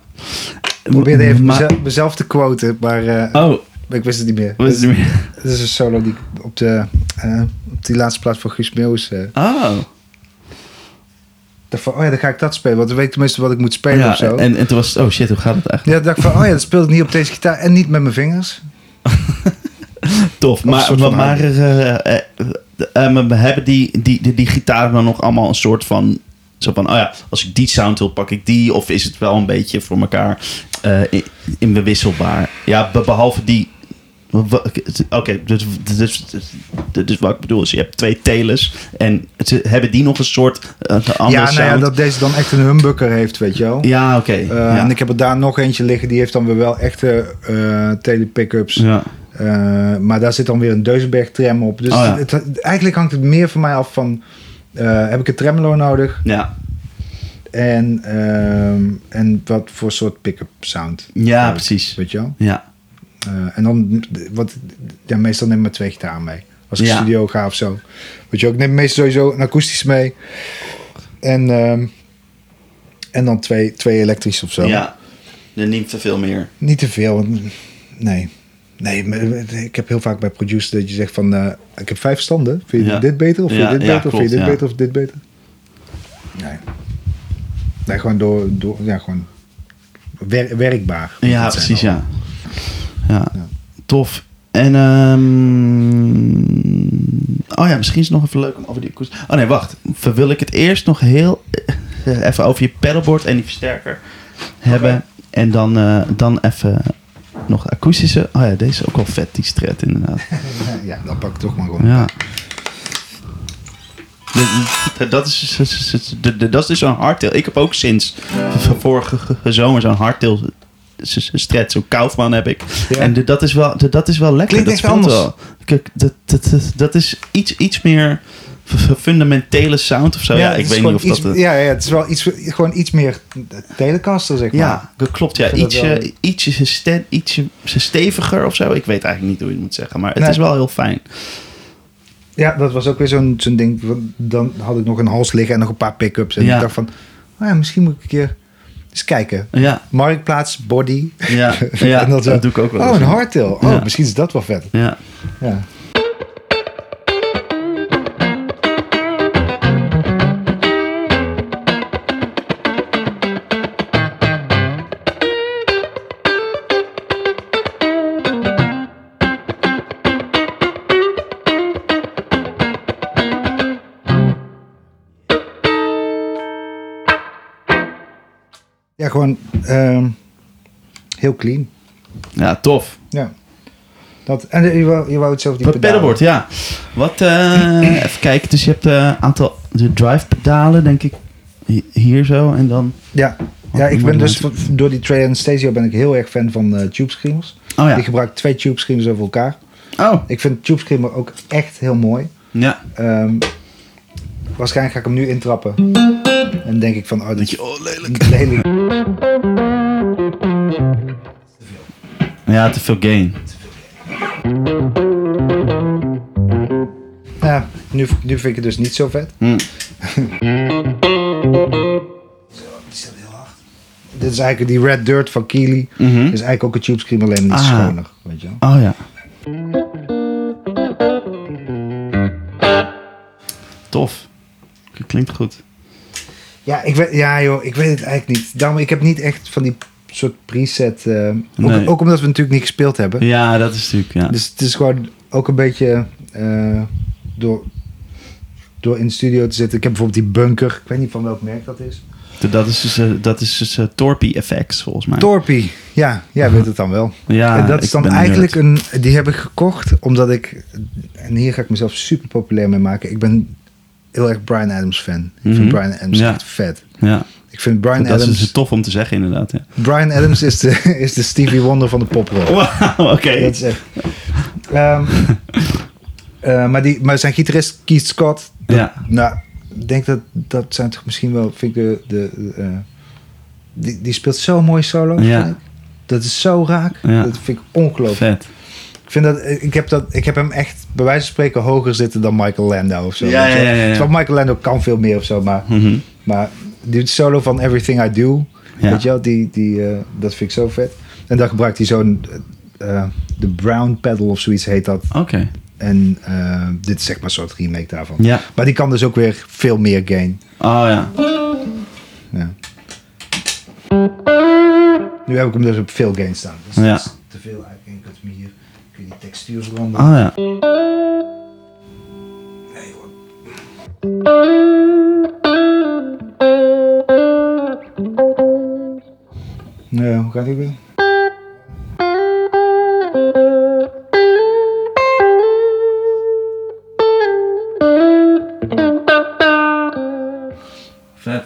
Ik probeerde even mezelf, mezelf te quoten, maar eh, Oh, ik wist het niet meer. wat is er meer? Het is [LAUGHS] een solo die ik op, de, eh, op die laatste plaats van Guus Meeuwis... eh, Oh. dacht van, oh ja, dan ga ik dat spelen. Want dan weet ik tenminste wat ik moet spelen Ja, of zo. en, en toen was het, oh shit, hoe gaat het eigenlijk? Ja, dacht ik van, oh ja, dat speel ik niet op deze gitaar en niet met mijn vingers. [LAUGHS] Tof. Maar, maar, eh, eh, eh, eh, hebben die, die, die, die gitaren dan nog allemaal een soort van... Zo van, oh ja, als ik die sound wil, pak ik die. Of is het wel een beetje voor elkaar eh in, inwisselbaar? Ja, be- behalve die... Oké, dus, dus, dus, dus wat ik bedoel is, je hebt twee telers. En ze, hebben die nog een soort een andere ja, nou ja, sound? dat deze dan echt een humbucker heeft, weet je wel. Ja, oké. Eh, ja. En ik heb er daar nog eentje liggen, die heeft dan weer wel echte eh tele-pickups. ja. Maar daar zit dan weer een Deuzenberg tram op. Dus Oh ja. het, eigenlijk hangt het meer van mij af van... eh, heb ik een tremolo nodig? Ja. En, ehm, en wat voor soort pick-up sound? ja, precies. Weet je wel? Ja. Eh, en dan, wat, ja, meestal neem ik maar twee gitaren mee. Als ik Ja. studio ga of zo. Weet je wel, ik neem meestal sowieso een akoestisch mee. En, ehm, en dan twee, twee elektrisch of zo. Ja. Er niet te veel meer. Niet te veel. want- Nee. Nee, maar ik heb heel vaak bij producers dat je zegt van... eh, ik heb vijf standen. Vind je Ja. dit beter? Of vind Ja, je dit beter? Of vind je dit beter? Of dit beter? Nee. Nee, gewoon door... door ja, gewoon... wer- werkbaar. Ja, precies, ja. ja. Tof. En, ehm oh ja, misschien is het nog even leuk om over die akoestisch... Oh nee, wacht. Wil ik het eerst nog heel eh, even over je pedalboard en die versterker hebben. En dan, eh, dan even nog akoestische... Oh ja, deze is ook wel vet, die stret inderdaad. [LAUGHS] Ja, dan pak ik toch maar gewoon. Ja. Dat is, dat is dus zo'n hardtail. Ik heb ook sinds vorige zomer zo'n hardtail stret. Zo'n Kaufman heb ik. Ja. En dat is wel, dat is wel lekker. Klinkt dat echt anders. wel. Dat, dat, dat, dat is iets, iets meer [LAUGHS] fundamentele sound of zo. Ja, ik weet niet of iets, dat... Ja, ja, het is wel iets, gewoon iets meer telecaster, zeg maar. ja, dat klopt. Ja. Ietsje, wel- ietsje, ste- ietsje steviger of zo. Ik weet eigenlijk niet hoe je het moet zeggen. Maar het Nee. is wel heel fijn. Ja, dat was ook weer zo'n zo'n ding. Dan had ik nog een hals liggen en nog een paar pick-ups. En Ja. ik dacht van, oh ja, misschien moet ik een keer eens kijken. Ja, Marktplaats, body. ja, [LAUGHS] ja En dat doe ik ook wel Oh, een hardtail. Oh, misschien is dat wel vet. Ja. Ja. Ja, gewoon ehm, heel clean. ja, tof. Ja. Dat, en je wou, je wou het zelf die pedalen. pedalboard, ja. Wat, eh, even kijken. Dus je hebt een aantal de drive pedalen, denk ik, hi- hier zo. En dan... Ja, ja ik ben dus door die Trey Anastasio ben ik heel erg fan van eh tube screamers. Oh Ik ja. gebruik twee tube screamers over elkaar. Oh, Ik vind tube screamer ook echt heel mooi. ja. Ehm, waarschijnlijk ga ik hem nu intrappen. En denk ik van, oh, dat je, oh, lelijk. lelijk. Ja, te veel gain. Ja, nu, nu vind ik het dus niet zo vet. Hm. Dit is eigenlijk die Red Dirt van Keely. Mhm. Is eigenlijk ook een tube screamer, alleen niet Ah. schoner. Weet je wel. Oh ja. Tof. Klinkt goed. Ja, ik weet, ja joh, ik weet het eigenlijk niet. Daarom, ik heb niet echt van die soort preset... eh, ook, Nee. ook omdat we natuurlijk niet gespeeld hebben. Ja, dat is natuurlijk, ja. Dus het is gewoon ook een beetje eh, door, door in de studio te zitten. Ik heb bijvoorbeeld die bunker. Ik weet niet van welk merk dat is. Dat is dus, dat is dus eh, Torpy FX, volgens mij. Torpy. Ja, jij weet het dan wel. ja, en dat is dan eigenlijk een... Die heb ik gekocht omdat ik... En hier ga ik mezelf super populair mee maken. Ik ben heel erg Brian Adams fan. Ik Mhm. vind Brian Adams Ja. echt vet. Ja, Ik vind Brian dat is Adams... dus tof om te zeggen, inderdaad. Ja. Brian [LAUGHS] Adams is de, is de Stevie Wonder van de poprock. Oké. Dat is echt... Ehm, [LAUGHS] eh, maar, die, maar zijn gitarist Keith Scott... dat- Ja. Nou, ik denk dat dat zijn toch misschien wel... Vind ik de, de, eh, die, die speelt zo mooi solo. Ja. Dat is zo raak. Ja. Dat vind ik ongelooflijk. Vet. Ik, vind dat, ik, heb dat, ik heb hem echt bij wijze van spreken hoger zitten dan Michael Lando of zo. Ja, ja, ja, ja. Terwijl Michael Lando kan veel meer of zo, maar, Mhm. maar die solo van Everything I Do, Ja. weet je wel, die, die, eh, dat vind ik zo vet. En dan gebruikt hij zo'n, eh, de Brown Pedal of zoiets heet dat. Oké. En eh, dit is zeg maar een soort remake daarvan. Ja. Maar die kan dus ook weer veel meer gain. Oh ja. Ja. Nu heb ik hem dus op veel gain staan. Dus Ja. dat is te veel eigenlijk. Ik hem hier kun je die textuur veranderen. Oh ja. Nee, hoor. Nee, hoe gaat die weer?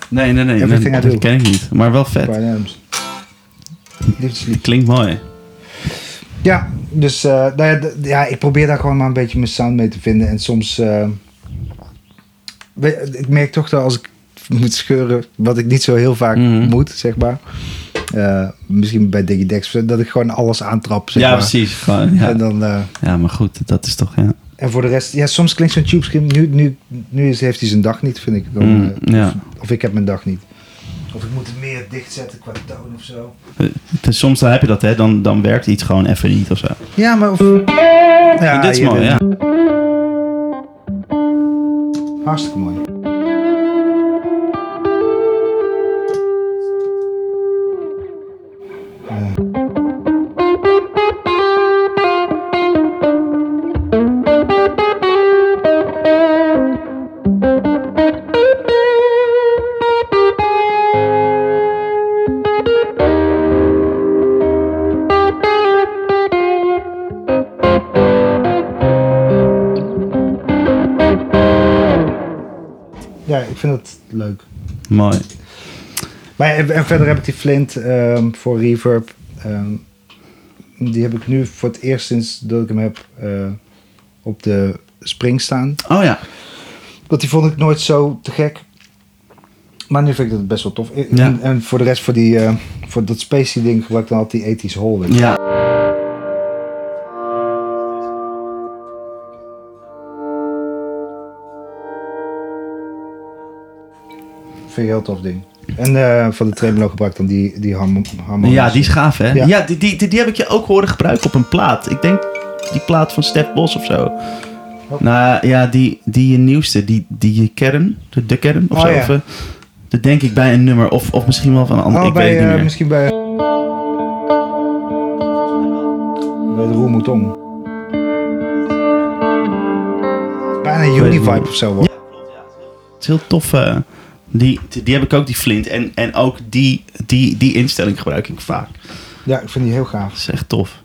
Nee, nee, nee. Nee dat ken ik niet. Maar wel vet. Liefdeslied. Klinkt mooi. Ja, dus eh, nou ja, ja, ik probeer daar gewoon maar een beetje mijn sound mee te vinden. En soms, eh, ik merk toch dat als ik moet scheuren, wat ik niet zo heel vaak Mhm. moet, zeg maar. Eh, misschien bij Digidex, dat ik gewoon alles aantrap, zeg ja, maar. precies. Gewoon, ja. En, dan, ja, maar goed. Dat is toch, ja. en voor de rest, ja, soms klinkt zo'n tube scream, nu, nu, nu heeft hij zijn dag niet, vind ik. Dan, Mm, ja. of, of ik heb mijn dag niet. Of ik moet het meer dichtzetten qua toon of zo. Dus Soms dan heb je dat, hè. Dan, dan werkt iets gewoon even niet of zo. Ja, maar of... Ja, dit is mooi, ja. Hartstikke mooi. Mooi. Maar en, verder heb ik die Flint ehm, voor reverb. ehm, die heb ik nu voor het eerst sinds dat ik hem heb eh, op de spring staan. Oh ja. Want die vond ik nooit zo te gek. Maar nu vind ik dat best wel tof. En, Ja. en, voor de rest, voor, die, eh, voor dat spacey ding gebruik ik dan altijd die ethisch hole. Ja. Vind ik heel tof ding. En eh voor de tremolo gebruik ik dan die, die harmonische. Ja, die is gaaf, hè? Ja, Ja. die, die, die, die heb ik je ook horen gebruiken op een plaat. Ik denk die plaat van Stef Bos of zo. Oh. Nou ja, die, die nieuwste, die, die kern, de, de kern of Oh, zo. ja. Of, eh, dat denk ik bij een nummer, of, of misschien wel van een ander. Oh, ik bij, weet het niet eh, meer. misschien bij... Bij de Mouton. Bijna Univibe niet. of zo. hoor. Het is heel tof. Die, die heb ik ook, die Flint. En, en ook die, die, die instelling gebruik ik vaak. Ja, ik vind die heel gaaf. Dat is echt tof.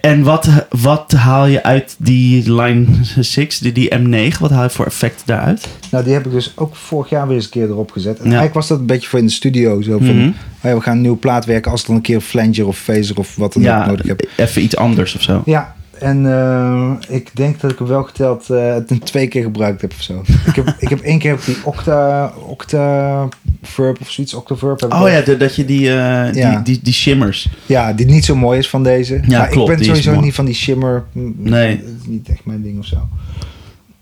En wat, wat haal je uit die Line 6, die, die M9? Wat haal je voor effect daaruit? Nou, die heb ik dus ook vorig jaar weer eens een keer erop gezet. En Ja. eigenlijk was dat een beetje voor in de studio. Zo van, Mhm. oh ja, we gaan een nieuwe plaat werken als dan een keer flanger of phaser of wat dan ook nodig heb. even iets anders of zo. Ja, en eh, ik denk dat ik hem wel geteld het een twee keer gebruikt heb of zo. [LAUGHS] ik, heb, ik heb één keer op die Octa, Octa Verb of zoiets, Octaverb. heb Oh ja, de- dat je die, eh, Ja. die, die, die shimmers. Ja, die niet zo mooi is van deze. Ja, maar klopt, ik ben sowieso niet van die shimmer. Mm, Nee. Dat is niet echt mijn ding of zo.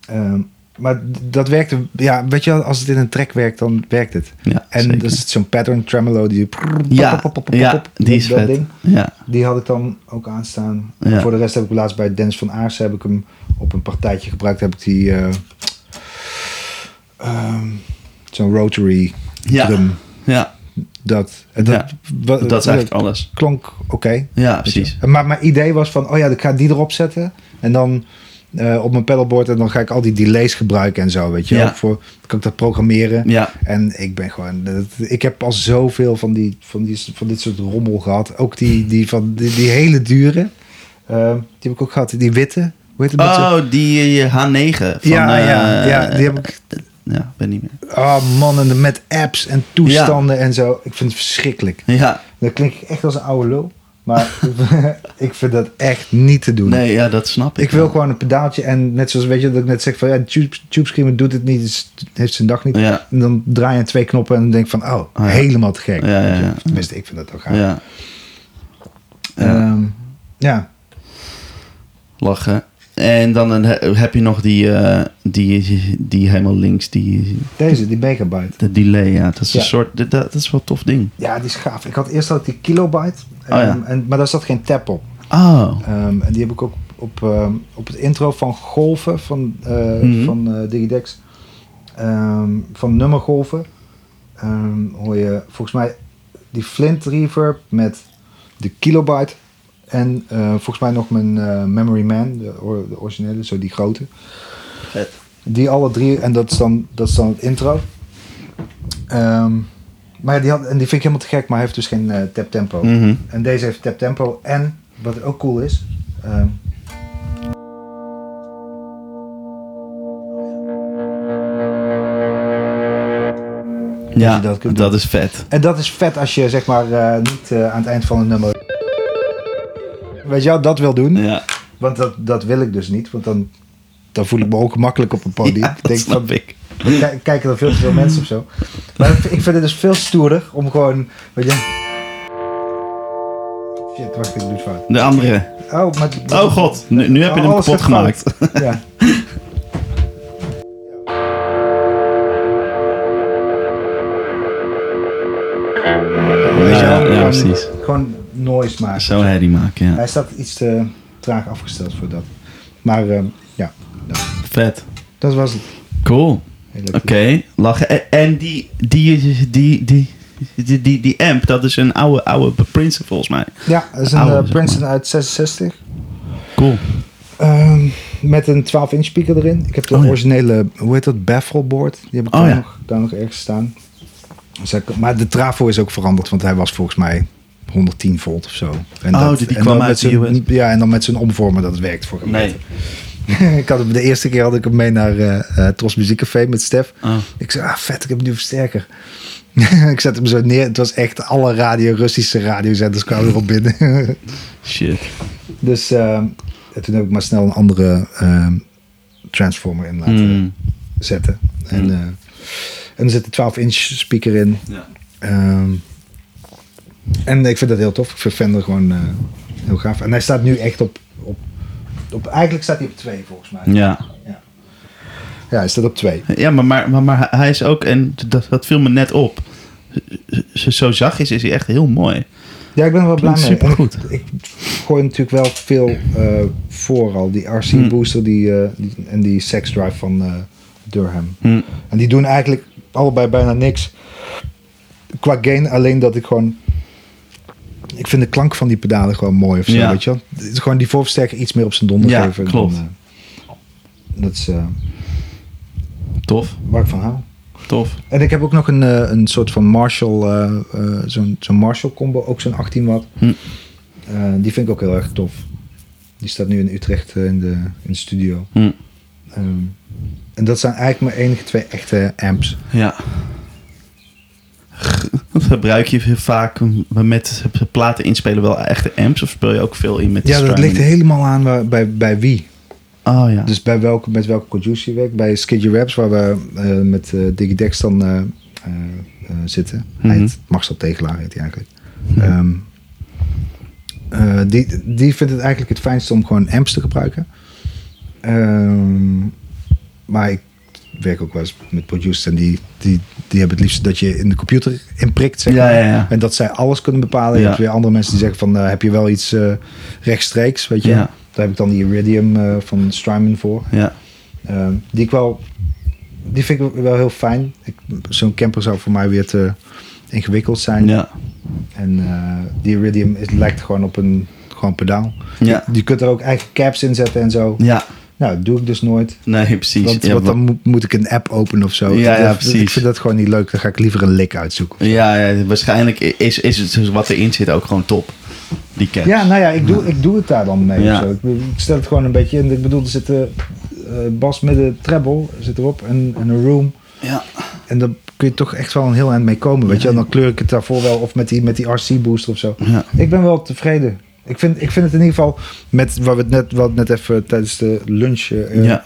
Ehm, maar dat werkte... Ja, weet je als het in een track werkt, dan werkt het. Ja, En zeker. dus zo'n pattern tremolo die... ja, pop, pop, pop, pop, ja, pop, die is dat vet. ding. Ja. Die had ik dan ook aanstaan. Ja. Voor de rest heb ik laatst bij Dennis van Aarsen heb ik hem op een partijtje gebruikt. Heb ik die... ehm, zo'n rotary Ja. drum. Ja, Dat, en dat, Ja, wa- dat is eigenlijk alles. klonk oké. Ja, precies. Maar mijn idee was van, oh ja, ik ga die erop zetten. En dan eh, op mijn pedalboard en dan ga ik al die delays gebruiken en zo, weet je. Ja. Ook voor, kan ik dat programmeren. Ja, En ik ben gewoon, dat- ik heb al zoveel van, die, van, die, van dit soort rommel gehad. Ook die, die, van, die, die hele dure, eh, die heb ik ook gehad. Die witte, hoe heet het? met Oh, die eh, H9 van... ja, ja, eh, ja, die heb ik. Ja, ben niet meer. Oh man, en met apps en toestanden en zo. Ik vind het verschrikkelijk. Ja, Dan klink ik echt als een oude lul. Maar [LAUGHS] ik vind dat echt niet te doen. nee, ja, dat snap ik. Ik wil wel. gewoon een pedaaltje en net zoals weet je dat ik net zeg van ja, Tube, tube Screamer doet het niet, heeft zijn dag niet. Ja. En dan draai je twee knoppen en dan denk van oh, ja. helemaal te gek. Ja, ja. Tenminste, ik vind dat ook gaaf. Ja, Ehm, ja. lachen. En dan een- heb je nog die, eh, die, die helemaal links, die, deze, die megabyte. de delay. Ja, dat is een soort, dat, dat is wel een tof ding. Ja, die is gaaf. Ik had eerst had die kilobyte, Oh, ja. ehm, en, maar daar zat geen tap op. Oh, Ehm, en die heb ik ook op, ehm, op het intro van Golven van, Mhm. van eh, Digidex. Van nummergolven. hoor je volgens mij die Flint reverb met de kilobyte. En eh, volgens mij nog mijn eh, Memory Man, de, or- de originele, zo die grote. vet. Die alle drie, en dat is dan, dat is dan het intro. Ehm, maar die, had, en die vind ik helemaal te gek, maar hij heeft dus geen eh, tap tempo. Mhm. En deze heeft tap tempo. En wat ook cool is. ehm, Ja, dat dat, is vet. en dat is vet als je zeg maar niet aan het eind van een nummer. Weet je wel, dat wil doen. Ja, Want dat, dat wil ik dus niet. Want dan, dan voel ik me ook gemakkelijk op een podium. ja dat denk snap van, ik. kijk- kijken er veel te veel mensen of zo. Maar ik vind het dus veel stoerder om gewoon. Weet je. Shit, wacht, ik doe het fout. De andere. Oh, maar, Oh god, nu, nu heb je hem kapot gemaakt. Ja. [LAUGHS] Weet je wel, Ja, ja, precies. Gewoon noise maken. Zo herrie maken, ja. Hij staat iets te traag afgesteld voor dat. Maar ehm, ja, Vet. dat was het. Cool. Oké, lachen. En, en die, die, die, die, die, die, die amp, dat is een oude, oude Princeton volgens mij. Ja, dat is een Oude, eh, Princeton maar. uit 66. Cool. Ehm, met een 12 inch speaker erin. Ik heb de Oh, ja. originele, hoe heet dat, baffleboard. Die heb ik Oh, daar, ja. nog, daar nog ergens staan. Dus maar de trafo is ook veranderd, want hij was volgens mij 110 volt of zo. En Oh, die- die en kwam dan uit zijn- US. Ja, en dan met zijn omvormer, dat werkt voor hem. Nee. [LAUGHS] ik had hem, de eerste keer had ik hem mee naar eh eh, Tros Muziekcafé met Stef. Oh. Ik zei, ah vet, ik heb een nieuwe versterker. [LAUGHS] ik zet hem zo neer. Het was echt alle radio, Russische radiozenders kwamen erop binnen. [LAUGHS] Shit. dus eh, en toen heb ik maar snel een andere eh, transformer in laten Mm. zetten. En, Mm. eh, en er zit een 12 inch speaker in. Ja. Ehm, en ik vind dat heel tof. Ik vind Fender gewoon eh, heel gaaf. En hij staat nu echt op, op, op... Eigenlijk staat hij op 2 volgens mij. Ja. Ja, hij staat op 2. Ja, maar, maar, maar, maar hij is ook, en dat, dat viel me net op. Zo, zachtjes is hij echt heel mooi. Ja, ik ben er wel blij mee. Ik, ik gooi natuurlijk wel veel eh, voor al. Die RC Hmm. Booster die, eh, die- en die Sex Drive van Durham. Hm. En die doen eigenlijk allebei bijna niks qua gain. Alleen dat ik gewoon... Ik vind de klank van die pedalen gewoon mooi of zo, Ja. weet je. Het is gewoon die voorversterker iets meer op zijn donder Ja, geven. klopt. Dan, eh, dat is eh, Tof, waar ik van hou. tof. En ik heb ook nog een, eh, een soort van Marshall, zo'n zo'n Marshall combo, ook zo'n 18 watt. Hm. Die vind ik ook heel erg tof. Die staat nu in Utrecht in, de, in de studio. Hm. Ehm, en dat zijn eigenlijk mijn enige twee echte amps. Ja. [LAUGHS] Gebruik je vaak met platen inspelen wel echte amps? Of speel je ook veel in met de Ja, dat ligt helemaal aan waar, bij, bij wie. Oh ja. Dus bij welke, met welke producer je werkt. Bij Skidgy Raps, waar we eh, met eh Digidex dan eh, zitten. Hij Mhm. heet Marcel Tegelaar heet hij eigenlijk. Ehm, eh, die, die vindt het eigenlijk het fijnste om gewoon amps te gebruiken. Ehm, maar ik werk ook wel eens met producers en die, die, die hebben het liefst dat je in de computer inprikt. Zeg maar. ja, ja. En dat zij alles kunnen bepalen. Je hebt weer andere mensen die zeggen van eh, heb je wel iets eh, rechtstreeks, weet je. Daar heb ik dan die Iridium eh, van Strymon voor. Ja. Ehm, die ik wel die vind ik wel heel fijn. Zo'n camper zou voor mij weer te ingewikkeld zijn. Ja. En die Iridium is, lijkt gewoon op een gewoon pedaal. Ja. Je kunt er ook eigen caps in zetten en zo. Ja. Nou, dat doe ik dus nooit. Nee, precies. Want, ja, want wa- dan moet, moet ik een app openen of zo. Ja, ja, precies. Ik vind dat gewoon niet leuk. Dan ga ik liever een lik uitzoeken. ja, ja, waarschijnlijk is, is het dus wat erin zit ook gewoon top. Die caps. Ja, nou ja, ik doe, ik doe het daar dan mee. Ja. of zo. Ik, ik stel het gewoon een beetje in. Ik bedoel, er zit eh, eh, bas midden treble zit erop en, en een room. Ja. En daar kun je toch echt wel een heel eind mee komen. Weet je, en dan kleur ik het daarvoor wel of met die, met die RC booster of zo. Ik ben wel tevreden. Ik vind, ik vind het in ieder geval met waar we het net, wat net even tijdens de lunch eh, Ja.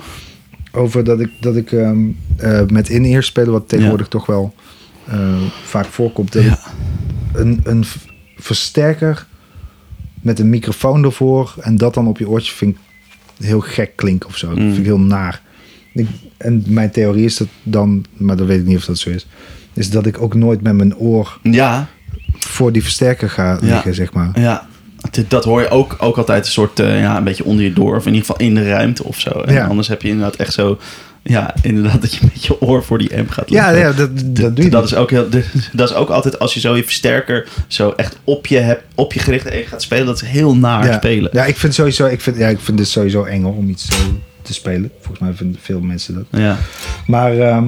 over dat ik, dat ik ehm, eh, met in-ear spelen, wat tegenwoordig toch wel eh, vaak voorkomt, dat Ja. ik een, een versterker met een microfoon ervoor en dat dan op je oortje vind ik heel gek klinken of zo. Dat Mm. vind ik heel naar. Ik, en mijn theorie is dat dan, maar dat weet ik niet of dat zo is, is dat ik ook nooit met mijn oor Ja. voor die versterker ga liggen, zeg maar. Ja. Dat- hoor je ook, ook altijd een soort, eh, ja, een beetje onder je door. Of in ieder geval in de ruimte of zo. En Ja. anders heb je inderdaad echt zo, ja, inderdaad dat je met je oor voor die amp gaat Ja, liggen. ja dat, dat doe je dat is ook heel, dat is ook altijd als je zo je versterker zo echt op je, hebt, op je gericht en je gaat spelen. Dat is heel naar ja. spelen. Ja, ik vind sowieso, ik vind, ja, ik vind het sowieso eng hoor, om iets zo te spelen. Volgens mij vinden veel mensen dat. Ja. Maar, ehm,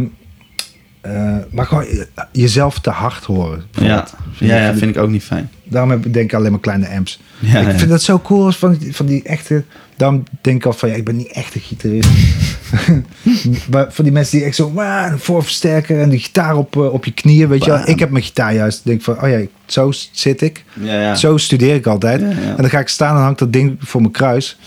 eh, maar gewoon jezelf te hard horen. Ja. Ja, ja, vind ik ook niet fijn. Daarom heb ik denk ik alleen maar kleine amps. Ja, ik ja. vind dat zo cool als van, van die echte. Daarom denk ik al van ja, ik ben niet echt een gitarist. [LAUGHS] maar van die mensen die echt zo "Wah, een voorversterker en die gitaar op, eh, op je knieën, weet je wel. Ik heb mijn gitaar juist. Denk van oh ja, zo zit ik. Ja, ja. Zo studeer ik altijd. En dan ga ik staan en hangt dat ding voor mijn kruis.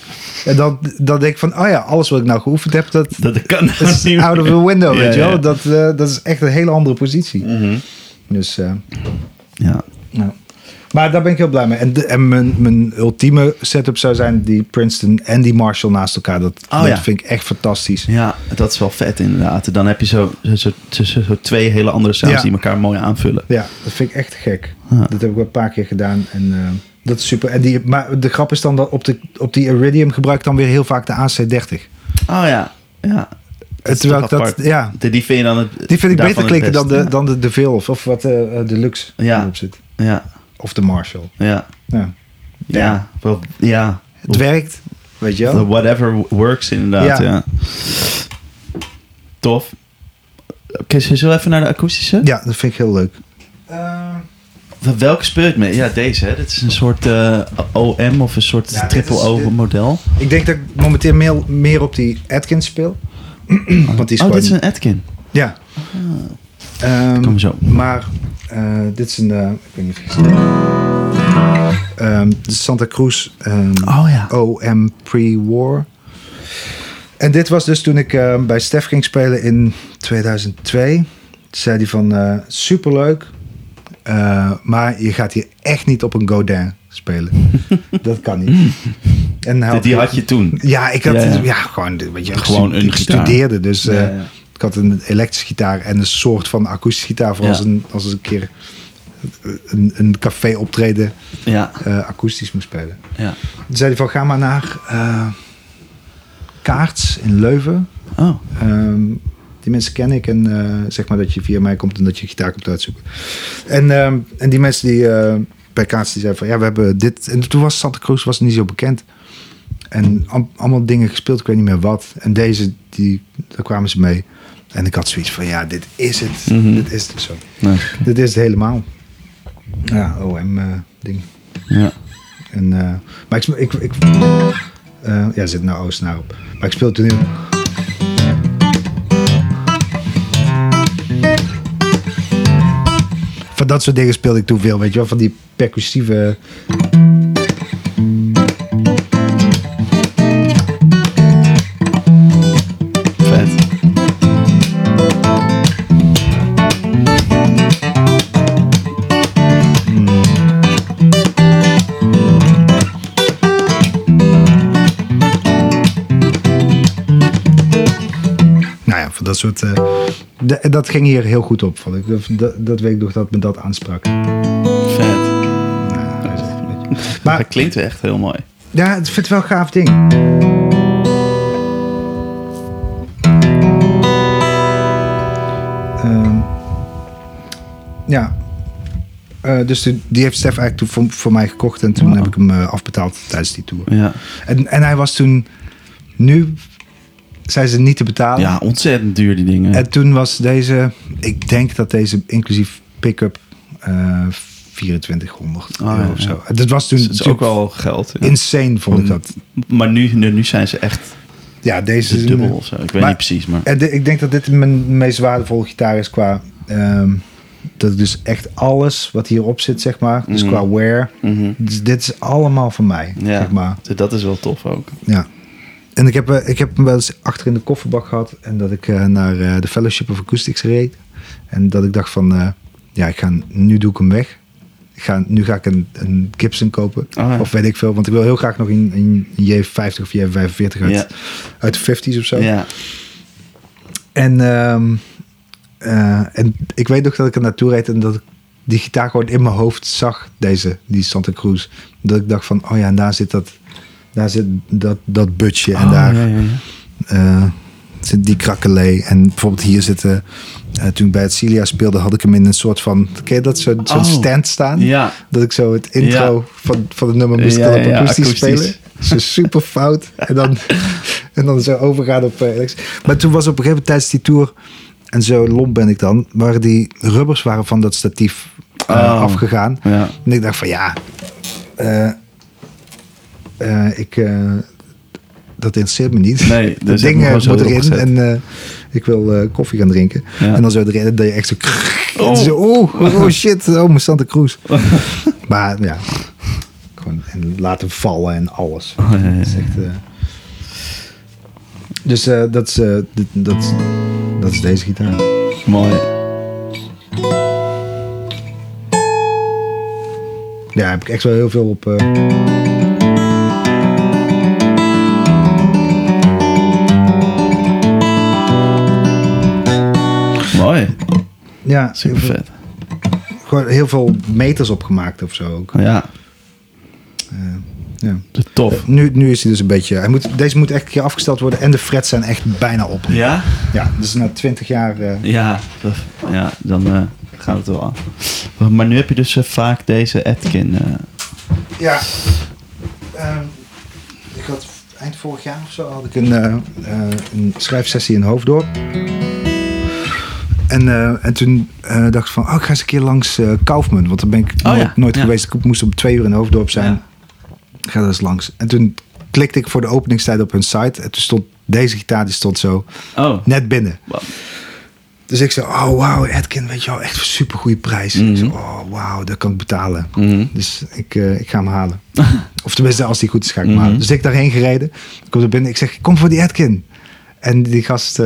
En dan, dan denk ik van, oh ja, alles wat ik nou geoefend heb, dat Dat kan is niet out of the window, weet je wel. Dat, eh, dat is echt een hele andere positie. Mhm. Dus, eh, Ja. ja. Maar daar ben ik heel blij mee. En, de- en mijn, mijn ultieme setup zou zijn die Princeton en die Marshall naast elkaar. Dat, Oh, dat ja. vind ik echt fantastisch. ja, dat is wel vet inderdaad. Dan heb je zo, zo, zo, zo, twee hele andere sounds Ja. die elkaar mooi aanvullen. Ja, dat vind ik echt gek. Dat heb ik wel een paar keer gedaan. En eh, dat is super. En die, maar de grap is dan dat op, de, op die Iridium gebruik ik dan weer heel vaak de AC30. Oh ja, ja. Dat Terwijl ik dat, ja, Die, die vind je dan het die vind ik beter klinken dan de, dan de DeVille of, of wat eh, eh, de Lux Ja. erop zit. Ja, Of de Marshall. ja, Ja. ja. Wel, ja. Het werkt, weet je wel. Whatever works inderdaad, ja. Ja. Tof. Oké, zullen we even naar de akoestische? Ja, dat vind ik heel leuk. Wel- Welke speel je het mee? Ja, deze hè. Dit is een soort eh, OM of een soort Ja, triple O model. Ik denk dat ik momenteel meer, meer op die Atkins speel. [CLEARS THROAT] Want die is oh, gewoon... dit is een Atkin. Ja. Ehm, Kom zo. Maar eh, dit is een... eh, ik weet niet of je het ziet. Ehm, de Santa Cruz ehm, Oh ja. OM Pre-War. En dit was dus toen ik eh, bij Stef ging spelen in 2002. Toen zei hij van, eh, superleuk. eh, maar je gaat hier echt niet op een Godin spelen. [LAUGHS] dat kan niet. En Die, had je toen. Ja, ik had Ja, ja, ja. gewoon, weet je, Gewoon een ik gitaar. studeerde. Dus eh, Ja, ja. Ik had een elektrische gitaar en een soort van akoestische gitaar. Voor Ja. als, een, als een keer een, een café optreden Ja, eh, akoestisch moest spelen. ja. Toen zei hij van, ga maar naar eh, Kaarts in Leuven. Oh, Ehm, die mensen ken ik en eh, zeg maar dat je via mij komt en dat je gitaar komt uitzoeken. En, ehm, en die mensen die bij Kaarts die zeiden van, ja, we hebben dit. En toen was Santa Cruz was niet zo bekend. En al- allemaal dingen gespeeld, ik weet niet meer wat. En deze, die, daar kwamen ze mee. En ik had zoiets van, ja, dit is het. Mhm. Dit is het zo. nee. Dit is het helemaal. Ja, OM-ding. Ja. En, eh, maar ik, ik, ik eh, ja, er zit nou Oostenaar op. Maar ik speel toen in. Van dat soort dingen speelde ik toen veel, weet je wel, van die percussieve. dat soort. Eh, dat ging hier heel goed op, vond ik. Dat, dat weet ik nog dat me dat aansprak. Vet. [LAUGHS] Dat, maar, klinkt echt heel mooi. Ja, het vindt wel een gaaf ding. Ehm, ja. Eh, dus die, heeft Stef eigenlijk toen voor, mij gekocht en toen oh. heb ik hem eh, afbetaald tijdens die tour. Ja. En, en hij was toen. Nu zijn ze niet te betalen. ja, ontzettend duur die dingen. En toen was deze... Ik denk dat deze inclusief pick-up eh 2400 Ah, ja, of zo. ja. Dat was toen Dus is ook wel geld. ja. insane, vond ik dat. Maar nu, nu, nu zijn ze echt Ja, deze de dubbel of zo. Ik weet Maar- niet precies, maar... En de- ik denk dat dit mijn meest waardevolle gitaar is qua... ehm, dat dus echt alles wat hierop zit, zeg maar. Dus Mhm. qua wear. Mhm. Dus dit is allemaal van mij, zeg maar. dat is wel tof ook. Ja. En ik heb, eh, ik heb hem wel eens achter in de kofferbak gehad. En dat ik eh, naar eh, de Fellowship of Acoustics reed. En dat ik dacht van... ja, ik ga, nu doe ik hem weg. Ik ga, nu ga ik een, een Gibson kopen. Oh, ja. Of weet ik veel. Want ik wil heel graag nog een, een J50 of J45 uit, uit de 50s of zo. Ja. En, ehm, eh, en ik weet nog dat ik er naartoe reed en dat ik die gitaar gewoon in mijn hoofd zag, deze, die Santa Cruz. Dat ik dacht van, oh ja, en daar zit dat, daar zit dat, dat butje en Oh, daar ja, ja, ja. eh, zit die krakkelee. En bijvoorbeeld hier zitten, eh, toen ik bij het Cilia speelde, had ik hem in een soort van, ken je dat, zo- zo'n Oh. stand staan? Dat ik zo het intro van, van het nummer moest Ja, ja, akoestisch spelen. Zo super fout. En dan, [LAUGHS] en dan zo overgaan op eh, elektrisch. Maar toen was op een gegeven moment tijdens die tour... en zo lomp ben ik dan... waren die rubbers waren van dat statief eh, Oh. afgegaan. En ik dacht van ja... eh, ik... eh, dat interesseert me niet. Nee, [LAUGHS] dat dus heb ding je hem gewoon moet erin gezet. en eh, ik wil koffie gaan drinken. Ja. En dan zo erin, dat je echt zo... Oh. [LAUGHS] zo [LAUGHS] oh, oh shit, oh mijn Santa Cruz. maar ja, gewoon en laten vallen en alles. Oh, ja, ja, Dat is echt, dus dat, is, dat, dat is deze gitaar. Mooi. Ja, heb ik echt wel heel veel op. Mooi. ja, Super vet. Gewoon heel veel meters opgemaakt of zo ook. Ja, Eh, ja. tof. Nu, nu is hij dus een beetje. Hij moet, deze moet echt een keer afgesteld worden en de frets zijn echt bijna op. Ja? Ja, dus na 20 jaar. eh, Ja, ja dan eh, gaat het wel aan. Maar nu heb je dus vaak deze Atkin. eh, Ja. Ehm, ik had eind vorig jaar of zo had ik een, een schrijfsessie in Hoofddorp. En, eh, en toen eh, dacht ik van, oh, ik ga eens een keer langs eh Kaufman. Want daar ben ik Oh, nooit, ja, nooit ja. geweest. Ik moest om twee uur in Hoofddorp zijn. Ja. Ik ga daar eens langs. En toen klikte ik voor de openingstijd op hun site. En toen stond deze gitaar, die stond zo Oh, net binnen. Dus ik zei, oh wauw, Edkin, weet je wel, echt een super goede prijs. Mhm. Ik zei, oh wauw, dat kan ik betalen. Mhm. Dus ik, ik ga hem halen. [LAUGHS] of tenminste, als die goed is, ga ik hem Mhm. halen. Dus ik daarheen gereden. Ik kom er binnen, ik zeg, kom voor die Edkin. En die gast,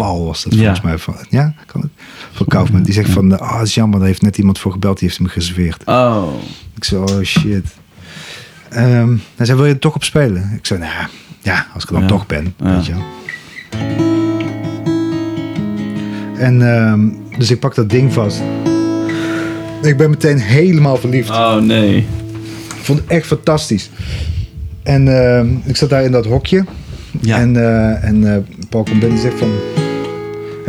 Paul was dat volgens mij. Van, ja, kan het? Van Kaufman. Die zegt van, oh, dat is jammer, daar heeft net iemand voor gebeld, die heeft hem gereserveerd. oh. Ik zei, oh shit. Ehm, hij zei, wil je er toch op spelen? Ik zei, nou ja, ja, als ik er dan toch ben. Weet je wel. En ehm, dus ik pak dat ding vast. Ik ben meteen helemaal verliefd. Oh nee. Ik vond het echt fantastisch. En ehm, ik zat daar in dat hokje. Ja. En, eh, en eh, Paul binnen en zegt van...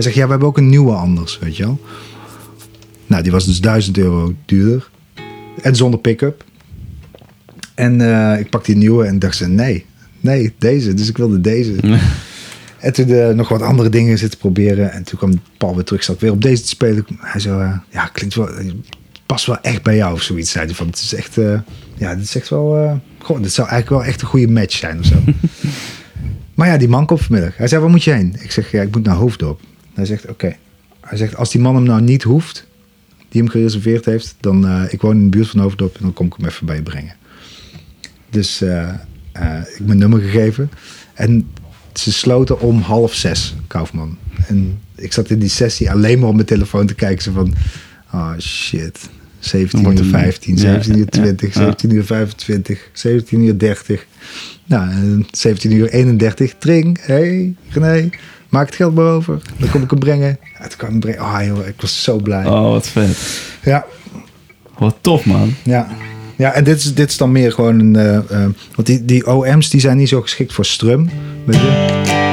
Hij zegt, ja, we hebben ook een nieuwe anders, weet je wel. Nou, die was dus 1000 euro duurder. En zonder pick-up. En eh, ik pak die nieuwe en dacht ze, nee, nee, deze. Dus ik wilde deze. [LAUGHS] En toen eh, nog wat andere dingen zitten proberen. En toen kwam Paul weer terug, zat weer op deze te spelen. Hij zo, eh, ja, klinkt wel, past wel echt bij jou of zoiets. Zei hij van, het is echt, ja, dit is echt wel, goh, dit zou eigenlijk wel echt een goede match zijn of zo. [LAUGHS] maar ja, die man komt vanmiddag. Hij zei, waar moet je heen? Ik zeg, ja, ik moet naar Hoofddorp. Hij zegt, oké. Hij zegt, als die man hem nou niet hoeft, die hem gereserveerd heeft, dan, eh, ik woon in de buurt van Hoofddorp en dan kom ik hem even bij je brengen. Dus eh, eh, ik mijn nummer gegeven. En ze sloten om half zes, Kaufman. En ik zat in die sessie alleen maar op mijn telefoon te kijken. Zo van, oh shit. 17 Wordt uur het- 15, ja, 17 uur ja, 20, ja. 17 uur 25, 17 uur 30. Nou, en 17 uur 31. Tring, hey, René, maak het geld maar over. Dan kom ik hem brengen. Ja, toen kwam ik hem brengen. Ah joh, ik was zo blij. Oh, wat vet. Ja, Wat tof, man. ja. Ja, en dit is, dit is dan meer gewoon een... eh, eh, want die, die OM's die zijn niet zo geschikt voor strum. Weet je?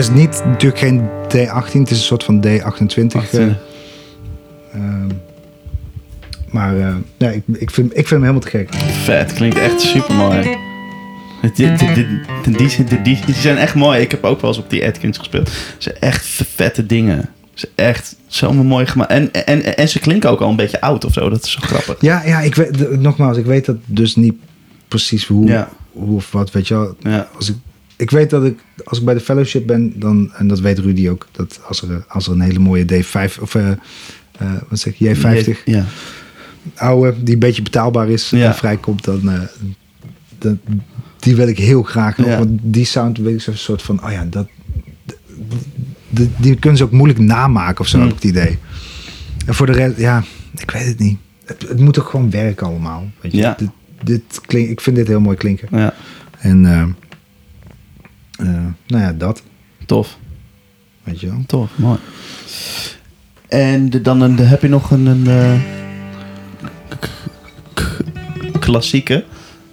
Is niet, natuurlijk geen D18, het is een soort van D28. eh, ehm, maar eh, ja, ik, ik, vind, ik vind hem helemaal te gek. Vet, klinkt echt super mooi. Die, die, die, die, zijn echt mooi. Ik heb ook wel eens op die Atkins gespeeld. Ze zijn echt vette dingen. Ze zijn echt zomaar mooi gemaakt. En, en, en ze klinken ook al een beetje oud of zo. Dat is zo grappig. Ja, ja ik weet, nogmaals, ik weet dat dus niet precies hoe, Ja. hoe of wat, weet je wel. Ja. Als ik, ik weet dat ik, als ik bij de fellowship ben, dan, en dat weet Rudy ook, dat als er, als er een hele mooie D5, of eh, eh, wat zeg je, J50, Ja. oude, die een beetje betaalbaar is, Ja. en vrijkomt, dan, eh, dan, die wil ik heel graag nog. Ja. Want die sound, weet ik zo'n soort van, oh ja, dat, die, die kunnen ze ook moeilijk namaken of zo, Hmm. heb ik het idee. En voor de rest, ja, ik weet het niet. Het, het moet ook gewoon werken allemaal. Weet je? Ja. Dit, dit klink, ik vind dit heel mooi klinken. ja, En nou ja, dat, tof. weet je wel. Tof, mooi. En de- dan een, de- heb je nog een, een eh, klassieke.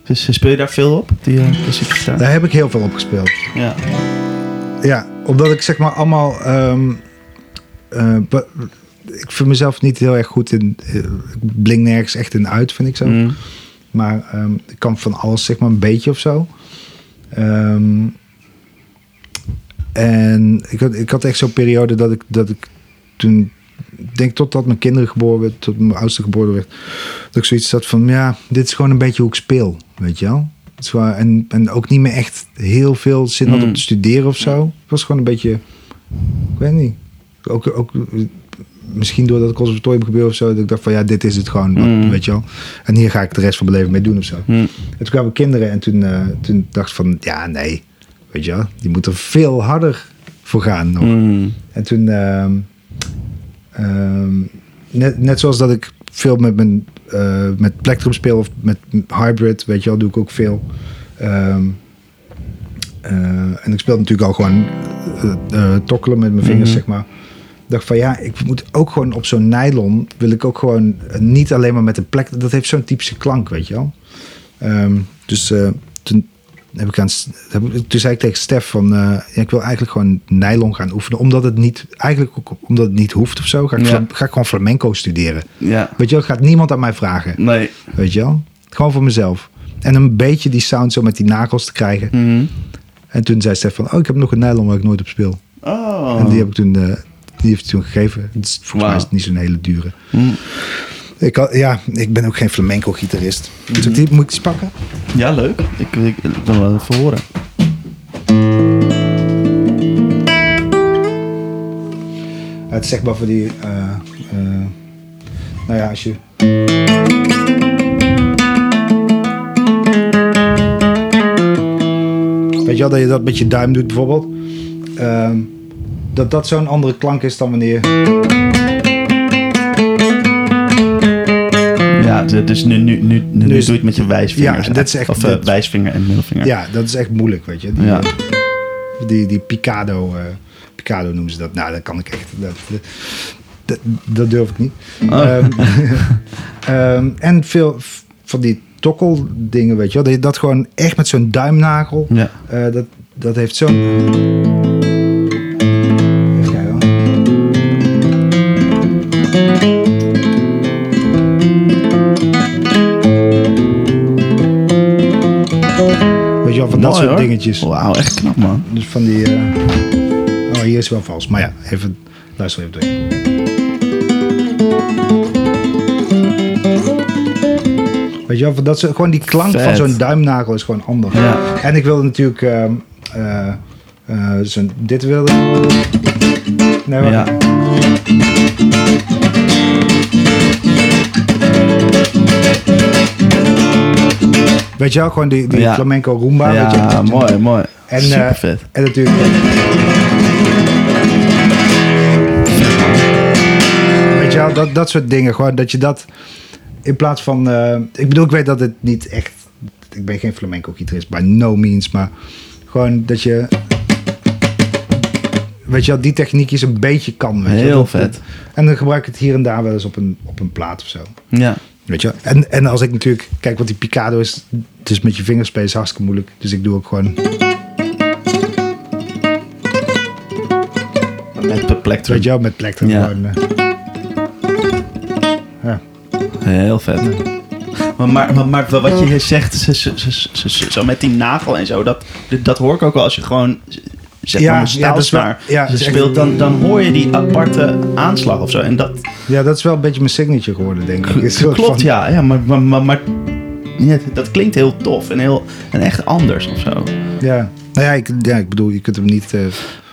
Dus speel je daar veel op? Die eh, klassieke gitaar? Daar heb ik heel veel op gespeeld. Ja. Ja, omdat ik zeg maar allemaal. ehm, eh, ik vind mezelf niet heel erg goed in. eh, ik blink nergens echt in uit, vind ik zo. Mm. Maar ehm, ik kan van alles, zeg maar, een beetje of zo. Ehm, en ik had, ik had echt zo'n periode dat ik, dat ik toen. Denk totdat mijn kinderen geboren werden, tot mijn oudste geboren werd. Dat ik zoiets had van, ja, dit is gewoon een beetje hoe ik speel, weet je wel. Gewoon, en, en ook niet meer echt heel veel zin had om Mm. te studeren of zo. Het was gewoon een beetje, ik weet niet. Ook, ook misschien doordat ik conservatorium gebeurde of zo, dat ik dacht van, ja, dit is het gewoon, Mm. weet je wel. En hier ga ik de rest van mijn leven mee doen of zo. Mm. En toen kwamen kinderen en toen, eh, toen dacht ik van, ja, nee, weet je wel, die moet er veel harder voor gaan nog. Mm. En toen, ehm, ehm, net, net zoals dat ik veel met mijn eh, met Plectrum speel of met Hybrid, weet je wel, doe ik ook veel. Ehm, eh, en ik speel natuurlijk al gewoon eh, tokkelen met mijn vingers, Mhm. zeg maar. Ik dacht van ja, ik moet ook gewoon op zo'n nylon, wil ik ook gewoon niet alleen maar met de plek, dat heeft zo'n typische klank, weet je wel. Dus toen heb ik aan, toen zei ik tegen Stef van, eh, ik wil eigenlijk gewoon nylon gaan oefenen, omdat het niet, eigenlijk ook omdat het niet hoeft of zo, ga ik, Ja. ga ik gewoon flamenco studeren. Ja. Weet je wel, gaat niemand aan mij vragen, Nee. weet je wel. Gewoon voor mezelf. En een beetje die sound zo met die nagels te krijgen. Mhm. En toen zei Stef van, oh, ik heb nog een nylon waar ik nooit op speel. Oh. En die heb ik toen, eh, die heeft toen gegeven. Het is, volgens Wauw. mij is het niet zo'n hele dure. Mm. Ik, had, ja, ik ben ook geen flamenco-gitarist. Dus ik die, moet ik die pakken? Ja, leuk. Ik, ik, ik wil wel even horen. Het is zeg maar voor die... eh, eh, nou ja, als je... Weet je wel, dat je dat met je duim doet bijvoorbeeld. Ehm, dat dat zo'n andere klank is dan wanneer... Ja, d- dus nu, nu, nu, nu, doe je het met je wijsvingers. Ja, dat is echt- Of eh, dat- wijsvinger en middelvinger. Ja, dat is echt moeilijk, weet je. Die, Ja. die, die Picado, eh, Picado noemen ze dat. Nou, dat kan ik echt. Dat, dat, dat durf ik niet. Oh. Ehm, [LAUGHS] [LAUGHS] ehm, en veel van die tokkel dingen, weet je wel. Dat dat gewoon echt met zo'n duimnagel. Ja. eh, dat, dat heeft zo'n... dat soort hoor. dingetjes. Wauw, echt knap, man. Dus van die... eh, Oh, hier is wel vals. Maar ja, even... Luister even door. Weet je wel, dat soort, gewoon die klank van zo'n duimnagel is gewoon anders. Ja. En ik wilde natuurlijk... zo'n, dit wilde... Nee, wacht. Ja. Weet je wel, gewoon die, die Ja. flamenco weet Ja, je? mooi, mooi. En, Super eh, vet. En natuurlijk... Weet je wel, dat, dat soort dingen. Gewoon dat je dat in plaats van... eh, ik bedoel, ik weet dat het niet echt... Ik ben geen flamenco-gitarist, by no means. Maar gewoon dat je... Weet je wel, die techniekjes een beetje kan. Weet je. Heel Dat- vet. En dan gebruik ik het hier en daar wel eens op een, op een plaat of zo. Ja. Weet je wel? En, en als ik natuurlijk... Kijk, wat die Picado is... Het is met je vingers spelen is hartstikke moeilijk. Dus ik doe ook gewoon... Met plektrum. Weet je wel, met plektrum Ja. gewoon. eh. ja. Heel vet. Maar, maar, maar, maar wat je hier zegt, zo, zo, zo, zo- zo- zo met die nagel en zo, dat, dat hoor ik ook wel als je gewoon zeg Ja, maar ja, dat is wel- ja, speelt, dan, dan hoor je die aparte aanslag of zo. En dat ja, dat is wel een beetje mijn signature geworden, denk ik. Klopt, van- ja. ja maar maar, maar, maar ja, dat klinkt heel tof en, heel, en echt anders of zo. Ja. Nou ja ik, ja, ik bedoel, je kunt hem niet eh,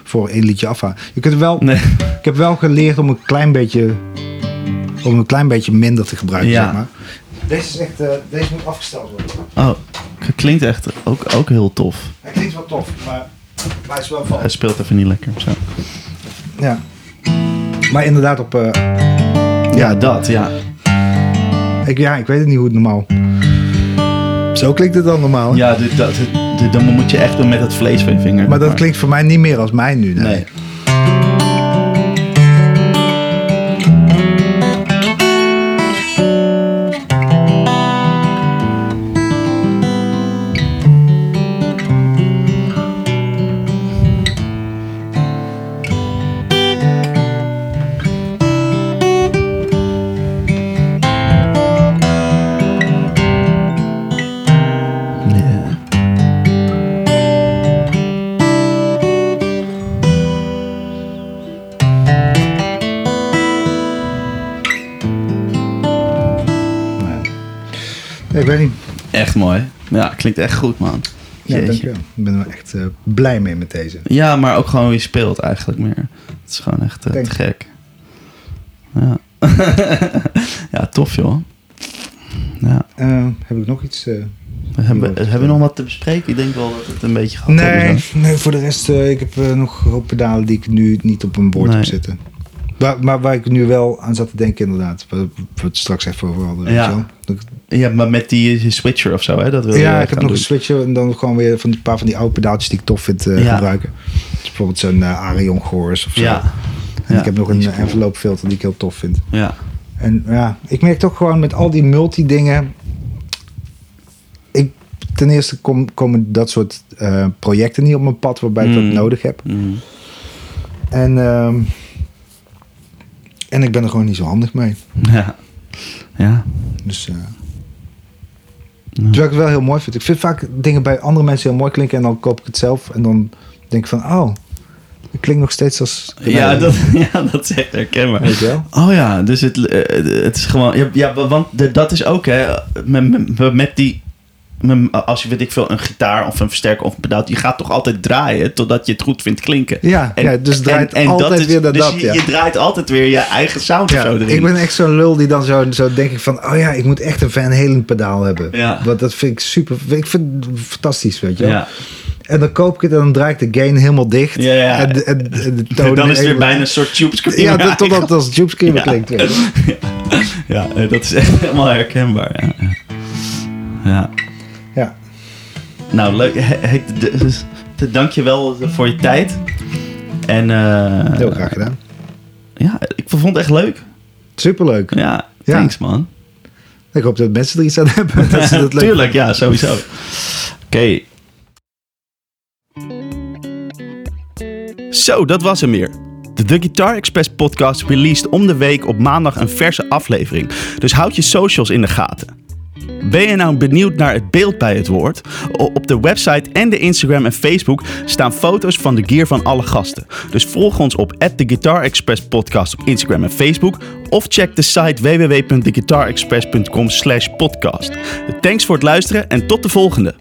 voor één liedje afhalen. Je kunt hem wel, Nee. Ik heb wel geleerd om een klein beetje, om een klein beetje minder te gebruiken, Ja. zeg maar. Deze is echt, eh, deze moet afgesteld worden. Oh, het klinkt echt ook, ook heel tof. Hij klinkt wel tof, maar, maar hij is wel van. Hij speelt even niet lekker. Zo. Ja. Maar inderdaad op, eh, Ja, dat, ja. ik, ja, ik weet het niet hoe het normaal. Zo klinkt het dan normaal. hè? Ja, dit, dat, dit- dit- dan moet je echt met het vlees van je vinger. Maar dat klinkt voor mij niet meer als mij nu. Nee. Nee. Mooi. Ja, klinkt echt goed, man. Ja, Jeetje. dankjewel. Ik ben er echt eh, blij mee met deze. Ja, maar ook gewoon wie speelt eigenlijk meer. Het is gewoon echt eh, te gek. Ja. [LAUGHS] ja, tof joh. Ja. Eh, heb ik nog iets? hebben, hebben we nog wat te bespreken? Ik denk wel dat het een beetje hebben. Nee, nee, voor de rest, ik heb nog een hoop pedalen die ik nu niet op een bord Nee. heb zitten. Maar, maar waar ik nu wel aan zat te denken, inderdaad. Waar we het straks even over hadden. Ja. Ja, maar met die switcher of zo, hè? Dat wil ja, ik heb nog een switcher en dan gewoon weer van die paar van die oude pedaaltjes die ik tof vind Ja. gebruiken. Dus bijvoorbeeld zo'n eh, Arion Chorus of zo. Ja. En Ja, ik heb nog een envelope filter die ik heel tof vind. Ja. En ja, ik merk toch gewoon met al die multi-dingen. Ik, ten eerste kom, komen dat soort eh, projecten niet op mijn pad waarbij ik Mm. dat nodig heb. Mm. En, ehm, en ik ben er gewoon niet zo handig mee. Ja. Ja. Dus, eh Terwijl ik het wel heel mooi vind. Ik vind vaak dingen bij andere mensen heel mooi klinken en dan koop ik het zelf. En dan denk ik van, oh, het klinkt nog steeds als... Ja, dat, [LAUGHS] ja, dat is echt herkenbaar. Oh ja, dus het, eh, het is gewoon... Ja, ja, want de- dat is ook, hè, met, met, met die... als je, weet ik veel, een gitaar of een versterker of een pedaal... je gaat toch altijd draaien totdat je het goed vindt klinken. Ja, ja, dus draait altijd weer naar dus dat, je, ja. je draait altijd weer je eigen sound Ja, zo erin. ik ben echt zo'n lul die dan zo, zo denk ik van... Oh ja, ik moet echt een Van Halen pedaal hebben. Ja. Want dat vind ik super... Ik vind het fantastisch, weet je wel. Ja. En dan koop ik het en dan draai ik de gain helemaal dicht. Ja, ja. En, en, en de toon [LAUGHS] dan is het weer bijna een soort tube screamer. Ja, dat, totdat het als tube screamer [LAUGHS] klinkt. [LAUGHS] Ja, eh, dat is echt helemaal herkenbaar. Ja. Nou, leuk. Dus, Dank je wel voor je tijd. En eh, Heel graag gedaan. ja, ik vond het echt leuk. Superleuk. Ja, Ja. thanks man. Ik hoop dat mensen er iets aan hebben. [LAUGHS] Dat ze dat leuk Tuurlijk, ja, sowieso. Oké. Zo, dat was hem weer. De The Guitar Express podcast released om de week op maandag een verse aflevering. Dus houd je socials in de gaten. Ben je nou benieuwd naar het beeld bij het woord? Op de website en de Instagram en Facebook staan foto's van de gear van alle gasten. Dus volg ons op The Guitar Express Podcast op Instagram en Facebook. Of check de site www.theguitarexpress.com slash podcast. Thanks voor het luisteren en tot de volgende.